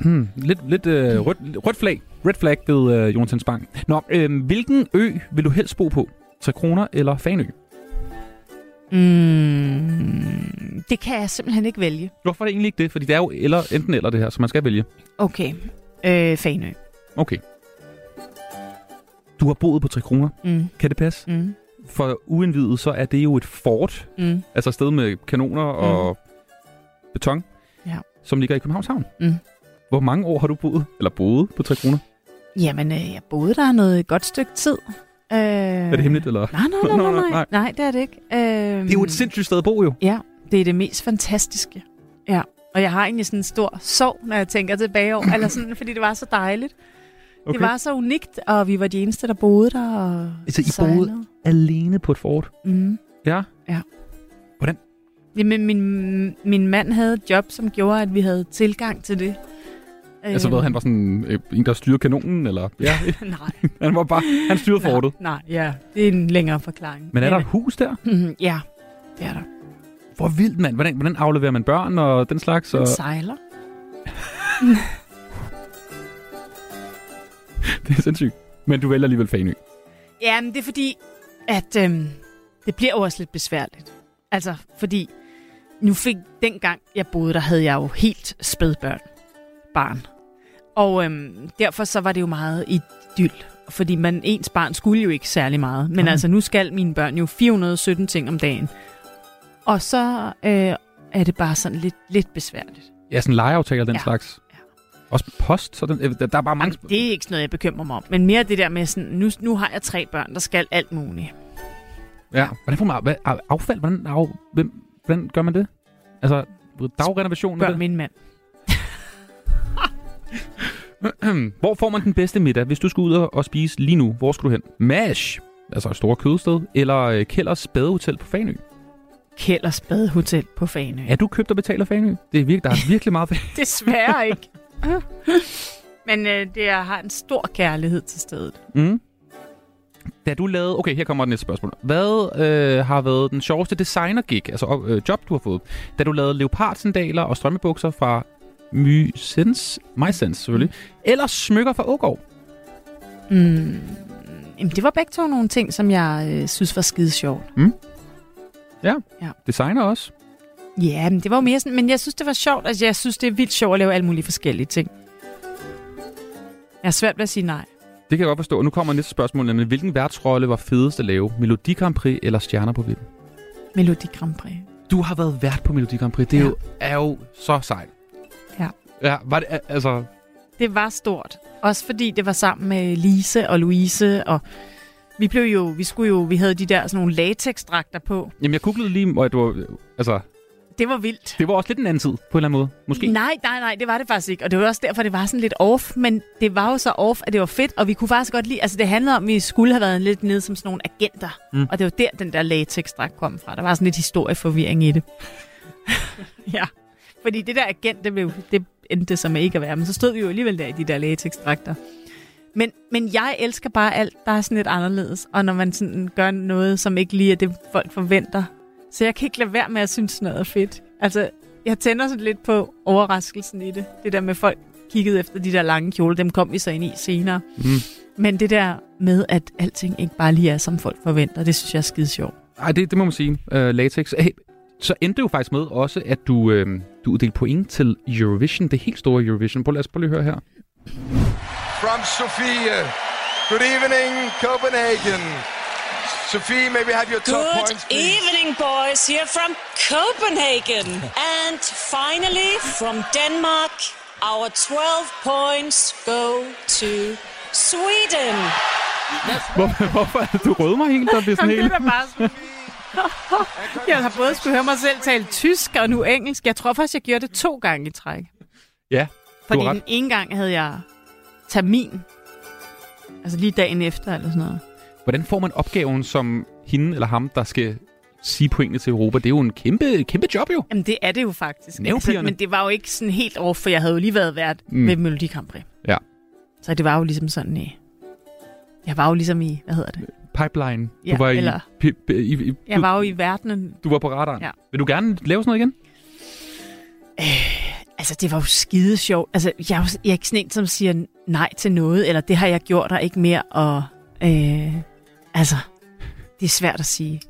Hmm, lidt lidt øh, rødt, rødt flag. Red flag ved øh, Jonathan Spang. Nå, øh, hvilken ø vil du helst bo på? Tre kroner eller Fanø? Mm, det kan jeg simpelthen ikke vælge. Hvorfor er det egentlig ikke det? Fordi det er jo eller, enten eller det her, så man skal vælge. Okay. Øh, Fanø. Okay. Du har boet på Tre kroner. Mm. Kan det passe? Mm. For uindvidet, så er det jo et fort. Mm. Altså et sted med kanoner og beton, Ja. som ligger i Københavns Havn. Mm. Hvor mange år har du boet, eller boet på Tre kroner? Jamen, øh, jeg boede der noget godt stykke tid. Øh, Er det hemmeligt, eller? Nej, nej, nej, nej, nej. nej det er det ikke. Øh, Det er jo et sindssygt sted at bo, jo. Ja, det er det mest fantastiske. Ja, og jeg har egentlig sådan en stor sorg, når jeg tænker tilbage over, eller sådan, fordi det var så dejligt. Okay. Det var så unikt, og vi var de eneste, der boede der. Og Altså, I sejlede. boede alene på et fort? Mm. Ja? Ja. Hvordan? Jamen, min, min mand havde et job, som gjorde, at vi havde tilgang til det. Altså, Øhm, hvad, han var sådan øh, en, der styrede kanonen, eller? Ja. Nej. han var bare, han styrede fortet. Nej, ja, det er en længere forklaring. Men er der et hus der? Mhm, ja, det er der. Hvor vildt, mand. Hvordan, hvordan afleverer man børn og den slags? Og... sejler. Det er sindssygt. Men du vælger alligevel Fanø. Ja, men det er fordi, at øhm, det bliver jo også lidt besværligt. Altså, fordi nu fik dengang, jeg boede der, havde jeg jo helt spædbørn. Barn. Og øhm, derfor så var det jo meget idyll. Fordi man, ens barn skulle jo ikke særlig meget. Men Nej. altså, nu skal mine børn jo 417 ting om dagen. Og så øh, er det bare sådan lidt, lidt besværligt. Ja, sådan legeaftaler den Ja. slags. Også post, så den, øh, der, er bare mange... Det er ikke sådan noget, jeg bekymrer mig om. Men mere det der med sådan, nu, nu har jeg tre børn, der skal alt muligt. Ja. Hvordan får man affald? Hvordan, af, hvem, hvordan gør man det? Altså, dagrenovation? Spørg min mand. Hvor får man den bedste middag, hvis du skal ud og, spise lige nu? Hvor skal du hen? MASH, altså et stort kødsted, eller øh, Kælders Badehotel på Fanø? Kælders Badehotel på Fanø. Er du købt og betaler Fanø? Det er virkelig, der er virkelig meget Desværre ikke. Men øh, det er, har en stor kærlighed til stedet. Mm. Da du lavede... Okay, her kommer det næste spørgsmål. Hvad øh, har været den sjoveste designer-gig, altså øh, job, du har fået? Da du lavede leopardsandaler og strømmebukser fra Mysens, MySense selvfølgelig, eller smykker fra Ågård? Mm. Jamen, det var begge to nogle ting, som jeg øh, synes var skide sjovt. Mm. Ja. Ja. designer også. Ja, men det var jo mere sådan, men jeg synes, det var sjovt. Altså, jeg synes, det er vildt sjovt at lave alle mulige forskellige ting. Jeg har svært ved at sige nej. Det kan jeg godt forstå. Og nu kommer næste spørgsmål, nemlig, hvilken værtsrolle var fedest at lave? Melodi Grand Prix eller Stjerner på Vippen? Melodi Grand Prix. Du har været vært på Melodi Grand Prix. Det er, Ja. jo, er jo så sejt. Ja. Var det, altså... Det var stort. Også fordi det var sammen med Lise og Louise, og vi blev jo, vi skulle jo, vi havde de der sådan nogle latexdragter på. Jamen, jeg googlede lige, og det var, altså, Det var vildt. det var også lidt en anden tid, på en eller anden måde. Måske. Nej, nej, nej, det var det faktisk ikke. Og det var også derfor, det var sådan lidt off. Men det var jo så off, at det var fedt. Og vi kunne faktisk godt lide... Altså, det handlede om, at vi skulle have været lidt nede som sådan nogle agenter. Mm. Og det var der, den der latexdragt kom fra. Der var sådan lidt historieforvirring i det. ja. Fordi det der agent, det, blev, det endte det som ikke at være. Men så stod vi jo alligevel der i de der latexdragter. Men, men jeg elsker bare alt, der er sådan lidt anderledes. Og når man sådan gør noget, som ikke lige er det, folk forventer. Så jeg kan ikke lade være med at synes, noget er fedt. Altså, jeg tænder sådan lidt på overraskelsen i det. Det der med folk kiggede efter de der lange kjoler, dem kom vi så ind i senere. Mm. Men det der med, at alting ikke bare lige er, som folk forventer, det synes jeg er skide sjovt. Ej, det, det må man sige. Uh, latex. Hey, så endte det jo faktisk med også, at du, øh, du uddelte point til Eurovision, det helt store Eurovision. Prøv, lad os prøve lige høre her. From Sofia. Good evening, Copenhagen. Sophie, maybe have your top Good points, please. evening, boys, here from Copenhagen. and finally, from Denmark, our 12 points go to Sweden. Hvor, hvorfor er det, du rød mig helt? Der bliver sådan det helt... er bare. Jeg har både skulle høre mig selv tale tysk og nu engelsk. Jeg tror faktisk, jeg gjorde det to gange i træk. Ja, Fordi den ene gang havde jeg termin. Altså lige dagen efter eller sådan noget. Hvordan får man opgaven som hende eller ham, der skal sige pointene til Europa? Det er jo en kæmpe, kæmpe job jo. Jamen det er det jo faktisk. Altså, men det var jo ikke sådan helt over, for jeg havde jo lige været vært Mm. ved Melodi Grand Prix. Ja. Så det var jo ligesom sådan i... Jeg var jo ligesom i, hvad hedder det? Pipeline. Du Ja, var i, eller- pi, pi, i, i, Jeg du, var jo i verdenen. du var på radaren. Ja. Vil du gerne lave sådan noget igen? Altså, det var jo skide sjovt. Altså, jeg er, jo, jeg er ikke sådan en, som siger nej til noget, eller det har jeg gjort, og ikke mere, og øh, altså, det er svært at sige.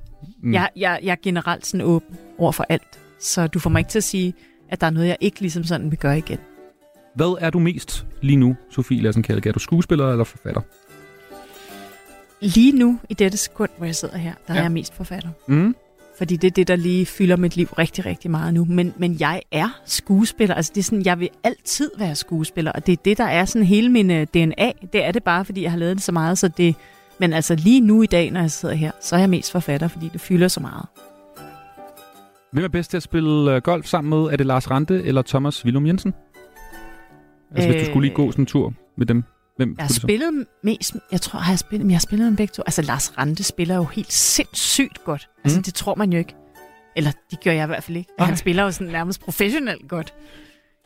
Mm. Jeg, jeg, jeg er generelt sådan åben over for alt, så du får mig ikke til at sige, at der er noget, jeg ikke ligesom sådan vil gøre igen. Hvad er du mest lige nu, Sofie Lassen Kalke? Er du skuespiller eller forfatter? Lige nu, i dette sekund, hvor jeg sidder her, der ja. Er jeg mest forfatter. Mm. Fordi det er det, der lige fylder mit liv rigtig, rigtig meget nu. Men, men jeg er skuespiller. Altså det er sådan, jeg vil altid være skuespiller. Og det er det, der er sådan hele min øh, DNA. Det er det bare, fordi jeg har lavet det så meget. Så det, men altså lige nu i dag, når jeg sidder her, så er jeg mest forfatter, fordi det fylder så meget. Hvem er bedst til at spille øh, golf sammen med? Er det Lars Rante eller Thomas Willum Jensen? Altså, øh, hvis du skulle lige gå sådan en tur med dem. Hvem Jeg har spillet mest, jeg tror, har jeg spillet, jeg har spillet med begge to. Altså Lars Rante spiller jo helt sindssygt godt. Altså Mm. det tror man jo ikke. Eller det gør jeg i hvert fald ikke. Nej. Han spiller jo sådan nærmest professionelt godt.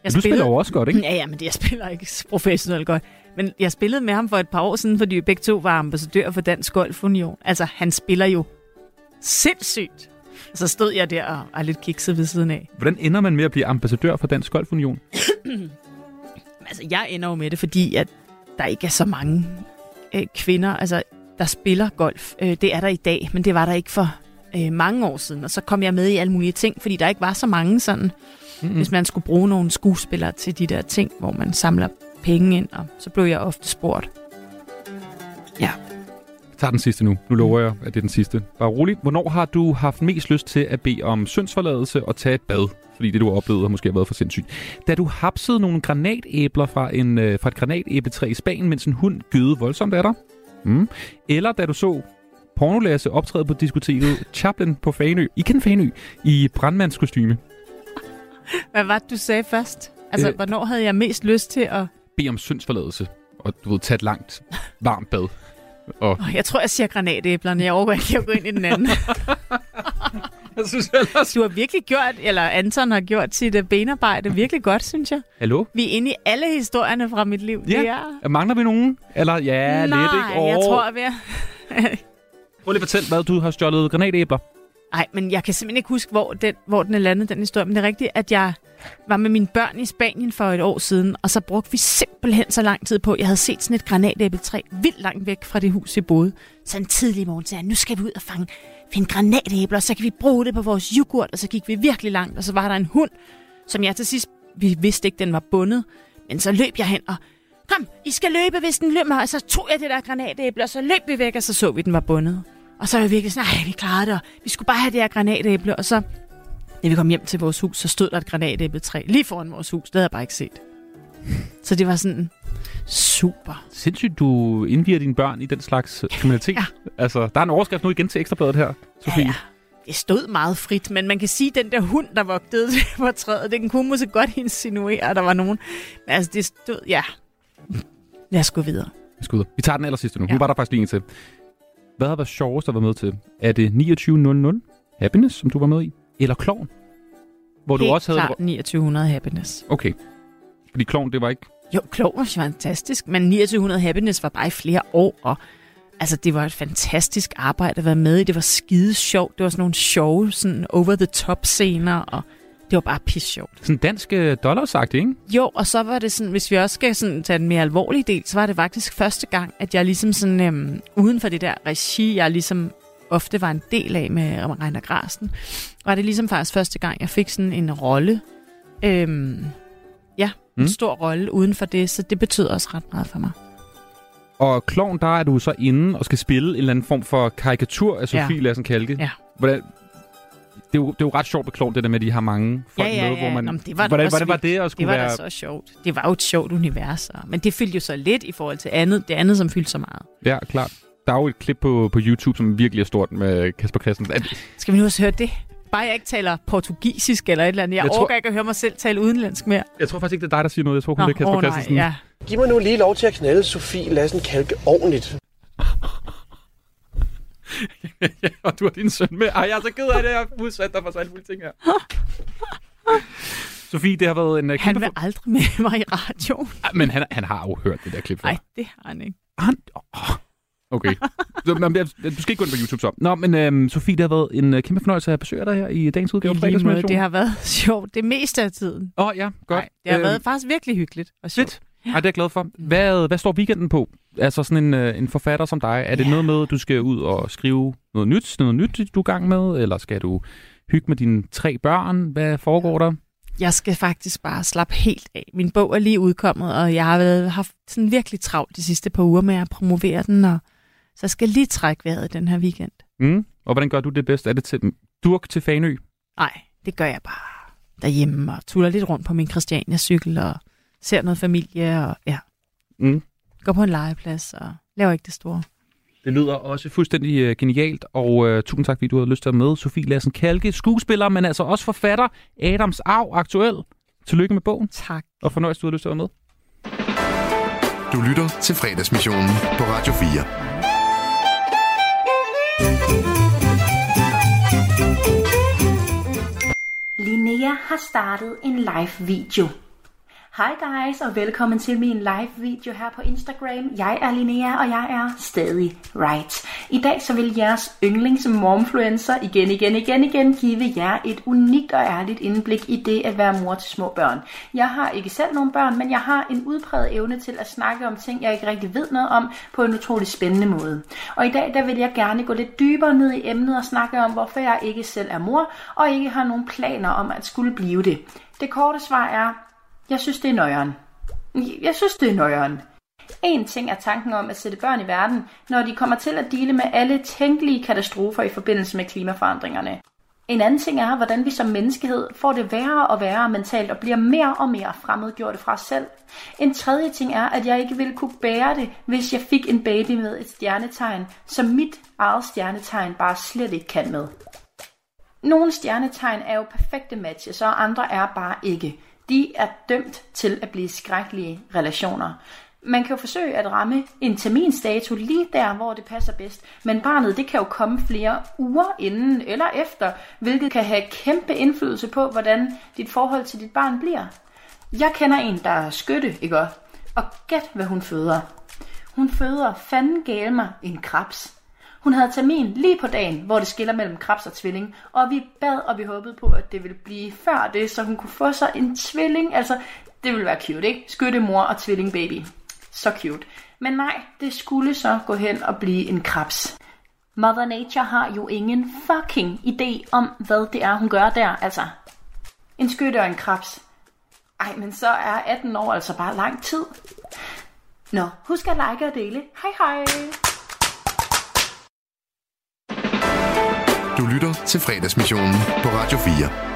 Men du spiller jo også godt, ikke? Ja, ja, men jeg spiller ikke professionelt godt. Men jeg spillede med ham for et par år siden, fordi vi begge to var ambassadør for Dansk Golf Union. Altså, han spiller jo sindssygt. Så stod jeg der og er lidt kikset ved siden af. Hvordan ender man med at blive ambassadør for Dansk Golf Union? Altså, jeg ender jo med det, fordi at der ikke er så mange øh, kvinder, altså, der spiller golf. Øh, det er der i dag, men det var der ikke for øh, mange år siden. Og så kom jeg med i alle mulige ting, fordi der ikke var så mange sådan, Mm-mm. mm. hvis man skulle bruge nogle skuespillere til de der ting, hvor man samler penge ind, og så blev jeg ofte spurgt. Ja. Tager den sidste nu. Nu lover jeg, at det er den sidste. Bare rolig. Hvornår har du haft mest lyst til at bede om syndsforladelse og tage et bad? Fordi det, du har oplevet, har måske været for sindssygt. Da du hapsede nogle granatæbler fra, en, øh, fra et granatæbletræ i Spanien, mens en hund gøde voldsomt af dig? Mm. Eller da du så pornolasse optræde på diskoteket Chaplin på Fanø, i kendt Fanø, i brandmandskostyme. Hvad var det, du sagde først? Altså, Øh. øh. hvornår havde jeg mest lyst til at... Bede om syndsforladelse, og du ved, tage et langt, varmt bad. Og Oh, jeg tror, jeg siger granatæblerne. Jeg overgår ikke at gå ind i den anden. jeg synes ellers... Du har virkelig gjort, eller Anton har gjort sit øh, benarbejde virkelig godt, synes jeg. Hallo? Vi er inde i alle historierne fra mit liv. Det er... Mangler vi nogen? Eller ja, Nej, lidt, ikke? jeg Åh. tror, vi er... Prøv lige at fortælle, hvad du har stjålet granatæbler. Nej, men jeg kan simpelthen ikke huske, hvor den, hvor den er landet, den historie. Men det er rigtigt, at jeg var med mine børn i Spanien for et år siden, og så brugte vi simpelthen så lang tid på. Jeg havde set sådan et granatæbletræ vildt langt væk fra det hus, vi boede. Så en tidlig morgen sagde jeg, nu skal vi ud og fange, finde granatæbler, så kan vi bruge det på vores yoghurt. Og så gik vi virkelig langt, og så var der en hund, som jeg til sidst, vi vidste ikke, den var bundet. Men så løb jeg hen og, kom, I skal løbe, hvis den løber. Og så tog jeg det der granatæble, og så løb vi væk, og så så vi, den var bundet. Og så var jeg virkelig sådan, nej, vi klarede det, og vi skulle bare have det her granatæble. Og så, da vi kom hjem til vores hus, så stod der et granatæbletræ lige foran vores hus. Det havde jeg bare ikke set. Så det var sådan super. Sindssygt, du indviger dine børn i den slags kriminalitet. ja. Altså, der er en overskrift nu igen til Ekstrabladet her, Sofie. Ja, ja. Det stod meget frit, men man kan sige, at den der hund, der vogtede på træet, den kunne måske godt insinuere, at der var nogen. Men altså, det stod, ja. Lad os gå videre. Vi skal ud. Vi tager den aller sidste nu. Ja. Nu var der faktisk lige en til. Hvad har været sjovest at være med til? Er det 2900 Happiness, som du var med i? Eller Klovn? Hvor Helt du også havde... klart 2900 Happiness. Okay. Fordi Klovn, det var ikke... Jo, Klog var fantastisk, men 2900 Happiness var bare i flere år, og altså, det var et fantastisk arbejde at være med i. Det var skide sjovt. Det var sådan nogle sjove, sådan over-the-top scener, og det var bare pis sjovt. Sådan dansk øh, dollarsagt, ikke? Jo, og så var det sådan, hvis vi også skal sådan tage den mere alvorlige del, så var det faktisk første gang, at jeg ligesom sådan, øhm, uden for det der regi, jeg ligesom ofte var en del af med Reiner Grasen, var det ligesom faktisk første gang, jeg fik sådan en rolle. Øhm, ja, en Mm. stor rolle uden for det, så det betød også ret meget for mig. Og Klovn, der er du så inde og skal spille en eller anden form for karikatur af Sofie Ja. Lassen Kalke. Ja. Hvordan, det, er jo, det er jo ret sjovt med Klovn, det der med, at de har mange folk ja, ja, med, ja. hvor man... Nå, det var da hvordan, hvordan var det at skulle Det var være... da så sjovt. Det var jo et sjovt univers, og, men det fyldte jo så lidt i forhold til andet, det andet, som fyldte så meget. Ja, klart. Der er jo et klip på, på YouTube, som virkelig er stort med Kasper Christensen. Skal vi nu også høre det? Bare jeg ikke taler portugisisk eller et eller andet. Jeg, Jeg jeg tror- orker ikke at høre mig selv tale udenlandsk mere. Jeg tror faktisk ikke, det er dig, der siger noget. Jeg tror kun, Nå, det er Kasper åh, nej, Christensen. ja. Giv mig nu lige lov til at knalde Sofie Lassen Kalke ordentligt. og du har din søn med. Ej, jeg er så ked af det, jeg har udsat dig for så alle mulige ting her. Sofie, det har været en uh, Han vil aldrig med mig i radio. Ej, Men han, han har jo hørt det der klip før. Nej, det har han ikke. Han... Okay. Så, jeg, du skal ikke gå ind på YouTube så. Nå, men øhm, Sofie, det har været en øh, kæmpe fornøjelse at besøge dig her i dagens udgave I lige måde, det har været sjovt det meste af tiden. Åh, oh, ja, godt. Nej, det har Øhm, været faktisk virkelig hyggeligt og sjovt. Fedt. Ej, det er jeg glad for. Hvad, hvad står weekenden på? Altså sådan en, øh, en forfatter som dig. Er det noget med, du skal ud og skrive noget nyt, noget nyt, du er gang med? Eller skal du hygge med dine tre børn? Hvad foregår der? Jeg skal faktisk bare slappe helt af. Min bog er lige udkommet, og jeg har været, haft sådan virkelig travlt de sidste par uger med at promovere den, og så jeg skal lige trække vejret den her weekend. Mm. Og hvordan gør du det bedst? Er det til durk til Fanø? Nej, det gør jeg bare derhjemme og tuller lidt rundt på min Christiania-cykel og ser noget familie og ja, Mm. går på en legeplads og laver ikke det store. Det lyder også fuldstændig øh, genialt, og øh, tusind tak, fordi du havde lyst til at med. Sofie Lassen Kalke, skuespiller, men altså også forfatter. Adams Arv, aktuel. Tillykke med bogen. Tak. Og fornøjelse, du har lyst til at være med. Du lytter til fredagsmissionen på Radio 4. Linnea har startet en live video. Hej guys, og velkommen til min live video her på Instagram. Jeg er Linnea, og jeg er stadig right. I dag så vil jeres yndlings momfluencer igen, igen, igen, igen give jer et unikt og ærligt indblik i det at være mor til små børn. Jeg har ikke selv nogen børn, men jeg har en udpræget evne til at snakke om ting, jeg ikke rigtig ved noget om, på en utrolig spændende måde. Og i dag der vil jeg gerne gå lidt dybere ned i emnet og snakke om, hvorfor jeg ikke selv er mor, og ikke har nogen planer om at skulle blive det. Det korte svar er, jeg synes, det er nøjeren. Jeg synes, det er nøjeren. En ting er tanken om at sætte børn i verden, når de kommer til at dele med alle tænkelige katastrofer i forbindelse med klimaforandringerne. En anden ting er, hvordan vi som menneskehed får det værre og værre mentalt og bliver mere og mere fremmedgjorte fra os selv. En tredje ting er, at jeg ikke ville kunne bære det, hvis jeg fik en baby med et stjernetegn, som mit eget stjernetegn bare slet ikke kan med. Nogle stjernetegn er jo perfekte matches, og andre er bare ikke. De er dømt til at blive skrækkelige relationer. Man kan jo forsøge at ramme en terminstatus lige der, hvor det passer bedst, men barnet det kan jo komme flere uger inden eller efter, hvilket kan have kæmpe indflydelse på, hvordan dit forhold til dit barn bliver. Jeg kender en, der er skytte, ikke også? Og gæt, hvad hun føder. Hun føder fanden gale mig en krebs. Hun havde termin lige på dagen, hvor det skiller mellem krebs og tvilling, og vi bad, og vi håbede på, at det ville blive før det, så hun kunne få sig en tvilling. Altså, det ville være cute, ikke? Skyttemor og tvilling baby. Så cute. Men nej, det skulle så gå hen og blive en krebs. Mother Nature har jo ingen fucking idé om, hvad det er, hun gør der, altså. En skytte og en krebs. Ej, men så er 18 år altså bare lang tid. Nå, husk at like og dele. Hej hej! Du lytter til fredagsmissionen på Radio 4.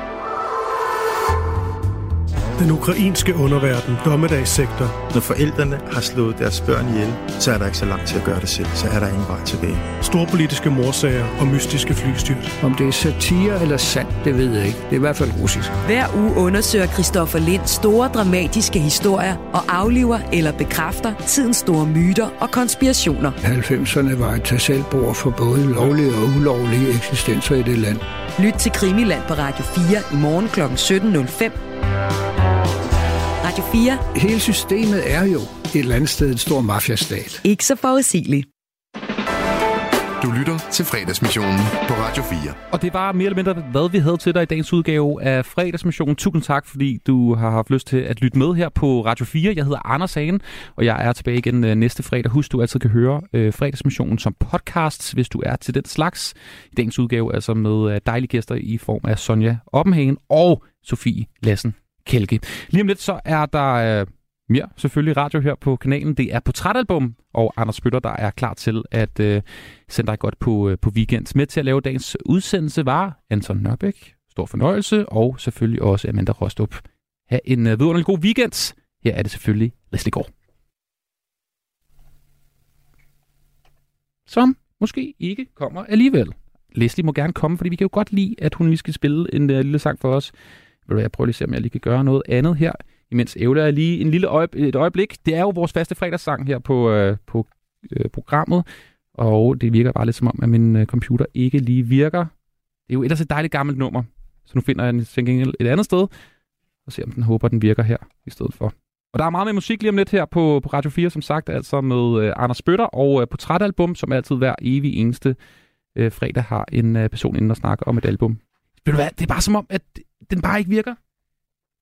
Den ukrainske underverden, dommedagssektor. Når forældrene har slået deres børn ihjel, så er der ikke så langt til at gøre det selv. Så er der ingen vej tilbage. Storpolitiske morsager og mystiske flystyrt. Om det er satire eller sandt, det ved jeg ikke. Det er i hvert fald russisk. Hver uge undersøger Christoffer Lind store dramatiske historier og afliver eller bekræfter tidens store myter og konspirationer. 90'erne var et tag for både lovlige og ulovlige eksistenser i det land. Lyt til Krimiland på Radio 4 i morgen kl. 17.05. Radio 4. Hele systemet er jo et eller andet sted en stor mafiastat. Ikke så forudsigeligt. Du lytter til fredagsmissionen på Radio 4. Og det var mere eller mindre, hvad vi havde til dig i dagens udgave af fredagsmissionen. Tusind tak, fordi du har haft lyst til at lytte med her på Radio 4. Jeg hedder Anders Hagen, og jeg er tilbage igen øh, næste fredag. Husk, du altid kan høre øh, fredagsmissionen som podcast, hvis du er til den slags. I dagens udgave altså med øh, dejlige gæster i form af Sonja Oppenhagen og Sofie Lassen Kælke. Lige om lidt så er der øh, mere selvfølgelig radio her på kanalen. Det er Portrætalbum, og Anders Bøtter, der er klar til at øh, sende dig godt på, øh, på weekend. Med til at lave dagens udsendelse var Anton Nørbæk. Stor fornøjelse, og selvfølgelig også Amanda Rostrup. Ha' en øh, vidunderlig god weekend. Her er det selvfølgelig Leslie Gård. Som måske ikke kommer alligevel. Leslie må gerne komme, fordi vi kan jo godt lide, at hun lige skal spille en øh, lille sang for os. Vil du, jeg prøver lige at se, om jeg lige kan gøre noget andet her, imens ævler jeg lige en lille øjeb- et øjeblik. Det er jo vores faste fredagssang her på, øh, på øh, programmet, og det virker bare lidt som om, at min øh, computer ikke lige virker. Det er jo ellers et dejligt gammelt nummer, så nu finder jeg den til gengæld et andet sted, og ser om den håber, den virker her i stedet for. Og der er meget med musik lige om lidt her på, på Radio 4, som sagt, altså med øh, Anders Bøtter og øh, portrætalbum, som altid hver evig eneste øh, fredag har en øh, person inden og snakker om et album. Ved du hvad, det er bare som om, at den bare ikke virker.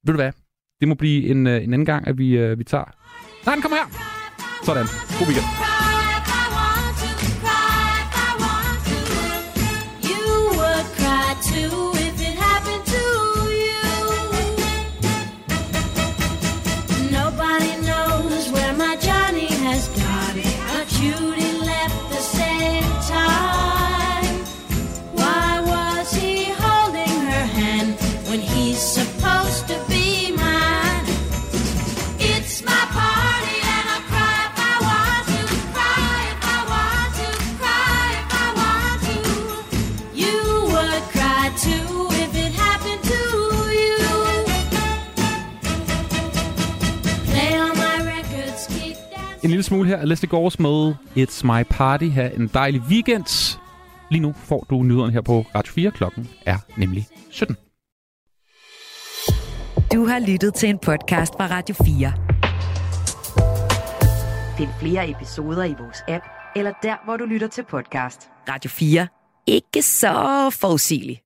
Ved du hvad, det må blive en, øh, en anden gang, at vi, øh, vi tager... Nej, den kommer her! Sådan. God weekend. En lille smule her. Leslie Gores med It's My Party. Ha' en dejlig weekend. Lige nu får du nyhederne her på Radio 4. Klokken er nemlig 17. Du har lyttet til en podcast fra Radio 4. Find flere episoder i vores app, eller der, hvor du lytter til podcast. Radio 4. Ikke så forudsigeligt.